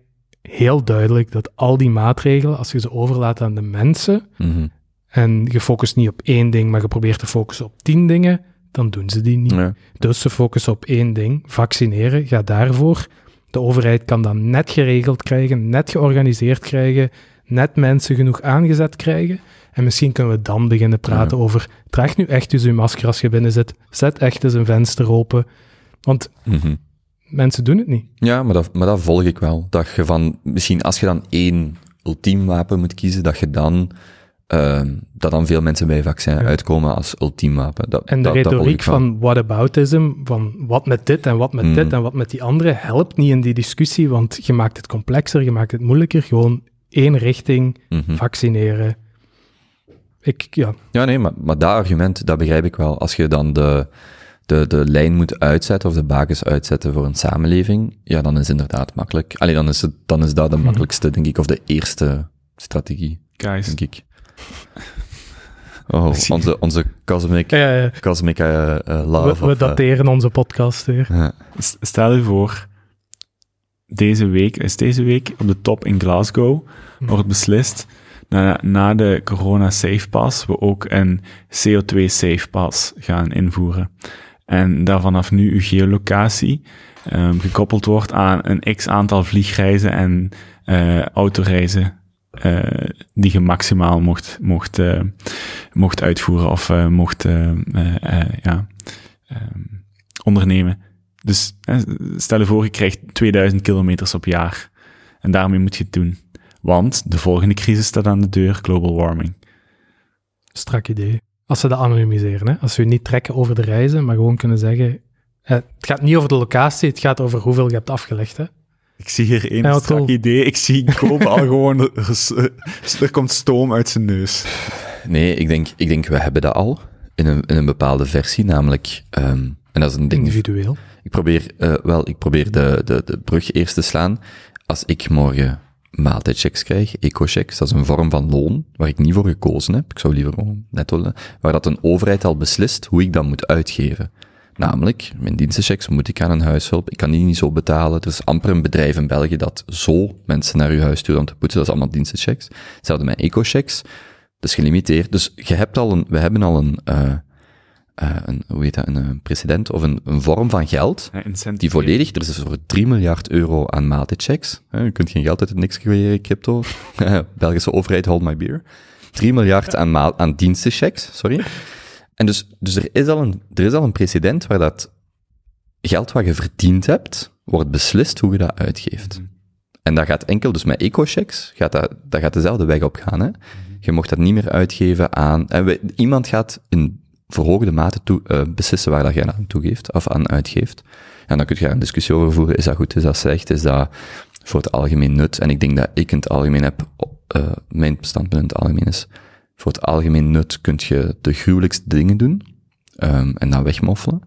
heel duidelijk dat al die maatregelen, als je ze overlaat aan de mensen, Mhm. en je focust niet op één ding, maar je probeert te focussen op tien dingen, dan doen ze die niet. Dus ze focussen op één ding, vaccineren, ga daarvoor. De overheid kan dat net geregeld krijgen, net georganiseerd krijgen, net mensen genoeg aangezet krijgen. En misschien kunnen we dan beginnen praten over, draag nu echt eens je masker als je binnen zit, zet echt eens een venster open. Want Mhm. Mensen doen het niet. Ja, maar dat, maar dat volg ik wel. Dat je van, misschien als je dan één ultiem wapen moet kiezen, dat je dan, ehm, dat dan veel mensen bij vaccin uitkomen als ultiem wapen. Dat, En de dat, dat retoriek wel. van whataboutism, van wat met dit en wat met Mm. dit en wat met die andere, helpt niet in die discussie, want je maakt het complexer, je maakt het moeilijker. Gewoon één richting, Mhm. vaccineren. Ik, ja, Ja, nee, maar, maar dat argument, dat begrijp ik wel. Als je dan de, de, de lijn moet uitzetten of de bakens uitzetten voor een samenleving, ja, dan is het inderdaad makkelijk. Allee, dan is, het, dan is dat de Mhm. makkelijkste, denk ik, of de eerste strategie, Guys, denk ik. Oh, onze, onze cosmic, ja, ja, ja. cosmic eh, eh, love. we, we of, eh, dateren onze podcast weer. Stel je voor, deze week, is deze week op de top in Glasgow, wordt beslist, na, na de corona safe pass, we ook een CO2 safe pass gaan invoeren. En daar vanaf nu uw geolocatie ehm, gekoppeld wordt aan een x aantal vliegreizen en eh, autoreizen eh, die je maximaal mocht, mocht, eh, mocht uitvoeren of mocht ja, ehm, ondernemen. Dus stel je voor, je krijgt 2000 kilometers op jaar. En daarmee moet je het doen. Want de volgende crisis staat aan de deur, global warming. Strak idee. Als ze dat anonymiseren, hè? als ze je niet trekken over de reizen, maar gewoon kunnen zeggen, eh, het gaat niet over de locatie, het gaat over hoeveel je hebt afgelegd. Hè? Ik zie hier één Ja, wat strak cool. idee. Ik zie Koop al gewoon... ges- Er komt stoom uit zijn neus. Nee, ik denk, ik denk, we hebben dat al in een, in een bepaalde versie, namelijk, ehm, en dat is een ding, Individueel. ik probeer, eh, wel, ik probeer de, de, de brug eerst te slaan. Als ik morgen maaltijdchecks krijg, eco-checks, dat is een vorm van loon, waar ik niet voor gekozen heb, ik zou liever netto, willen, waar dat een overheid al beslist hoe ik dat moet uitgeven. Namelijk, mijn dienstenchecks moet ik aan een huishulp, ik kan die niet zo betalen. Er is amper een bedrijf in België dat zo mensen naar uw huis stuurt om te poetsen, dat is allemaal dienstenchecks. Hetzelfde met eco-checks. Dat is gelimiteerd. Dus je hebt al een, we hebben al een, eh, eh, een hoe heet dat, een, eh, precedent of een, een vorm van geld Ja, die volledig, er is voor 3 miljard euro aan maaltijdchecks. Hè, Je kunt geen geld uit het niks creëren, crypto. Belgische overheid, hold my beer. 3 miljard aan, maal, aan dienstenchecks, sorry. En dus, dus er, is al een, er is al een precedent waar dat geld wat je verdiend hebt, wordt beslist hoe je dat uitgeeft. En dat gaat enkel, dus met eco-checks, gaat dat, dat gaat dezelfde weg op gaan. Hè? Je mocht dat niet meer uitgeven aan... En we- iemand gaat in verhoogde mate toe, eh, beslissen waar dat je aan toegeeft, of aan uitgeeft. En dan kun je een discussie over voeren. Is dat goed, is dat slecht, is dat voor het algemeen nut? En ik denk dat ik in het algemeen heb, eh, mijn standpunt in het algemeen is, voor het algemeen nut kun je de gruwelijkste dingen doen, ehm, en dan wegmoffelen.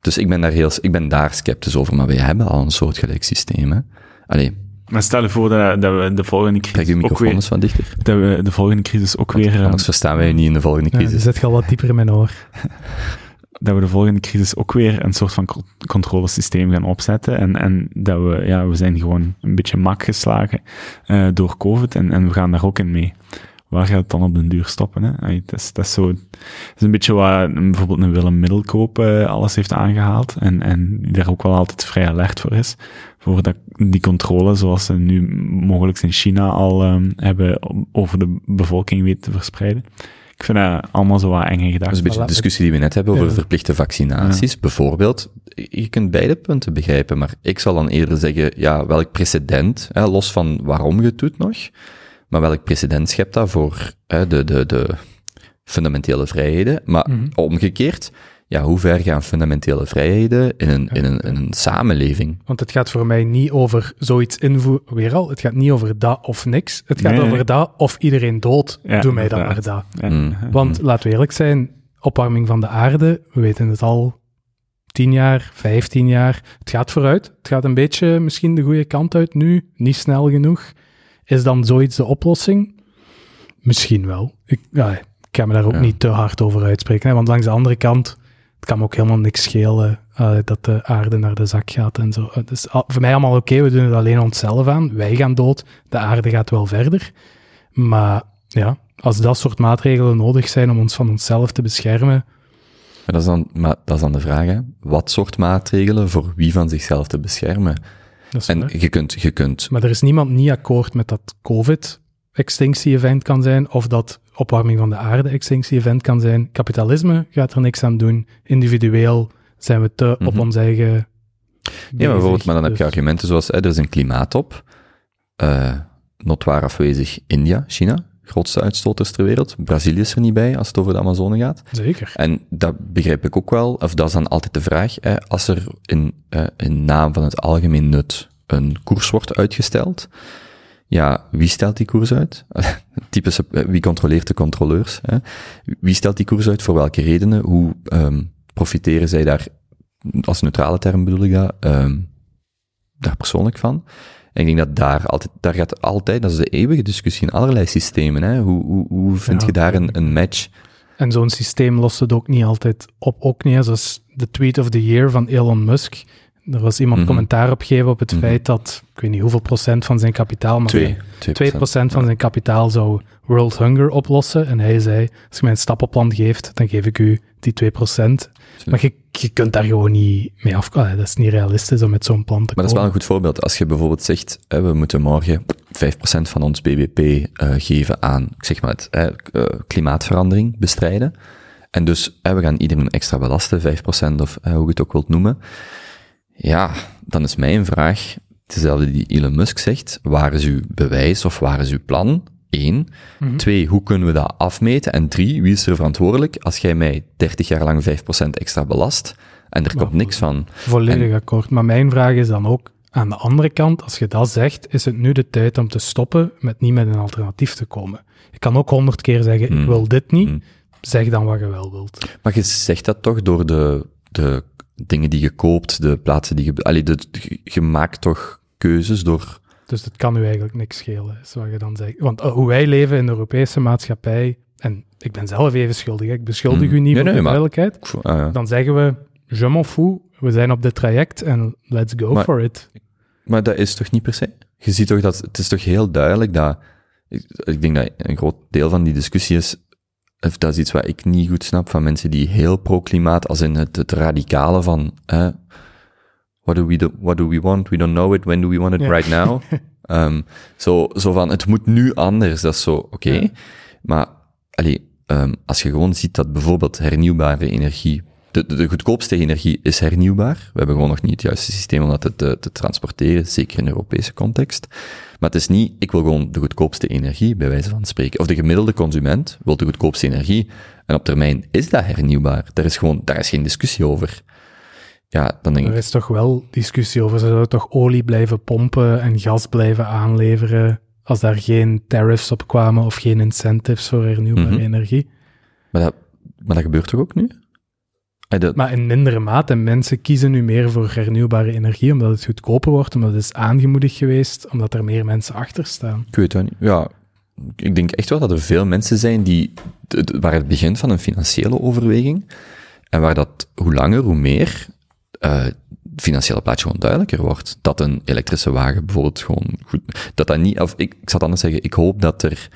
Dus ik ben daar heel, ik ben daar sceptisch over, maar wij hebben al een soortgelijk systeem, hè. Allee, Maar stel je voor dat, dat we de volgende crisis je ook weer, dichter. dat we de volgende crisis ook weer, eh, Anders verstaan wij je niet in de volgende Ja, crisis. je zit je al wat dieper in mijn oor. dat we de volgende crisis ook weer een soort van co- controlesysteem gaan opzetten. En, en dat we, ja, we zijn gewoon een beetje mak geslagen eh, door COVID en, en we gaan daar ook in mee. Waar gaat het dan op den duur stoppen? Hè? Dat, is, dat, is zo, dat is een beetje wat een- bijvoorbeeld een Willem Middelkoop eh, alles heeft aangehaald en, en die daar ook wel altijd vrij alert voor is. Voor dat, die controle, zoals ze nu mogelijk in China al ehm, hebben over de bevolking weten te verspreiden. Ik vind dat allemaal zo wat enge Dat is gedachten. een beetje de discussie die we net hebben over Ja. verplichte vaccinaties, bijvoorbeeld. Je kunt beide punten begrijpen, maar ik zal dan eerder zeggen, ja, welk precedent, hè, los van waarom je het doet nog, maar welk precedent schept dat voor hè, de, de, de fundamentele vrijheden? Maar Mhm. omgekeerd, ja, hoe ver gaan fundamentele vrijheden in een, in een, in een samenleving? Want het gaat voor mij niet over zoiets invoeren. Weer al, het gaat niet over dat of niks. Het gaat Nee, nee. over dat of iedereen dood. Ja, Doe mij dat maar dat. Ja. Mm. Want laten we eerlijk zijn, opwarming van de aarde, we weten het al 10 jaar, 15 jaar. Het gaat vooruit. Het gaat een beetje misschien de goede kant uit nu, niet snel genoeg. Is dan zoiets de oplossing? Misschien wel. Ik, ja, ik kan me daar ook Ja. niet te hard over uitspreken. Hè, want langs de andere kant, het kan me ook helemaal niks schelen eh, dat de aarde naar de zak gaat en zo. Het is al- voor mij allemaal oké, we doen het alleen onszelf aan. Wij gaan dood, de aarde gaat wel verder. Maar ja, als dat soort maatregelen nodig zijn om ons van onszelf te beschermen, Maar dat is dan, maar dat is dan de vraag, hè. Wat soort maatregelen voor wie van zichzelf te beschermen? En waar. je kunt, je kunt Maar er is niemand niet akkoord met dat COVID-extinctie-event kan zijn, of dat opwarming van de aarde-extinctie-event kan zijn. Kapitalisme gaat er niks aan doen. Individueel zijn we te op Mhm. ons eigen. Ja, maar, bijvoorbeeld, maar dan heb je Dus- argumenten zoals, hè, er is een klimaattop, eh notwaar afwezig India, China, grootste uitstoters ter wereld. Brazilië is er niet bij als het over de Amazone gaat. Zeker. En dat begrijp ik ook wel, of dat is dan altijd de vraag, hè, als er in, in naam van het algemeen nut een koers wordt uitgesteld, ja, wie stelt die koers uit? Typische, eh, wie controleert de controleurs? Hè? Wie stelt die koers uit? Voor welke redenen? Hoe ehm, profiteren zij daar, als neutrale term bedoel ik dat, ehm, daar persoonlijk van? En ik denk dat daar altijd, daar gaat altijd, dat is de eeuwige discussie in allerlei systemen, hè? Hoe, hoe, hoe vind Ja, je daar een, een match? En zo'n systeem lost het ook niet altijd op. Ook niet, zoals de tweet of the year van Elon Musk. Er was iemand Mhm. commentaar op gegeven op het Mhm. feit dat, ik weet niet hoeveel procent van zijn kapitaal, maar Twee. 2% van zijn kapitaal zou World Hunger oplossen. En hij zei, als je mij een stappenplan geeft, dan geef ik u die 2%. Maar je, je kunt daar gewoon niet mee af. allee, dat is niet realistisch om met zo'n plan te Maar dat is wel komen. een goed voorbeeld. Als je bijvoorbeeld zegt, hè, we moeten morgen 5% van ons BBP eh, geven aan, zeg maar het, eh, klimaatverandering bestrijden. En dus hè, we gaan iedereen extra belasten, 5% of hoe je het ook wilt noemen. Ja, dan is mijn vraag, hetzelfde die Elon Musk zegt, waar is uw bewijs of waar is uw plan? Eén. Mhm. Twee, hoe kunnen we dat afmeten? En drie, wie is er verantwoordelijk als jij mij 30 jaar lang 5% extra belast en er Maar komt niks van? Volledig akkoord. Maar mijn vraag is dan ook, aan de andere kant, als je dat zegt, is het nu de tijd om te stoppen met niet met een alternatief te komen. Je kan ook honderd keer zeggen, ik Mm. wil dit niet. Mm. Zeg dan wat je wel wilt. Maar je zegt dat toch door de, de dingen die je koopt, de plaatsen die je... Allee, de, je- je maakt toch keuzes door... Dus dat kan u eigenlijk niks schelen, is wat je dan zegt. Want eh, hoe wij leven in de Europese maatschappij, en ik ben zelf even schuldig, ik beschuldig Mm. u niet Nee, voor nee, de maar- duidelijkheid. Ah, ja. Dan zeggen we, je m'en fous, we zijn op dit traject en let's go Maar- for it. Maar dat is toch niet per se? Je ziet toch dat... Het is toch heel duidelijk dat... Ik, ik denk dat een groot deel van die discussie is... Of dat is iets wat ik niet goed snap van mensen die heel pro-klimaat, als in het, het radicale van... eh, what, do we do, what do we want? We don't know it. When do we want it? Ja. Right now? Ehm, zo, zo van, het moet nu anders. Dat is zo, oké. Ja. Maar, allee, ehm, als je gewoon ziet dat bijvoorbeeld hernieuwbare energie, de, de, de goedkoopste energie is hernieuwbaar. We hebben gewoon nog niet het juiste systeem om dat te, te, te transporteren, zeker in de Europese context. Maar het is niet, ik wil gewoon de goedkoopste energie, bij wijze van spreken. Of de gemiddelde consument wil de goedkoopste energie. En op termijn is dat hernieuwbaar. Daar is gewoon, daar is geen discussie over. Ja, dan denk Er ik, is toch wel discussie over, ze zouden toch olie blijven pompen en gas blijven aanleveren als daar geen tariffs op kwamen of geen incentives voor hernieuwbare Mhm. energie. maar dat, maar dat gebeurt toch ook nu? Dat- Maar in mindere mate. Mensen kiezen nu meer voor hernieuwbare energie, omdat het goedkoper wordt, omdat het is aangemoedigd geweest, omdat er meer mensen achter staan. Ik weet het niet. Ja, ik denk echt wel dat er veel mensen zijn die, waar het begint van een financiële overweging, en waar dat hoe langer, hoe meer, eh, het financiële plaatje gewoon duidelijker wordt. Dat een elektrische wagen bijvoorbeeld gewoon goed, dat dat niet, of ik, ik zal het anders zeggen, ik hoop dat er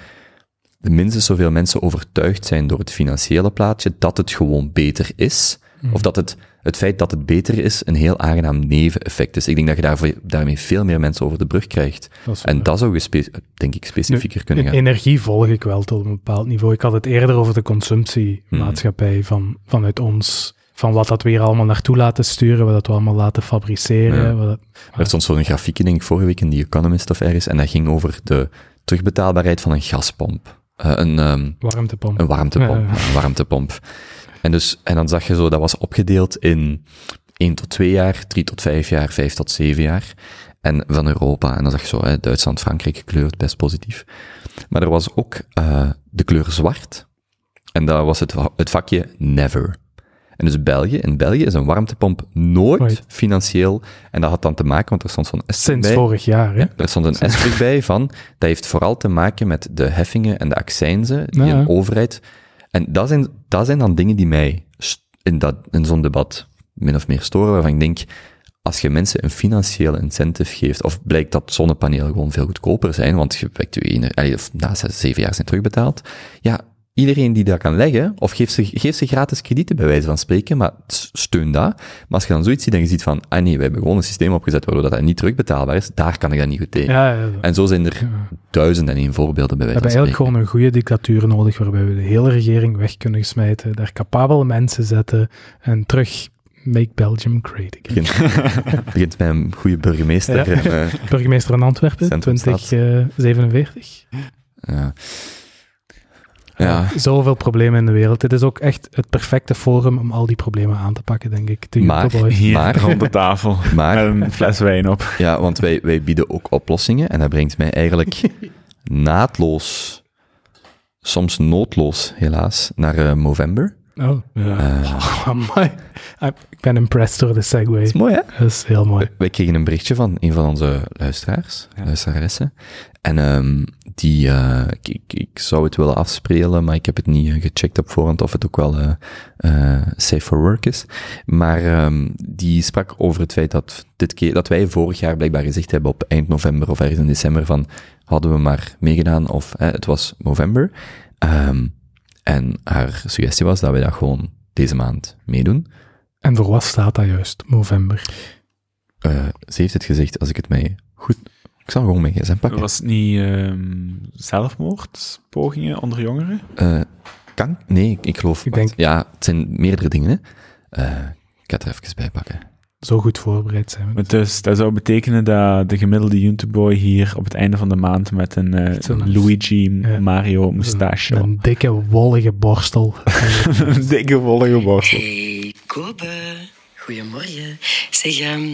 minstens zoveel mensen overtuigd zijn door het financiële plaatje, dat het gewoon beter is, of dat het, het feit dat het beter is, een heel aangenaam neveneffect is. Ik denk dat je daarvoor, daarmee veel meer mensen over de brug krijgt. Dat En dat zou je, denk ik, specifieker kunnen gaan. energie volg ik wel tot een bepaald niveau. Ik had het eerder over de consumptiemaatschappij van, vanuit ons. Van wat dat we hier allemaal naartoe laten sturen, wat dat we allemaal laten fabriceren. Ja. Wat dat- Er stond zo'n grafiekje, denk ik, vorige week in The Economist of ergens, en dat ging over de terugbetaalbaarheid van een gaspomp. Eh, een, ehm, warmtepomp. een warmtepomp. Ja, ja. Een warmtepomp. En, dus, en dan zag je zo, dat was opgedeeld in 1 tot 2 jaar, 3 tot 5 jaar, 5 tot 7 jaar. En van Europa. En dan zag je zo, hè, Duitsland, Frankrijk gekleurd, best positief. Maar er was ook eh, de kleur zwart. En dat was het, het vakje never. En dus België, in België is een warmtepomp nooit Nooit. financieel. En dat had dan te maken, want er stond zo'n S Sinds bij. vorig jaar, hè? Ja, er stond een S bij van, dat heeft vooral te maken met de heffingen en de accijnzen die Ja. een overheid... En dat zijn, dat zijn dan dingen die mij in, dat, in zo'n debat min of meer storen, waarvan ik denk, als je mensen een financiële incentive geeft, of blijkt dat zonnepanelen gewoon veel goedkoper zijn, want je wekt je ene, allee, of na zes, zeven jaar zijn terugbetaald, ja, iedereen die dat kan leggen, of geef ze, geef ze gratis kredieten bij wijze van spreken, maar steun dat. Maar als je dan zoiets ziet en je ziet van, ah nee, we hebben gewoon een systeem opgezet waardoor dat, niet terugbetaalbaar is, daar kan ik dat niet goed tegen. Ja, ja, ja. En zo zijn er duizenden en één voorbeelden bij We wijze hebben van eigenlijk spreken. gewoon een goede dictatuur nodig, waarbij we de hele regering weg kunnen smijten, daar capabele mensen zetten en terug make Belgium great again. begint, begint bij een goede burgemeester. Ja. en, eh, Burgemeester van Antwerpen, Centrumstad. 2047. ja. Ja, Zoveel problemen in de wereld. Dit is ook echt het perfecte forum om al die problemen aan te pakken, denk ik. De Maar-. Hier Maar- rond de tafel. maar Met een fles wijn op. Ja, want wij, wij bieden ook oplossingen en dat brengt mij eigenlijk naadloos, soms noodloos helaas, naar eh Movember. Oh, ja. Ah, Ik ben impressed door de segue. dat is mooi, hè? Dat is heel mooi. Wij kregen een berichtje van een van onze luisteraars, Ja. luisteraressen. En ehm, die, eh, ik, ik, ik zou het willen afspelen, maar ik heb het niet eh, gecheckt op voorhand of het ook wel eh, eh, safe for work is. Maar ehm, die sprak over het feit dat, dit keer, dat wij vorig jaar blijkbaar gezegd hebben op eind november of ergens in december van hadden we maar meegedaan of eh, het was november. Ehm, en haar suggestie was dat wij dat gewoon deze maand meedoen. En voor wat staat dat juist, Movember? Eh, ze heeft het gezegd, als ik het mij goed... Ik zal gewoon mijn gsm pakken. Was het niet ehm, zelfmoordpogingen onder jongeren? Eh, kan? Nee, ik, geloof... Ik denk- Ja, het zijn meerdere dingen, hè. Eh, ik ga het er even bij pakken. Zo goed voorbereid zijn we. Maar Dus dat zou betekenen dat de gemiddelde YouTubeboy hier op het einde van de maand met een eh, Luigi Ja. Mario moustache Een, een dikke, wollige borstel. Een dikke wollige borstel. Hey, Kobe. Goedemorgen. Zeg, ehm,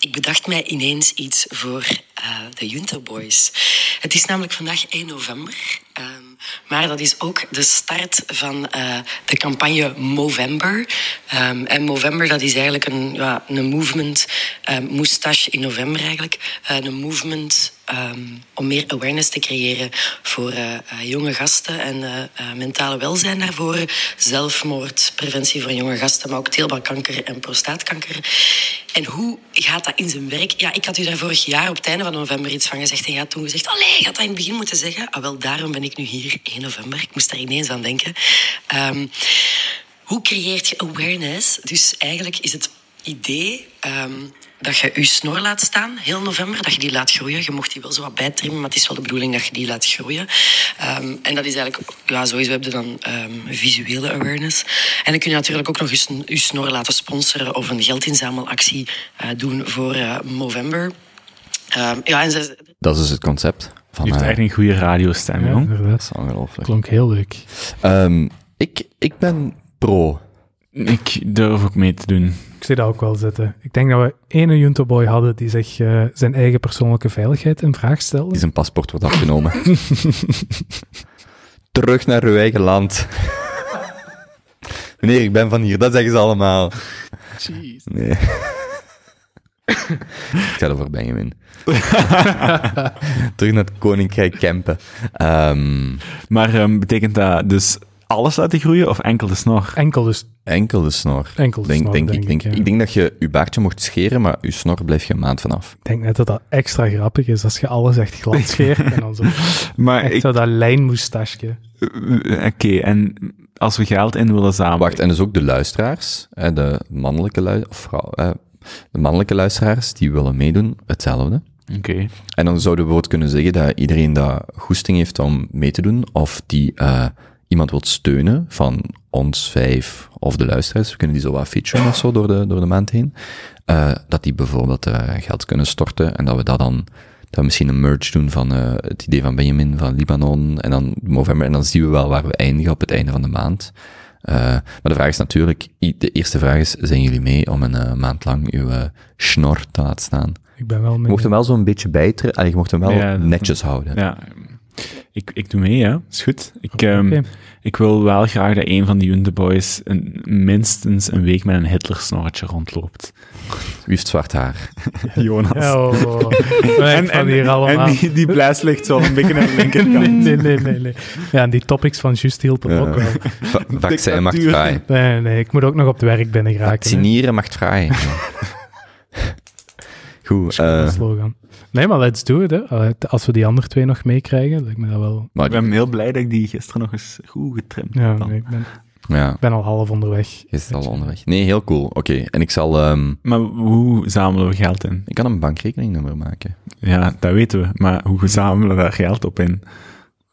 ik bedacht mij ineens iets voor eh, de Junter Boys. Het is namelijk vandaag 1 november. ehm, maar dat is ook de start van eh, de campagne Movember. Ehm, en Movember, dat is eigenlijk een, ja, een movement, eh moustache in november eigenlijk. Eh, een movement ehm, om meer awareness te creëren voor eh, eh, jonge gasten en eh, mentale welzijn daarvoor. Zelfmoord, preventie voor jonge gasten, maar ook teelbalkanker en prostaatkanker. En hoe gaat dat in zijn werk? Ja, ik had u daar vorig jaar op het einde van november iets van gezegd. En had toen gezegd, allee, je had dat in het begin moeten zeggen. Ah, wel, daarom ben ik nu hier, 1 november. Ik moest daar ineens aan denken. Ehm, hoe creëert je awareness? Dus eigenlijk is het idee ehm, dat je je snor laat staan, heel november, dat je die laat groeien. Je mocht die wel zo wat bijtrimmen, maar het is wel de bedoeling dat je die laat groeien. Ehm, en dat is eigenlijk, ja, sowieso heb je dan ehm, visuele awareness. En dan kun je natuurlijk ook nog eens een- je snor laten sponsoren of een geldinzamelactie eh, doen voor eh Movember. Ehm, ja, en ze, Dat is dus het concept van... Je heeft eh, echt een goede radiostem, Ja, jong. dat is ongelooflijk. Klonk heel leuk. Ehm, ik, ik ben pro. Ik durf ook mee te doen. Ik zie dat ook wel zitten. Ik denk dat we ene Juntoboy hadden die zich eh, zijn eigen persoonlijke veiligheid in vraag stelde. Die zijn paspoort wordt afgenomen. Terug naar uw eigen land. Meneer, ik ben van hier. Dat zeggen ze allemaal. Nee. ik ga er voor Benjamin. Terug naar het Koninkrijk Kempen. Ehm, Maar ehm, betekent dat dus alles laten groeien of enkel de snor? Enkel dus. enkel de snor. Enkel de denk, snor, denk, denk ik, denk, ik, ja. ik denk dat je je baardje mocht scheren, maar je snor blijf je een maand vanaf. Ik denk net dat dat extra grappig is als je alles echt glad scheert en dan zo. Maar Echt ik, zo dat lijnmoestasje. eh, oké, en als we geld in willen zamelen... Wacht, en dus ook de luisteraars, de mannelijke lu- of vrouw, eh, de mannelijke luisteraars, die willen meedoen, hetzelfde. Oké. En dan zouden we bijvoorbeeld kunnen zeggen dat iedereen dat goesting heeft om mee te doen, of die eh, iemand wilt steunen van ons vijf of de luisteraars, we kunnen die zo wat featuren of zo door de, door de maand heen, eh, dat die bijvoorbeeld eh, geld kunnen storten en dat we dat dan, dat we misschien een merge doen van eh, het idee van Benjamin van Libanon en dan november, en dan zien we wel waar we eindigen op het einde van de maand. Eh, maar de vraag is natuurlijk, de eerste vraag is, zijn jullie mee om een maand lang uw snor te laten staan? Ik ben wel Je mee. mocht hem wel zo'n beetje bijtrekken. Je mocht hem wel Ja, netjes houden. Ja, ik, ik doe mee, hè. Is goed. Ik, ehm, ik wil wel graag dat een van die Junte Boys een, minstens een week met een Hitler-snorretje rondloopt. Wie heeft zwart haar? Jonas. Ja, oh, en, hier allemaal. en die, die blaas ligt zo een beetje aan de linkerkant. Nee, nee, nee, nee, nee. Ja, en die topics van Just hielpen Ja. ook wel. Va- Vaccin mag Dictatuur. vrij. Nee, nee, ik moet ook nog op het werk binnen geraken. Vaccineren mag vrij. Goed. Dat is eh een slogan. Nee, maar let's do it, hè. Als we die andere twee nog meekrijgen, lijkt me dat wel... maar Ik ben heel blij dat ik die gisteren nog eens goed getrimd Ja, heb. nee, ik ben, ja, ben al half onderweg. zit al onderweg. Nee, heel cool. Oké, en ik zal... ehm, Maar hoe zamelen we geld in? ik kan een bankrekeningnummer maken. Ja, dat weten we. Maar hoe zamelen we daar geld op in?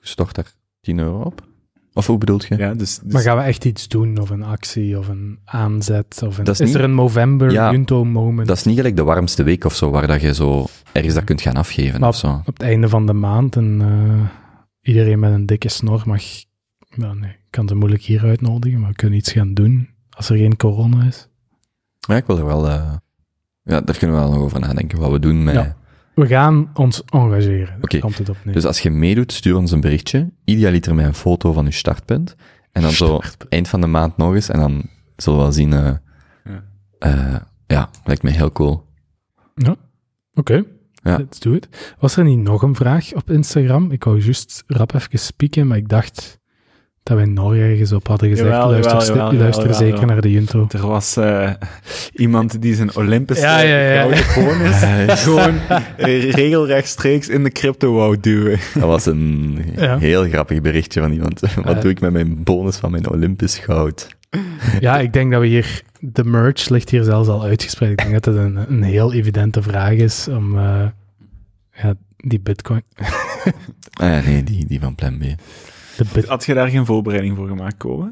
Stort daar 10 euro op? Of hoe bedoelt je? Ja, dus, dus Maar gaan we echt iets doen, of een actie, of een aanzet? Of een, is is, niet- er een November Ja, Junto moment? Dat is niet gelijk de warmste week of zo, waar dat je zo ergens dat kunt gaan afgeven Maar of zo. Op het einde van de maand en eh, iedereen met een dikke snor mag... Ja, nee, ik kan ze moeilijk hier uitnodigen, maar we kunnen iets gaan doen als er geen corona is. Ja, ik wil er wel... eh, ja, daar kunnen we wel nog over nadenken, wat we doen met... Ja. We gaan ons engageren. Oké, komt het op neer. Dus als je meedoet, stuur ons een berichtje. Idealiter met een foto van je startpunt. En dan zo eind van de maand nog eens. En dan zullen we wel zien. eh Ja. eh, ja, lijkt me heel cool. Ja, oké. Ja. Let's do it. Was er niet nog een vraag op Instagram? Ik wou juist rap even spieken, maar ik dacht dat wij nog ergens op hadden gezegd. Jawel, luister jawel, st- jawel, luister jawel, zeker jawel. naar de Junto. er was eh, iemand die zijn Olympische Ja, ja, ja. gouden bonus gewoon eh, regelrechtstreeks in de crypto wou duwen. Dat was een Ja. heel grappig berichtje van iemand. Wat Eh. doe ik met mijn bonus van mijn Olympisch goud? Ja, ik denk dat we hier... De merch ligt hier zelfs al uitgespreid. Ik denk dat het een, een heel evidente vraag is om eh, ja, die bitcoin... Ah ja, nee, die, die van Plan B. Had je daar geen voorbereiding voor gemaakt, Kobe?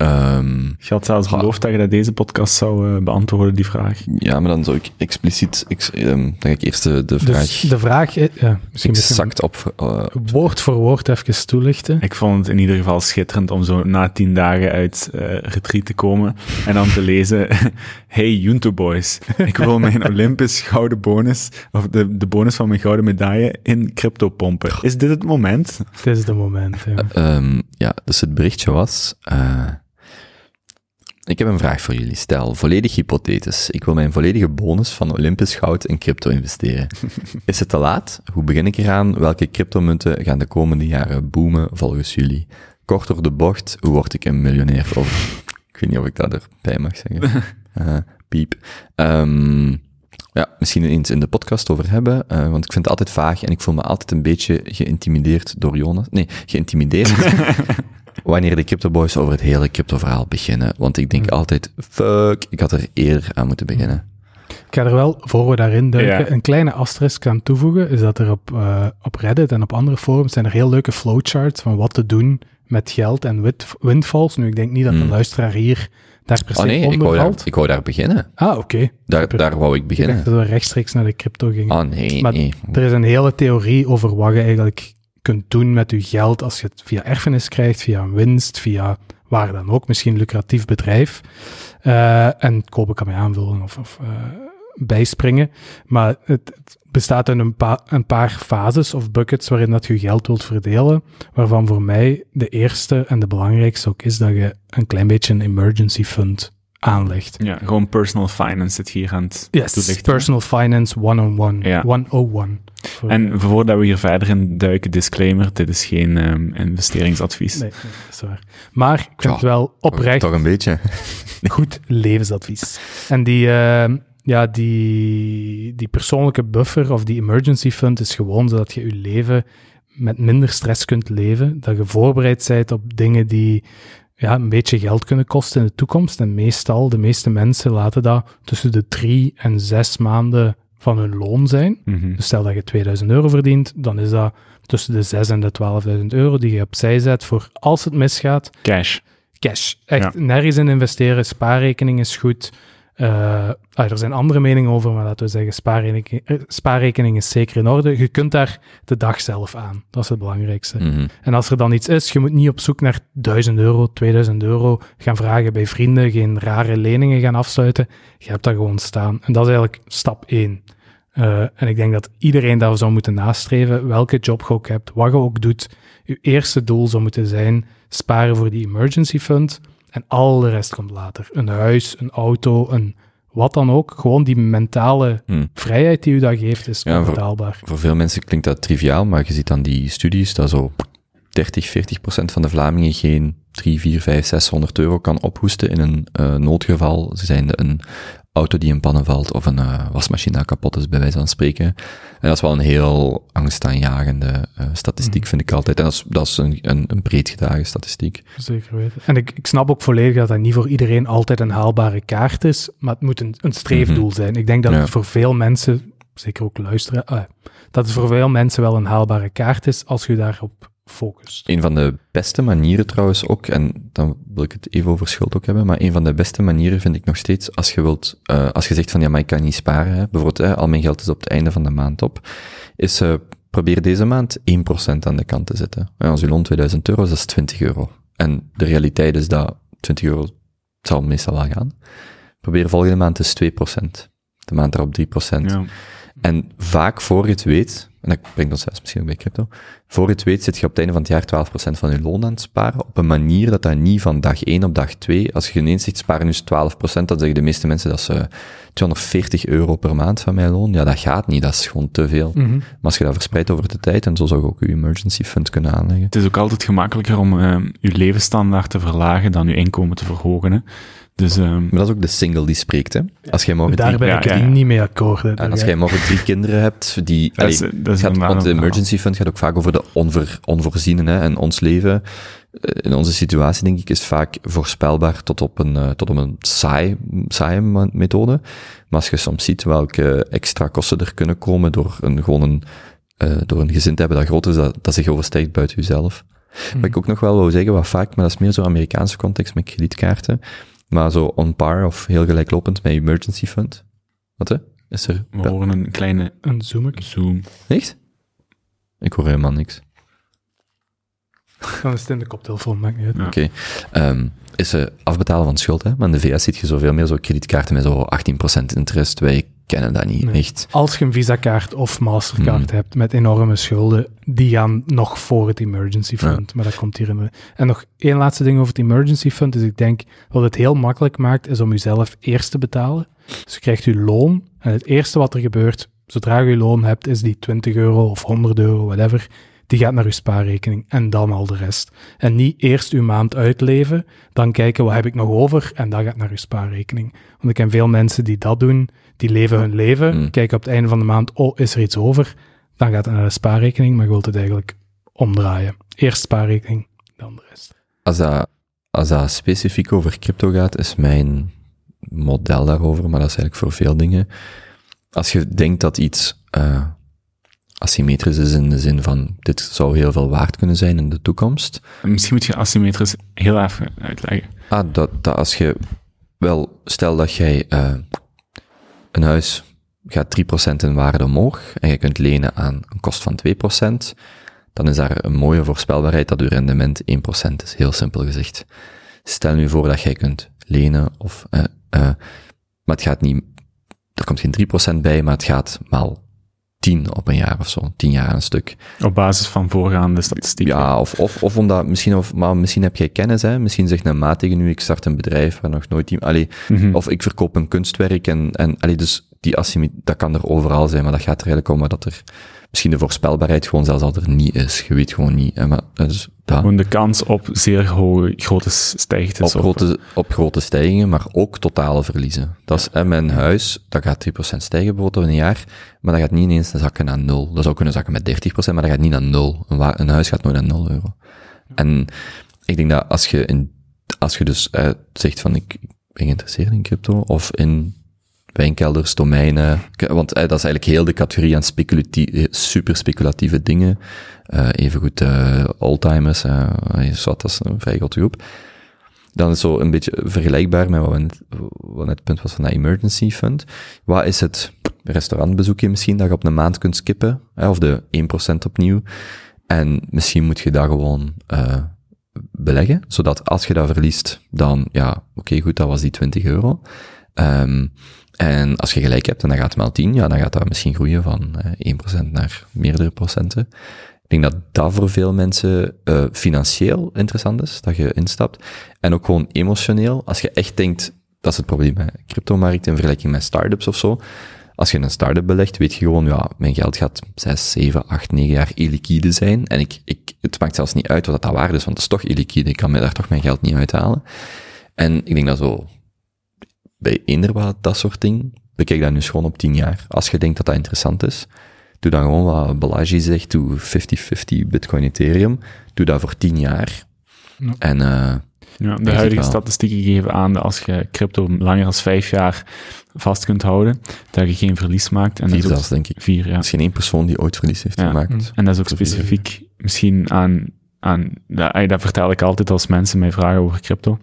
Ehm, Je had zelfs beloofd dat je dat deze podcast zou eh, beantwoorden, die vraag. ja, maar dan zou ik expliciet... Ik, ehm, dan ga ik eerst de, de vraag dus de vraag... is- Ja, misschien misschien exact op... eh, woord voor woord even toelichten. Ik vond het in ieder geval schitterend om zo na tien dagen uit eh retreat te komen en dan te lezen, hey Junto Boys, ik wil mijn Olympisch gouden bonus, of de, de bonus van mijn gouden medaille in crypto pompen. Is dit het moment? Het is de moment, ja. Ehm, ja, dus het berichtje was... ik heb een vraag voor jullie. Stel, volledig hypothetisch. Ik wil mijn volledige bonus van Olympisch goud in crypto investeren. Is het te laat? Hoe begin ik eraan? Welke cryptomunten gaan de komende jaren boomen volgens jullie? Kort door de bocht, hoe word ik een miljonair? Of, ik weet niet of ik dat erbij mag zeggen. Eh, piep. Ehm, ja, misschien eens in de podcast over hebben, eh, want ik vind het altijd vaag en ik voel me altijd een beetje geïntimideerd door Jonas. Nee, geïntimideerd wanneer de cryptoboys over het hele crypto-verhaal beginnen. Want ik denk altijd, fuck, ik had er eerder aan moeten beginnen. Ik ga er wel, voor we daarin duiken, Ja. een kleine asterisk aan toevoegen, is dat er op, eh, op Reddit en op andere forums zijn er heel leuke flowcharts van wat te doen met geld en wit- windfalls. Nu, ik denk niet dat de Hmm. luisteraar hier daar per se Oh nee, ik onder wou, daar, valt. ik wou daar beginnen. Ah, oké. Daar, Super. daar wou ik Ik beginnen. dacht dat we rechtstreeks naar de crypto gingen. Oh nee, Maar nee. Er is een hele theorie over wat je eigenlijk kunt doen met je geld als je het via erfenis krijgt, via winst, via waar dan ook, misschien een lucratief bedrijf. Eh, en Kobe kan mij aanvullen of, of eh, bijspringen. Maar het, bestaat uit een, pa- een paar fases of buckets waarin dat je geld wilt verdelen. Waarvan voor mij de eerste en de belangrijkste ook is dat je een klein beetje een emergency fund aanlegt. Ja, gewoon personal finance zit hier aan het Yes, toelichten. personal finance 101. Ja. 101. Voor- En voordat we hier verder in duiken, disclaimer, dit is geen ehm, investeringsadvies. Nee, nee, dat is waar. Maar ik vind Ja, het wel oprecht Toch een beetje. goed levensadvies. En die, eh, ja, die, die persoonlijke buffer of die emergency fund is gewoon zodat je je leven met minder stress kunt leven. Dat je voorbereid bent op dingen die ja, een beetje geld kunnen kosten in de toekomst. En meestal, de meeste mensen laten dat tussen de drie en zes maanden van hun loon zijn. Mhm. Dus stel dat je 2000 euro verdient, dan is dat tussen de 6 en de 12.000 euro die je opzij zet voor als het misgaat, Cash. cash. Echt Ja. nergens in investeren. Spaarrekening is goed. Eh, ah, er zijn andere meningen over, maar laten we zeggen, spaarrekening, eh, spaarrekening is zeker in orde. Je kunt daar de dag zelf aan. Dat is het belangrijkste. Mhm. En als er dan iets is, je moet niet op zoek naar 1000 euro, 2000 euro gaan vragen bij vrienden, geen rare leningen gaan afsluiten. Je hebt dat gewoon staan. En dat is eigenlijk stap 1. Eh, en ik denk dat iedereen daar zou moeten nastreven, welke job je ook hebt, wat je ook doet. Je eerste doel zou moeten zijn sparen voor die emergency fund en al de rest komt later. Een huis, een auto, een wat dan ook. Gewoon die mentale Hmm. vrijheid die u dat geeft, is Ja, voor- onbetaalbaar. Voor veel mensen klinkt dat triviaal, maar je ziet aan die studies dat zo 30, 40 procent van de Vlamingen geen 3, 4, 5, 600 euro kan ophoesten in een eh, noodgeval. Ze zijn een auto die in pannen valt of een eh, wasmachine dat kapot is, bij wijze van spreken. En dat is wel een heel angstaanjagende eh, statistiek, vind ik altijd. En dat is, dat is een, een, een breed gedragen statistiek. Zeker weten. En ik, ik snap ook volledig dat dat niet voor iedereen altijd een haalbare kaart is, maar het moet een, een streefdoel zijn. Ik denk dat Ja. het voor veel mensen, zeker ook luisteren, ah, dat het voor veel mensen wel een haalbare kaart is als je daarop focust. Een van de beste manieren trouwens ook, en dan wil ik het even over schuld ook hebben, maar een van de beste manieren vind ik nog steeds, als je wilt, eh, als je zegt van ja, maar ik kan niet sparen, hè, bijvoorbeeld hè, al mijn geld is op het einde van de maand op, is eh, probeer deze maand 1% aan de kant te zetten. En als je loon 2000 euro is, dat is 20 euro. En de realiteit is dat 20 euro het zal meestal wel gaan. Probeer volgende maand is 2%. De maand erop 3%. Ja. En vaak voor je het weet, en dat brengt ons zelfs misschien ook bij crypto, voor je het weet zit je op het einde van het jaar 12% van je loon aan het sparen, op een manier dat dat niet van dag 1 op dag 2, als je ineens zegt sparen nu is 12%, dan zeggen de meeste mensen dat ze 240 euro per maand van mijn loon, ja dat gaat niet, dat is gewoon te veel. Mhm. Maar als je dat verspreidt over de tijd, en zo zou je ook je emergency fund kunnen aanleggen. Het is ook altijd gemakkelijker om eh, je levensstandaard te verlagen dan je inkomen te verhogen. Hè. Dus ehm, Maar dat is ook de single die spreekt, hè. Als jij morgen Daar drie, ben ja, ik ja, niet mee akkoord. hè. als jij morgen drie kinderen hebt, die, dat is, allee, dat is gaat, inderdaad want de emergency fund gaat ook vaak over de onver, onvoorziene. Hè? En ons leven, eh, in onze situatie denk ik, is vaak voorspelbaar tot op een, eh, tot op een saai, saaie methode. Maar als je soms ziet welke extra kosten er kunnen komen door een, gewoon een, eh, door een gezin te hebben dat groter is, dat, dat zich overstijgt buiten jezelf. Wat ik ook nog wel wou zeggen, wat vaak, maar dat is meer zo'n Amerikaanse context met kredietkaarten, maar zo on par of heel gelijklopend met emergency fund. Wat hè? Is er... We horen een kleine Een zoom zoom. Echt? Ik hoor helemaal niks. Dan is het in de koptelefoon, maakt niet uit. Ja. Oké. Ehm, is er afbetalen van schuld, hè? Maar in de VS ziet je zoveel meer zo kredietkaarten met zo 18% interest. Wij kennen dat niet, Nee. echt. Als je een Visa-kaart of Mastercard Hmm. hebt met enorme schulden, die gaan nog voor het emergency fund. Maar dat komt hier in de... En nog één laatste ding over het emergency fund. Dus ik denk, wat het heel makkelijk maakt, is om jezelf eerst te betalen. Dus je krijgt je loon. En het eerste wat er gebeurt, zodra je je loon hebt, is die 20 euro of 100 euro, whatever. Die gaat naar je spaarrekening en dan al de rest. En niet eerst uw maand uitleven, dan kijken wat heb ik nog over en dat gaat naar uw spaarrekening. Want ik ken veel mensen die dat doen, die leven hun leven, Mm. kijken op het einde van de maand, oh, is er iets over? Dan gaat het naar de spaarrekening, maar je wilt het eigenlijk omdraaien. Eerst spaarrekening, dan de rest. Als dat, als dat specifiek over crypto gaat, is mijn model daarover, maar dat is eigenlijk voor veel dingen. Als je denkt dat iets eh, asymmetrisch is in de zin van dit zou heel veel waard kunnen zijn in de toekomst, Misschien moet je asymmetrisch heel even uitleggen. Ah, dat, dat als je, wel, stel dat jij eh, een huis gaat 3% in waarde omhoog en je kunt lenen aan een kost van 2%, dan is daar een mooie voorspelbaarheid dat uw rendement 1% is, heel simpel gezegd. Stel nu voor dat jij kunt lenen of, eh, eh, maar het gaat niet, er komt geen 3% bij, maar het gaat maal 10 op een jaar of zo, 10 jaar een stuk. Op basis van voorgaande statistieken. Ja, of, of, of omdat, misschien, of, maar misschien heb jij kennis, hè. Misschien zegt een maat tegen u, ik start een bedrijf waar nog nooit iemand, allee, Mhm. of ik verkoop een kunstwerk en, en, allee, dus die asymmetrie, dat kan er overal zijn, maar dat gaat er eigenlijk om dat er misschien de voorspelbaarheid gewoon zelfs al er niet is. Je weet gewoon niet, hè, maar, dus dat, Gewoon de kans op zeer hoge, grote stijgtes. op grote, op grote stijgingen, maar ook totale verliezen. Dat is, hè, mijn huis, dat gaat 3% stijgen bijvoorbeeld in een jaar, maar dat gaat niet ineens zakken naar nul. Dat zou kunnen zakken met 30%, maar dat gaat niet naar nul. Een, wa- een huis gaat nooit naar 0 euro. En ik denk dat als je, in, als je dus eh, zegt van ik ben geïnteresseerd in crypto, of in wijnkelders, domeinen, want eh, dat is eigenlijk heel de categorie aan speculatieve, super speculatieve dingen, eh evengoed eh oldtimers, eh wat, dat is een vrij grote groep. Dan is zo een beetje vergelijkbaar met wat, net, wat net het punt was van dat emergency fund. Wat is het restaurantbezoekje misschien dat je op een maand kunt skippen, hè, of de 1% opnieuw. En misschien moet je dat gewoon eh beleggen, zodat als je dat verliest, dan ja, oké goed, dat was die 20 euro. Ehm, en als je gelijk hebt en dan gaat het maal 10, ja, dan gaat dat misschien groeien van eh 1% naar meerdere procenten. Ik denk dat dat voor veel mensen eh, financieel interessant is, dat je instapt. En ook gewoon emotioneel. Als je echt denkt, dat is het probleem bij cryptomarkt in vergelijking met startups of zo. Als je een start-up belegt, weet je gewoon, ja, mijn geld gaat 6, 7, 8, 9 jaar illiquide zijn. En ik, ik, het maakt zelfs niet uit wat dat waard is, want het is toch illiquide. Ik kan me daar toch mijn geld niet uithalen. En ik denk dat zo, bij eender wat dat soort ding, bekijk dat nu gewoon op 10 jaar. Als je denkt dat dat interessant is, doe dan gewoon wat Balaji zegt, doe 50-50 Bitcoin Ethereum. Doe dat voor 10 jaar. Ja. En, eh Ja, de huidige statistieken geven aan dat als je crypto langer dan vijf jaar vast kunt houden, dat je geen verlies maakt. En vier dat zelfs, denk ik. vier, ja. Er is geen één persoon die ooit verlies heeft Ja. gemaakt. Mm. En dat is ook specifiek misschien aan, aan dat, dat vertel ik altijd als mensen mij vragen over crypto.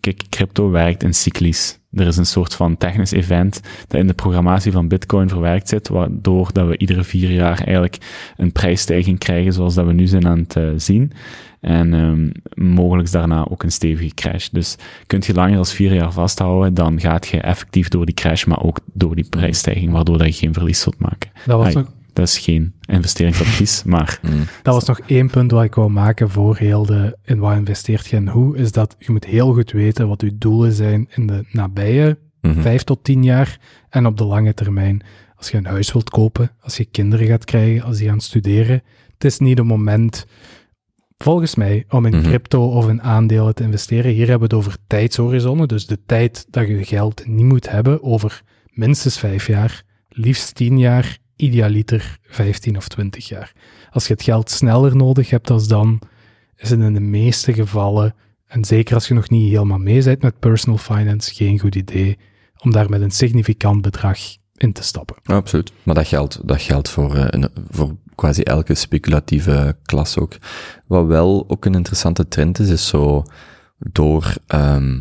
Kijk, crypto werkt in cyclies. Er is een soort van technisch event dat in de programmatie van Bitcoin verwerkt zit, waardoor dat we iedere vier jaar eigenlijk een prijsstijging krijgen, zoals dat we nu zijn aan het eh, zien. En um, mogelijk daarna ook een stevige crash. Dus kunt je langer dan vier jaar vasthouden, dan gaat je effectief door die crash, maar ook door die prijsstijging, waardoor dat je geen verlies zult maken. Dat was, dat is geen investeringsadvies, maar Mm. dat was nog één punt wat ik wou maken voor heel de in wat investeert je en hoe, is dat je moet heel goed weten wat je doelen zijn in de nabije Mhm. vijf tot tien jaar en op de lange termijn. Als je een huis wilt kopen, als je kinderen gaat krijgen, als die gaan studeren, het is niet het moment, volgens mij, om in Mhm. crypto of in aandelen te investeren. Hier hebben we het over tijdshorizonnen, dus de tijd dat je geld niet moet hebben over minstens vijf jaar, liefst tien jaar, idealiter 15 of 20 jaar. Als je het geld sneller nodig hebt als dan, is het in de meeste gevallen, en zeker als je nog niet helemaal mee bent met personal finance, geen goed idee om daar met een significant bedrag in te stappen. Absoluut. Maar dat geldt, dat geldt voor, eh, voor quasi elke speculatieve klas ook. Wat wel ook een interessante trend is, is zo door, ehm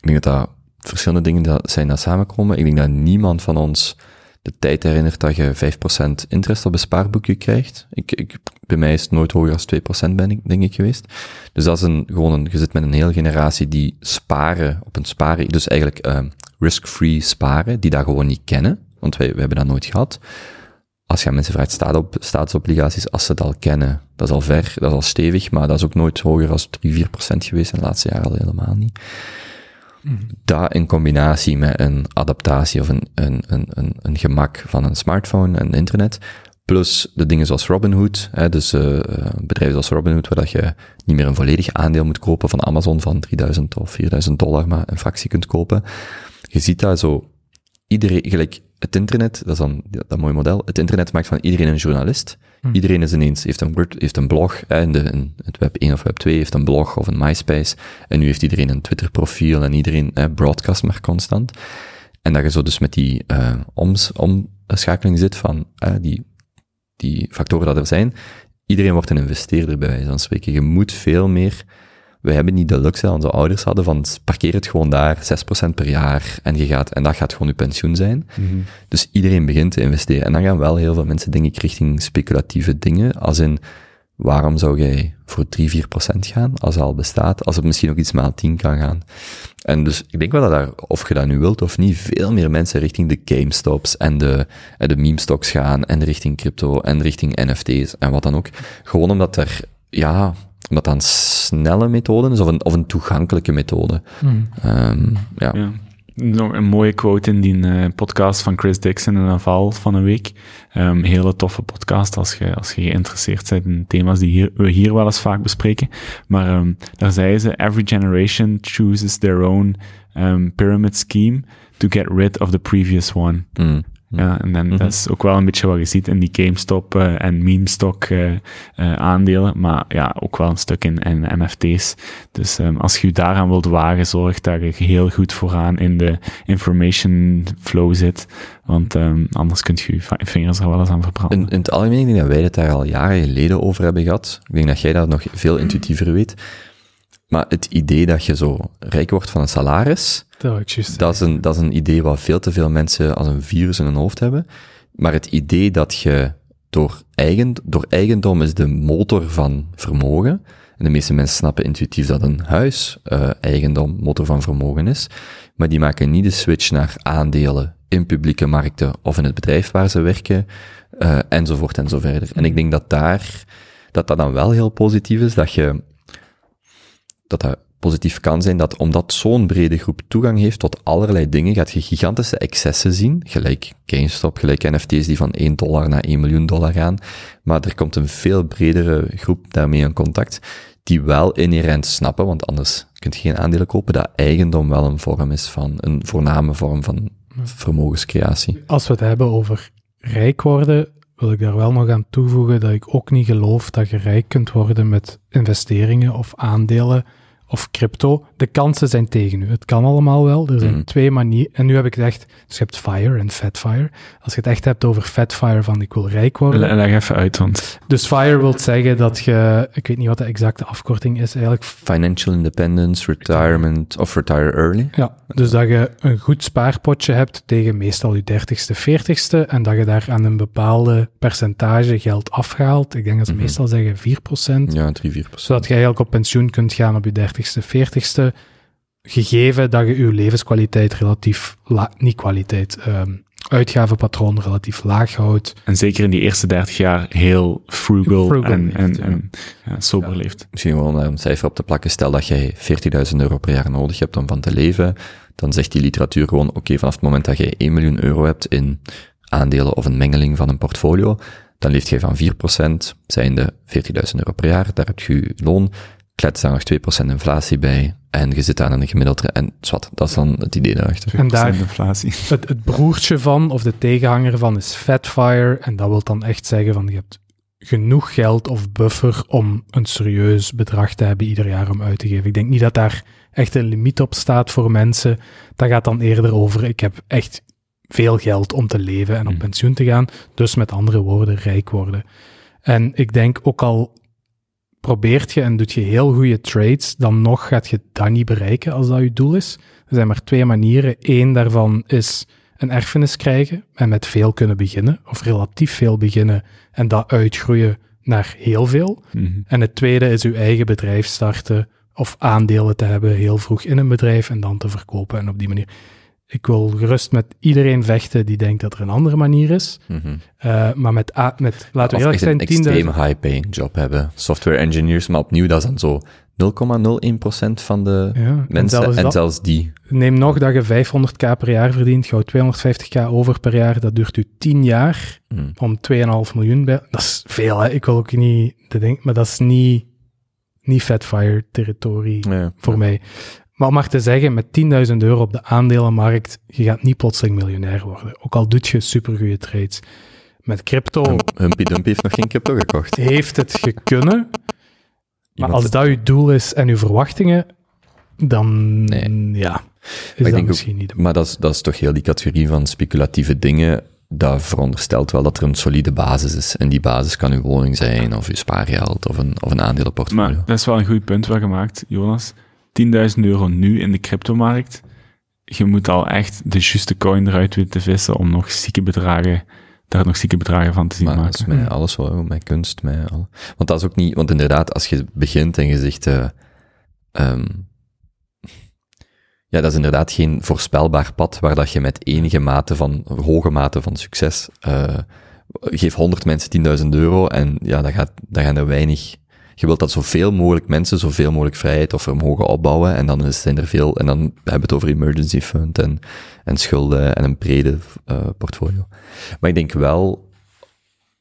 ik denk dat dat verschillende dingen dat zijn dat samenkomen. Ik denk dat niemand van ons de tijd herinnert dat je 5% interest op een spaarboekje krijgt. Ik, ik, bij mij is het nooit hoger dan 2% ben ik, denk ik geweest. Dus dat is een, gewoon een, je zit met een hele generatie die sparen op een sparen, dus eigenlijk ehm risk-free sparen, die dat gewoon niet kennen, want wij, wij hebben dat nooit gehad. Als je mensen vraagt staat op, staatsobligaties, als ze het al kennen, dat is al ver, dat is al stevig, maar dat is ook nooit hoger dan 3, 4% geweest in de laatste jaren al helemaal niet. Dat in combinatie met een adaptatie of een, een, een, een, een gemak van een smartphone en internet, plus de dingen zoals Robinhood, hè, dus uh, bedrijven zoals Robinhood, waar dat je niet meer een volledig aandeel moet kopen van Amazon van 3000 of 4000 dollar, maar een fractie kunt kopen. Je ziet dat zo, iedereen, gelijk het internet, dat is dan dat mooie model, het internet maakt van iedereen een journalist. Hm. Iedereen is ineens, heeft een, heeft een blog, hè, het web 1 of web 2 heeft een blog of een MySpace, en nu heeft iedereen een Twitter profiel en iedereen broadcast maar constant. En dat je zo dus met die uh, oms, omschakeling zit van uh, die, die factoren dat er zijn, iedereen wordt een investeerder bij wijze van spreken. Je moet veel meer wij hebben niet de luxe dat onze ouders hadden van parkeer het gewoon daar 6% per jaar en je gaat, en dat gaat gewoon je pensioen zijn. Mhm. Dus iedereen begint te investeren. En dan gaan wel heel veel mensen, denk ik, richting speculatieve dingen, als in, waarom zou jij voor 3, 4 procent gaan, als het al bestaat, als het misschien ook iets maal 10 kan gaan? En dus ik denk wel dat daar, of je dat nu wilt of niet, veel meer mensen richting de GameStops en de, en de meme stocks gaan, en richting crypto, en richting NFT's, en wat dan ook. Gewoon omdat er, ja, omdat dat een snelle methode is, of een, of een toegankelijke methode. Ehm, ja. Ja. Nog een mooie quote in die eh, podcast van Chris Dixon en Naval van een week. Een hele toffe podcast als je, als je geïnteresseerd bent in thema's die hier, we hier wel eens vaak bespreken. Maar ehm, daar zei ze, every generation chooses their own um, pyramid scheme to get rid of the previous one. Mm. Ja, en dan, dat is ook wel een beetje wat je ziet in die GameStop eh, en meme-stock eh, eh, aandelen, maar ja, ook wel een stuk in, in NFT's. Dus um, als je je daaraan wilt wagen, zorg dat je heel goed vooraan in de information flow zit, want um, anders kun je je vingers er wel eens aan verbranden. In, in het algemeen, ik denk dat wij het daar al jaren geleden over hebben gehad. Ik denk dat jij dat nog veel intuïtiever weet. Maar het idee dat je zo rijk wordt van een salaris, Dat is, een, dat is een idee wat veel te veel mensen als een virus in hun hoofd hebben. Maar het idee dat je door, eigen, door eigendom is de motor van vermogen. En de meeste mensen snappen intuïtief dat een huis uh, eigendom motor van vermogen is. Maar die maken niet de switch naar aandelen in publieke markten of in het bedrijf waar ze werken, uh, enzovoort en zo verder. En ik denk dat daar, dat dat dan wel heel positief is, dat je dat dat positief kan zijn dat omdat zo'n brede groep toegang heeft tot allerlei dingen, gaat je gigantische excessen zien, gelijk GameStop, gelijk NFT's die van 1 dollar naar 1 miljoen dollar gaan, maar er komt een veel bredere groep daarmee in contact, die wel inherent snappen, want anders kun je geen aandelen kopen, dat eigendom wel een vorm is van, een voorname vorm van vermogenscreatie. Als we het hebben over rijk worden, wil ik daar wel nog aan toevoegen dat ik ook niet geloof dat je rijk kunt worden met investeringen of aandelen of crypto. De kansen zijn tegen u. Het kan allemaal wel. Er zijn Mhm. twee manieren. En nu heb ik het echt, dus je hebt FIRE en FatFire. Als je het echt hebt over FatFire van ik wil rijk worden. Le- Leg even uit, want Dus FIRE wil zeggen dat je, ik weet niet wat de exacte afkorting is eigenlijk. Financial independence, retirement, of retire early. Ja, dus dat je een goed spaarpotje hebt tegen meestal je dertigste, veertigste en dat je daar aan een bepaalde percentage geld afhaalt. Ik denk dat ze Mhm. meestal zeggen 4%. Ja, 3, 4 procent. Zodat je eigenlijk op pensioen kunt gaan op je dertigste, veertigste, gegeven dat je je levenskwaliteit relatief, la- niet kwaliteit, ehm, uitgavenpatroon relatief laag houdt. en zeker in die eerste 30 jaar heel frugal, Frugal en, leeft, en, ja. en ja, sober leeft. misschien gewoon een cijfer op te plakken. Stel dat jij 40.000 euro per jaar nodig hebt om van te leven, dan zegt die literatuur gewoon, oké, vanaf het moment dat jij 1 miljoen euro hebt in aandelen of een mengeling van een portfolio, dan leeft jij van 4%, zijnde 40.000 euro per jaar, daar heb je je loon, klets daar nog 2% inflatie bij, en je zit aan een gemiddeld, en zwart, dat is dan het idee daarachter. En daar- 2% inflatie. Het, het broertje van, of de tegenhanger van, is Fatfire. En dat wil dan echt zeggen van je hebt genoeg geld of buffer om een serieus bedrag te hebben ieder jaar om uit te geven. Ik denk niet dat daar echt een limiet op staat voor mensen. Dat gaat dan eerder over, ik heb echt veel geld om te leven en op Hmm. pensioen te gaan. Dus met andere woorden, rijk worden. En ik denk ook al probeert je en doet je heel goede trades, dan nog gaat je dat niet bereiken als dat je doel is. Er zijn maar twee manieren. Eén daarvan is een erfenis krijgen en met veel kunnen beginnen, of relatief veel beginnen en dat uitgroeien naar heel veel. Mhm. En het tweede is uw eigen bedrijf starten of aandelen te hebben heel vroeg in een bedrijf en dan te verkopen en op die manier. Ik wil gerust met iedereen vechten die denkt dat er een andere manier is. Mhm. Uh, maar met, a- met laten we eerlijk zijn, een 10.000 extreem high-paying job hebben. Software engineers, maar opnieuw, dat is dan zo 0,01% van de Ja, en mensen. zelfs En dat- zelfs die. Neem nog dat je 500k per jaar verdient, houdt 250k over per jaar, dat duurt u 10 jaar Hmm. om 2,5 miljoen bij. Dat is veel, hè? Ik wil ook niet de ding, maar dat is niet, niet Fatfire territorie Ja. voor mij. Maar om maar te zeggen, met 10.000 euro op de aandelenmarkt, je gaat niet plotseling miljonair worden. Ook al doet je supergoeie trades. Met crypto Hum- Humpy Dumpy heeft nog geen crypto gekocht. heeft het gekunnen, maar als dat je doel is en je verwachtingen, dan Nee. ja, is ik dat ook- misschien niet de Maar dat is, dat is toch heel die categorie van speculatieve dingen. Dat veronderstelt wel dat er een solide basis is. En die basis kan uw woning zijn, of uw spaargeld, of een, of een aandelenportfolio. Maar dat is wel een goed punt wat gemaakt, Jonas. 10.000 euro nu in de cryptomarkt. Je moet al echt de juiste coin eruit weten te vissen om nog zieke bedragen daar nog zieke bedragen van te zien Maar dat is maken. met alles wel, met kunst, met alle. Want dat is ook niet, want inderdaad, als je begint en je zegt, eh, ehm, ja, dat is inderdaad geen voorspelbaar pad waar dat je met enige mate van, hoge mate van succes, eh geef 100 mensen 10.000 euro en ja, dat gaat, dat gaan er weinig, je wilt dat zoveel mogelijk mensen zoveel mogelijk vrijheid of vermogen opbouwen. En dan zijn er veel, en dan hebben we het over emergency fund en, en schulden en een brede eh, portfolio. Maar ik denk wel,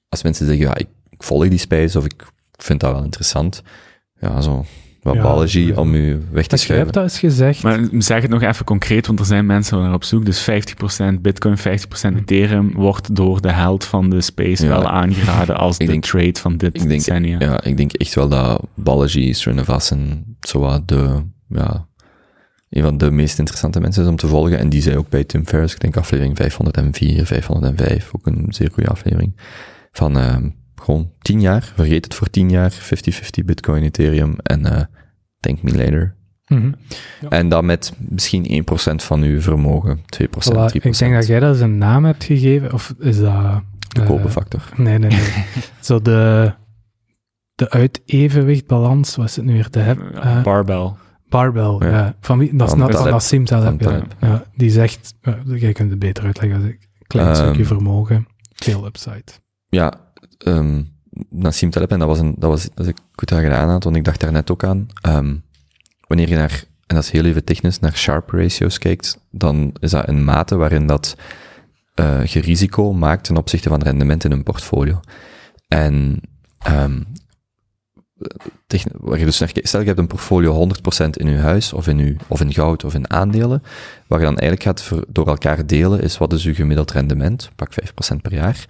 als mensen zeggen, ja, ik, ik volg die space of ik vind dat wel interessant, ja, zo, wat Ja, biology ja. om u weg te Dus jij hebt schuiven. dat eens gezegd. Maar zeg het nog even concreet, want er zijn mensen naar op zoek. Dus 50% Bitcoin, 50% Ethereum wordt door de held van de space Ja. wel aangeraden als Ik de denk- trade van dit ik denk, decennia. ja, ik denk echt wel dat biology, Srinivasan, zo wat de, ja, een van de meest interessante mensen is om te volgen. En die zei ook bij Tim Ferriss, ik denk aflevering 504, 505, ook een zeer goede aflevering, van ehm, gewoon 10 jaar, vergeet het voor 10 jaar, 50-50 Bitcoin, Ethereum en eh thank me later. Mhm. En dat met misschien 1% van uw vermogen, 2%, 3%. Voilà, ik denk dat jij dat eens een naam hebt gegeven, of is dat... de eh, kopenfactor. Nee, nee, nee. Zo de, de uitevenwichtbalans, wat is het nu weer? De heb, eh, barbell. barbel, ja. Ja. Van wie? Dat is Van net van. Nassim Taleb, ja. Die zegt, jij kunt het beter uitleggen als ik. Klein Ehm, stukje vermogen, veel upside. ja, ehm Nassim Taleb, en dat was, een, dat was dat ik goed daar gedaan had, want ik dacht daar net ook aan. ehm, wanneer je naar, en dat is heel even technisch, naar Sharp ratios kijkt, dan is dat een mate waarin dat eh, je risico maakt ten opzichte van rendement in een portfolio. En ehm waar je dus naar kijkt, stel je hebt een portfolio 100% in je huis, of in, uw, of in goud, of in aandelen, waar je dan eigenlijk gaat ver- door elkaar delen, is wat is uw gemiddeld rendement, pak 5% per jaar,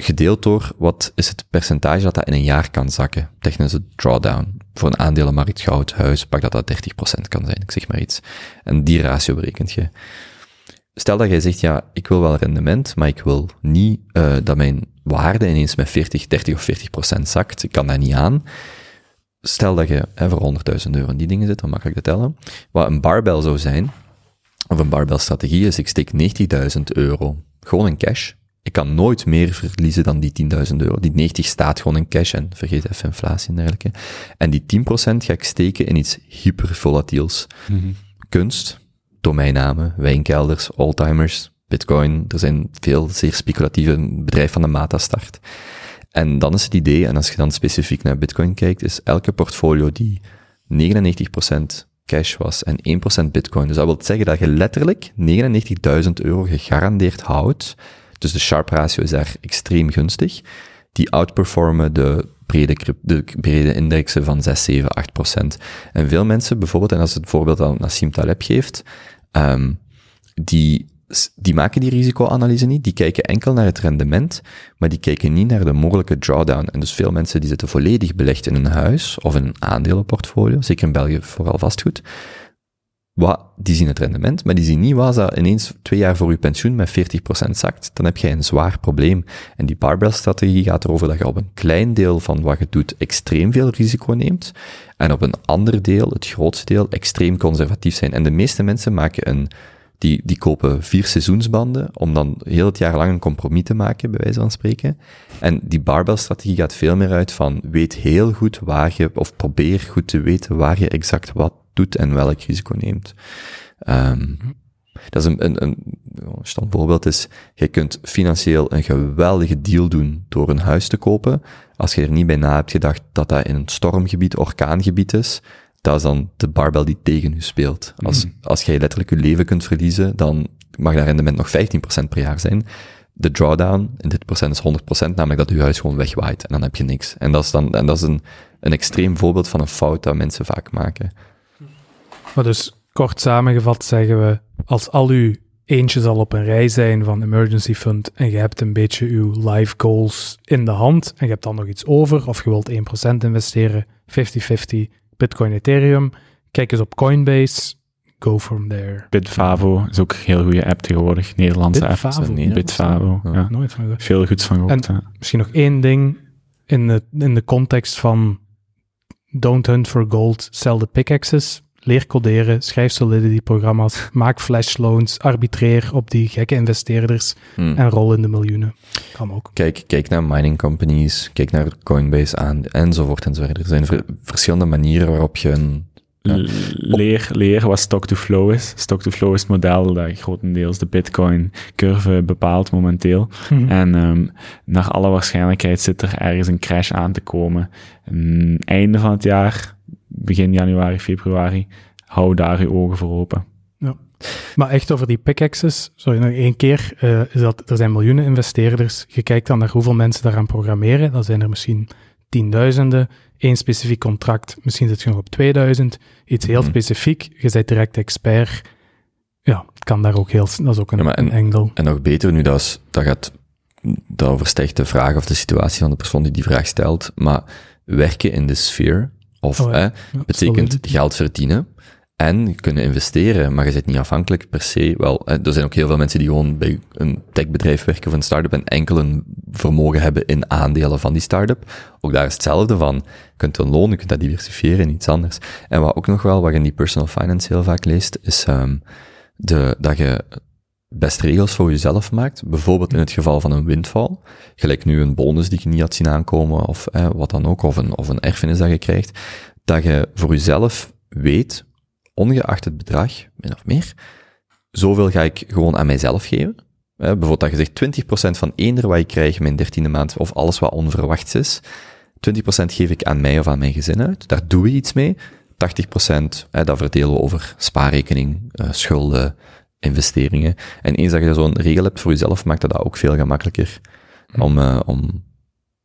gedeeld door wat is het percentage dat dat in een jaar kan zakken. Technische drawdown. Voor een aandelenmarkt, goud, huis, pak dat dat 30% kan zijn, ik zeg maar iets. En die ratio berekent je. Stel dat jij zegt, ja, ik wil wel rendement, maar ik wil niet uh, dat mijn waarde ineens met 40, 30 of 40% zakt. Ik kan dat niet aan. Stel dat je voor 100.000 euro in die dingen zit, dan makkelijk te tellen. Wat een barbell zou zijn, of een barbell strategie is, ik steek 90.000 euro gewoon in cash. Ik kan nooit meer verliezen dan die 10.000 euro. Die 90 staat gewoon in cash en vergeet even inflatie en dergelijke. En die 10% ga ik steken in iets hypervolatiels. Mm-hmm. Kunst, domeinnamen, wijnkelders, oldtimers, bitcoin. Er zijn veel zeer speculatieve bedrijven van de Mata start. En dan is het idee, en als je dan specifiek naar bitcoin kijkt, is elke portfolio die 99% cash was en 1% bitcoin. Dus dat wil zeggen dat je letterlijk 99.000 euro gegarandeerd houdt. Dus de Sharp ratio is daar extreem gunstig. Die outperformen de brede, de brede indexen van 6, 7, 8 procent. En veel mensen bijvoorbeeld, en als het voorbeeld aan Nassim Taleb geeft, um, die, die maken die risicoanalyse niet, die kijken enkel naar het rendement, maar die kijken niet naar de mogelijke drawdown. En dus veel mensen die zitten volledig belegd in een huis of in een aandelenportfolio, zeker in België vooral vastgoed, wat, die zien het rendement, maar die zien niet wat dat ineens twee jaar voor je pensioen met 40% zakt. Dan heb jij een zwaar probleem. En die barbell-strategie gaat erover dat je op een klein deel van wat je doet extreem veel risico neemt, en op een ander deel, het grootste deel, extreem conservatief zijn. En de meeste mensen maken een, die, die kopen vier seizoensbanden, om dan heel het jaar lang een compromis te maken, bij wijze van spreken. En die barbell-strategie gaat veel meer uit van, weet heel goed waar je, of probeer goed te weten waar je exact wat doet en welk risico neemt. Um, dat is een, een, een, een standvoorbeeld is, je kunt financieel een geweldige deal doen door een huis te kopen. Als je er niet bij na hebt gedacht dat dat in een stormgebied, orkaangebied is, dat is dan de barbel die tegen u speelt. Als, mm. als jij letterlijk je leven kunt verliezen, dan mag dat rendement nog 15% per jaar zijn. De drawdown in dit procent is 100%, namelijk dat je huis gewoon wegwaait en dan heb je niks. En dat is dan, en dat is een, een extreem voorbeeld van een fout dat mensen vaak maken. Maar dus kort samengevat zeggen we, als al uw eentjes al op een rij zijn van emergency fund en je hebt een beetje uw life goals in de hand en je hebt dan nog iets over of je wilt 1% investeren, 50-50 Bitcoin Ethereum, kijk eens op Coinbase, go from there. Bitfavo is ook een heel goede app tegenwoordig, Nederlandse Bitfavo, app. Nee, Bitfavo, ja. ja. Nooit van gehoord. Veel goeds van gehoord, en ja. Misschien nog één ding in de, in de context van don't hunt for gold, sell the pickaxes. Leer coderen, schrijf Solidity-programma's, maak flash loans, arbitreer op die gekke investeerders Hmm. en rol in de miljoenen. Kan ook. Kijk, kijk naar mining companies, kijk naar Coinbase aan, enzovoort enzovoort. Er zijn ver- verschillende manieren waarop je een... Ja. Leer, leer wat stock-to-flow is. Stock-to-flow is het model dat grotendeels de Bitcoin-curve bepaalt momenteel. Hm. En ehm, naar alle waarschijnlijkheid zit er ergens een crash aan te komen. En einde van het jaar, begin januari, februari, hou daar je ogen voor open. Maar echt over die pickaxes, sorry, nog één keer, eh, is dat er zijn miljoenen investeerders. Je kijkt dan naar hoeveel mensen daaraan programmeren. Dan zijn er misschien tienduizenden. Eén specifiek contract, misschien zit je nog op 2000. Iets heel Mhm. specifiek, je bent direct expert. Ja, het kan daar ook heel, dat is ook een, Ja, maar en- een angle. En nog beter, nu dat, is, dat gaat, dat overstijgt de vraag of de situatie van de persoon die die vraag stelt, maar werken in de sfeer, of Oh ja. hè, Ja, betekent geld verdienen en kunnen investeren, maar je zit niet afhankelijk per se. Wel, hè, er zijn ook heel veel mensen die gewoon bij een techbedrijf werken of een start-up en enkel een vermogen hebben in aandelen van die start-up. Ook daar is hetzelfde van. Je kunt een loon, je kunt dat diversifiëren in iets anders. En wat ook nog wel, wat je in die personal finance heel vaak leest, is ehm, de, dat je best regels voor jezelf maakt. Bijvoorbeeld in het geval van een windval. Gelijk nu een bonus die je niet had zien aankomen, of wat dan ook, of een, of een erfenis dat je krijgt. Dat je voor jezelf weet, ongeacht het bedrag, min of meer, zoveel ga ik gewoon aan mijzelf geven. Bijvoorbeeld dat je zegt 20% van eender wat ik krijg mijn dertiende maand, of alles wat onverwachts is, 20% geef ik aan mij of aan mijn gezin uit. Daar doen we iets mee. 80% eh, dat verdelen we over spaarrekening, eh, schulden, investeringen. En eens dat je zo'n regel hebt voor jezelf, maakt dat, dat ook veel gemakkelijker om, eh, om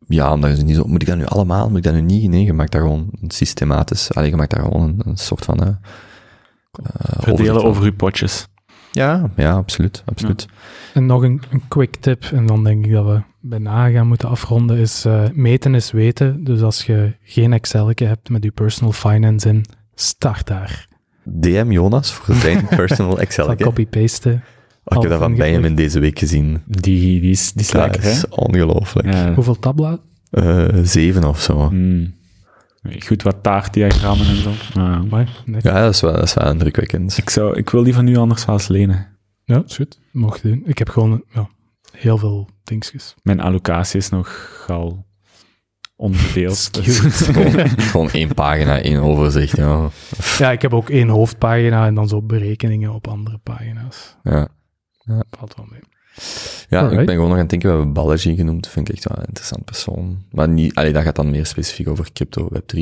ja, omdat je niet zo, moet ik dat nu allemaal, moet ik dat nu niet? Nee, je maakt daar gewoon een systematisch, alleen je maakt daar gewoon een, een soort van, overzicht Verdelen over uw potjes. Ja, ja, absoluut, absoluut. En nog een, een quick tip, en dan denk ik dat we bijna gaan moeten afronden, is eh, meten is weten. Dus als je geen Excel hebt met je personal finance in, start daar. DM Jonas voor zijn personal Excel. Zal copy-pasten. Oh, ik heb dat van bij hem in deze week gezien. Die, die is, die is Dat lekker, hè? is ongelooflijk. Ja. Hoeveel tabbladen? Eh, zeven of zo. Mm. Goed wat taartdiagrammen en zo. Net. Ja, dat is wel, dat is wel indrukwekkend. Ik, zou, ik wil die van u anders wel eens lenen. Ja, is goed. Mocht je doen. Ik heb gewoon ja, heel veel dingetjes. Mijn allocatie is nogal onverdeeld. dus- gewoon, gewoon één pagina, één overzicht. Ja. Ja, ik heb ook één hoofdpagina en dan zo berekeningen op andere pagina's. Ja. Valt wel mee. Ja, ik ben gewoon nog aan het denken, we hebben Balaji genoemd, vind ik echt wel een interessant persoon. Maar niet, allee, dat gaat dan meer specifiek over crypto, web3.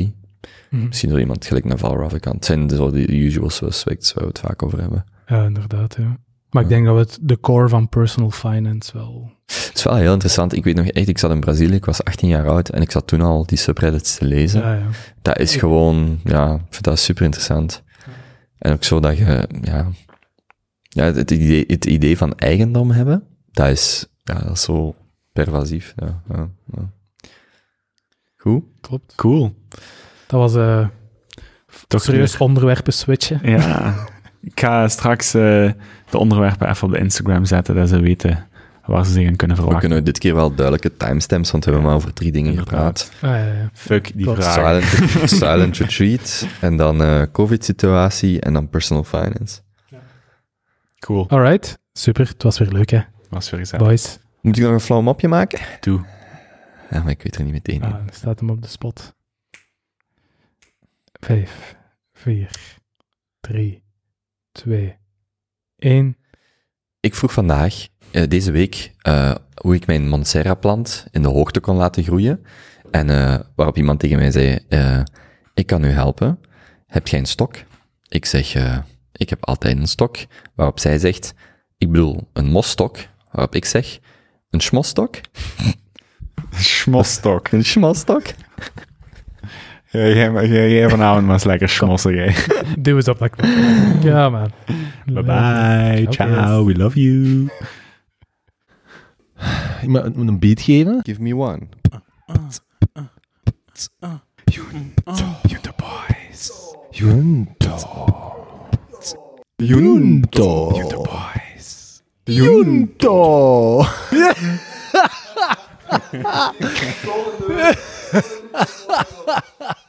Mhm. Misschien zo iemand gelijk naar Val Ravikant. Het zijn zo de usual suspects waar we het vaak over hebben. Ja, inderdaad, ja. Maar ik denk dat we het, de core van personal finance wel... Het is wel heel interessant. Ik weet nog echt, ik zat in Brazilië, ik was 18 jaar oud en ik zat toen al die subreddits te lezen. Ja, ja. Dat is gewoon, ja, ik vind dat super interessant. En ook zo dat je, ja, ja het, idee, het idee van eigendom hebben, dat is, ja, dat is zo pervasief. Ja, ja, ja. Goed. Klopt. Cool. Dat was eh Toch serieus onderwerpen switchen. Ja. Ik ga straks eh, de onderwerpen even op de Instagram zetten, dat ze weten waar ze zich aan kunnen We verwachten. kunnen dit keer wel duidelijke timestamps, want we hebben maar over drie dingen gepraat. Ah, ja, ja. Fuck die Klopt. vragen. Silent, silent retreat, en dan eh covid-situatie, en dan personal finance. Cool. Alright, super. Het was weer leuk, hè, Was weer gezellig. boys. Moet ik nog een flauw mopje maken? Doe. Ja, maar ik weet er niet meteen in. Ah, dan staat hem op de spot. Vijf, vier, drie, twee, één. Ik vroeg vandaag, eh, deze week, eh, hoe ik mijn Monstera-plant in de hoogte kon laten groeien. En eh, waarop iemand tegen mij zei, eh, ik kan u helpen. Heb jij een stok? Ik zeg, eh, ik heb altijd een stok. Waarop zij zegt, ik bedoel een mosstok. Waarop ik zeg, een schmosstok? Schmosstok. Een schmosstok? Ja, jij, jij, jij vanavond maar eens lekker schmossen, jij. Doe eens op knop. Ja, man. Bye bye. Oké. Ciao. We love you. Ik moet een beat geven. Give me one. Junto Boys. Junto. Junto. Junto Boys. Junto.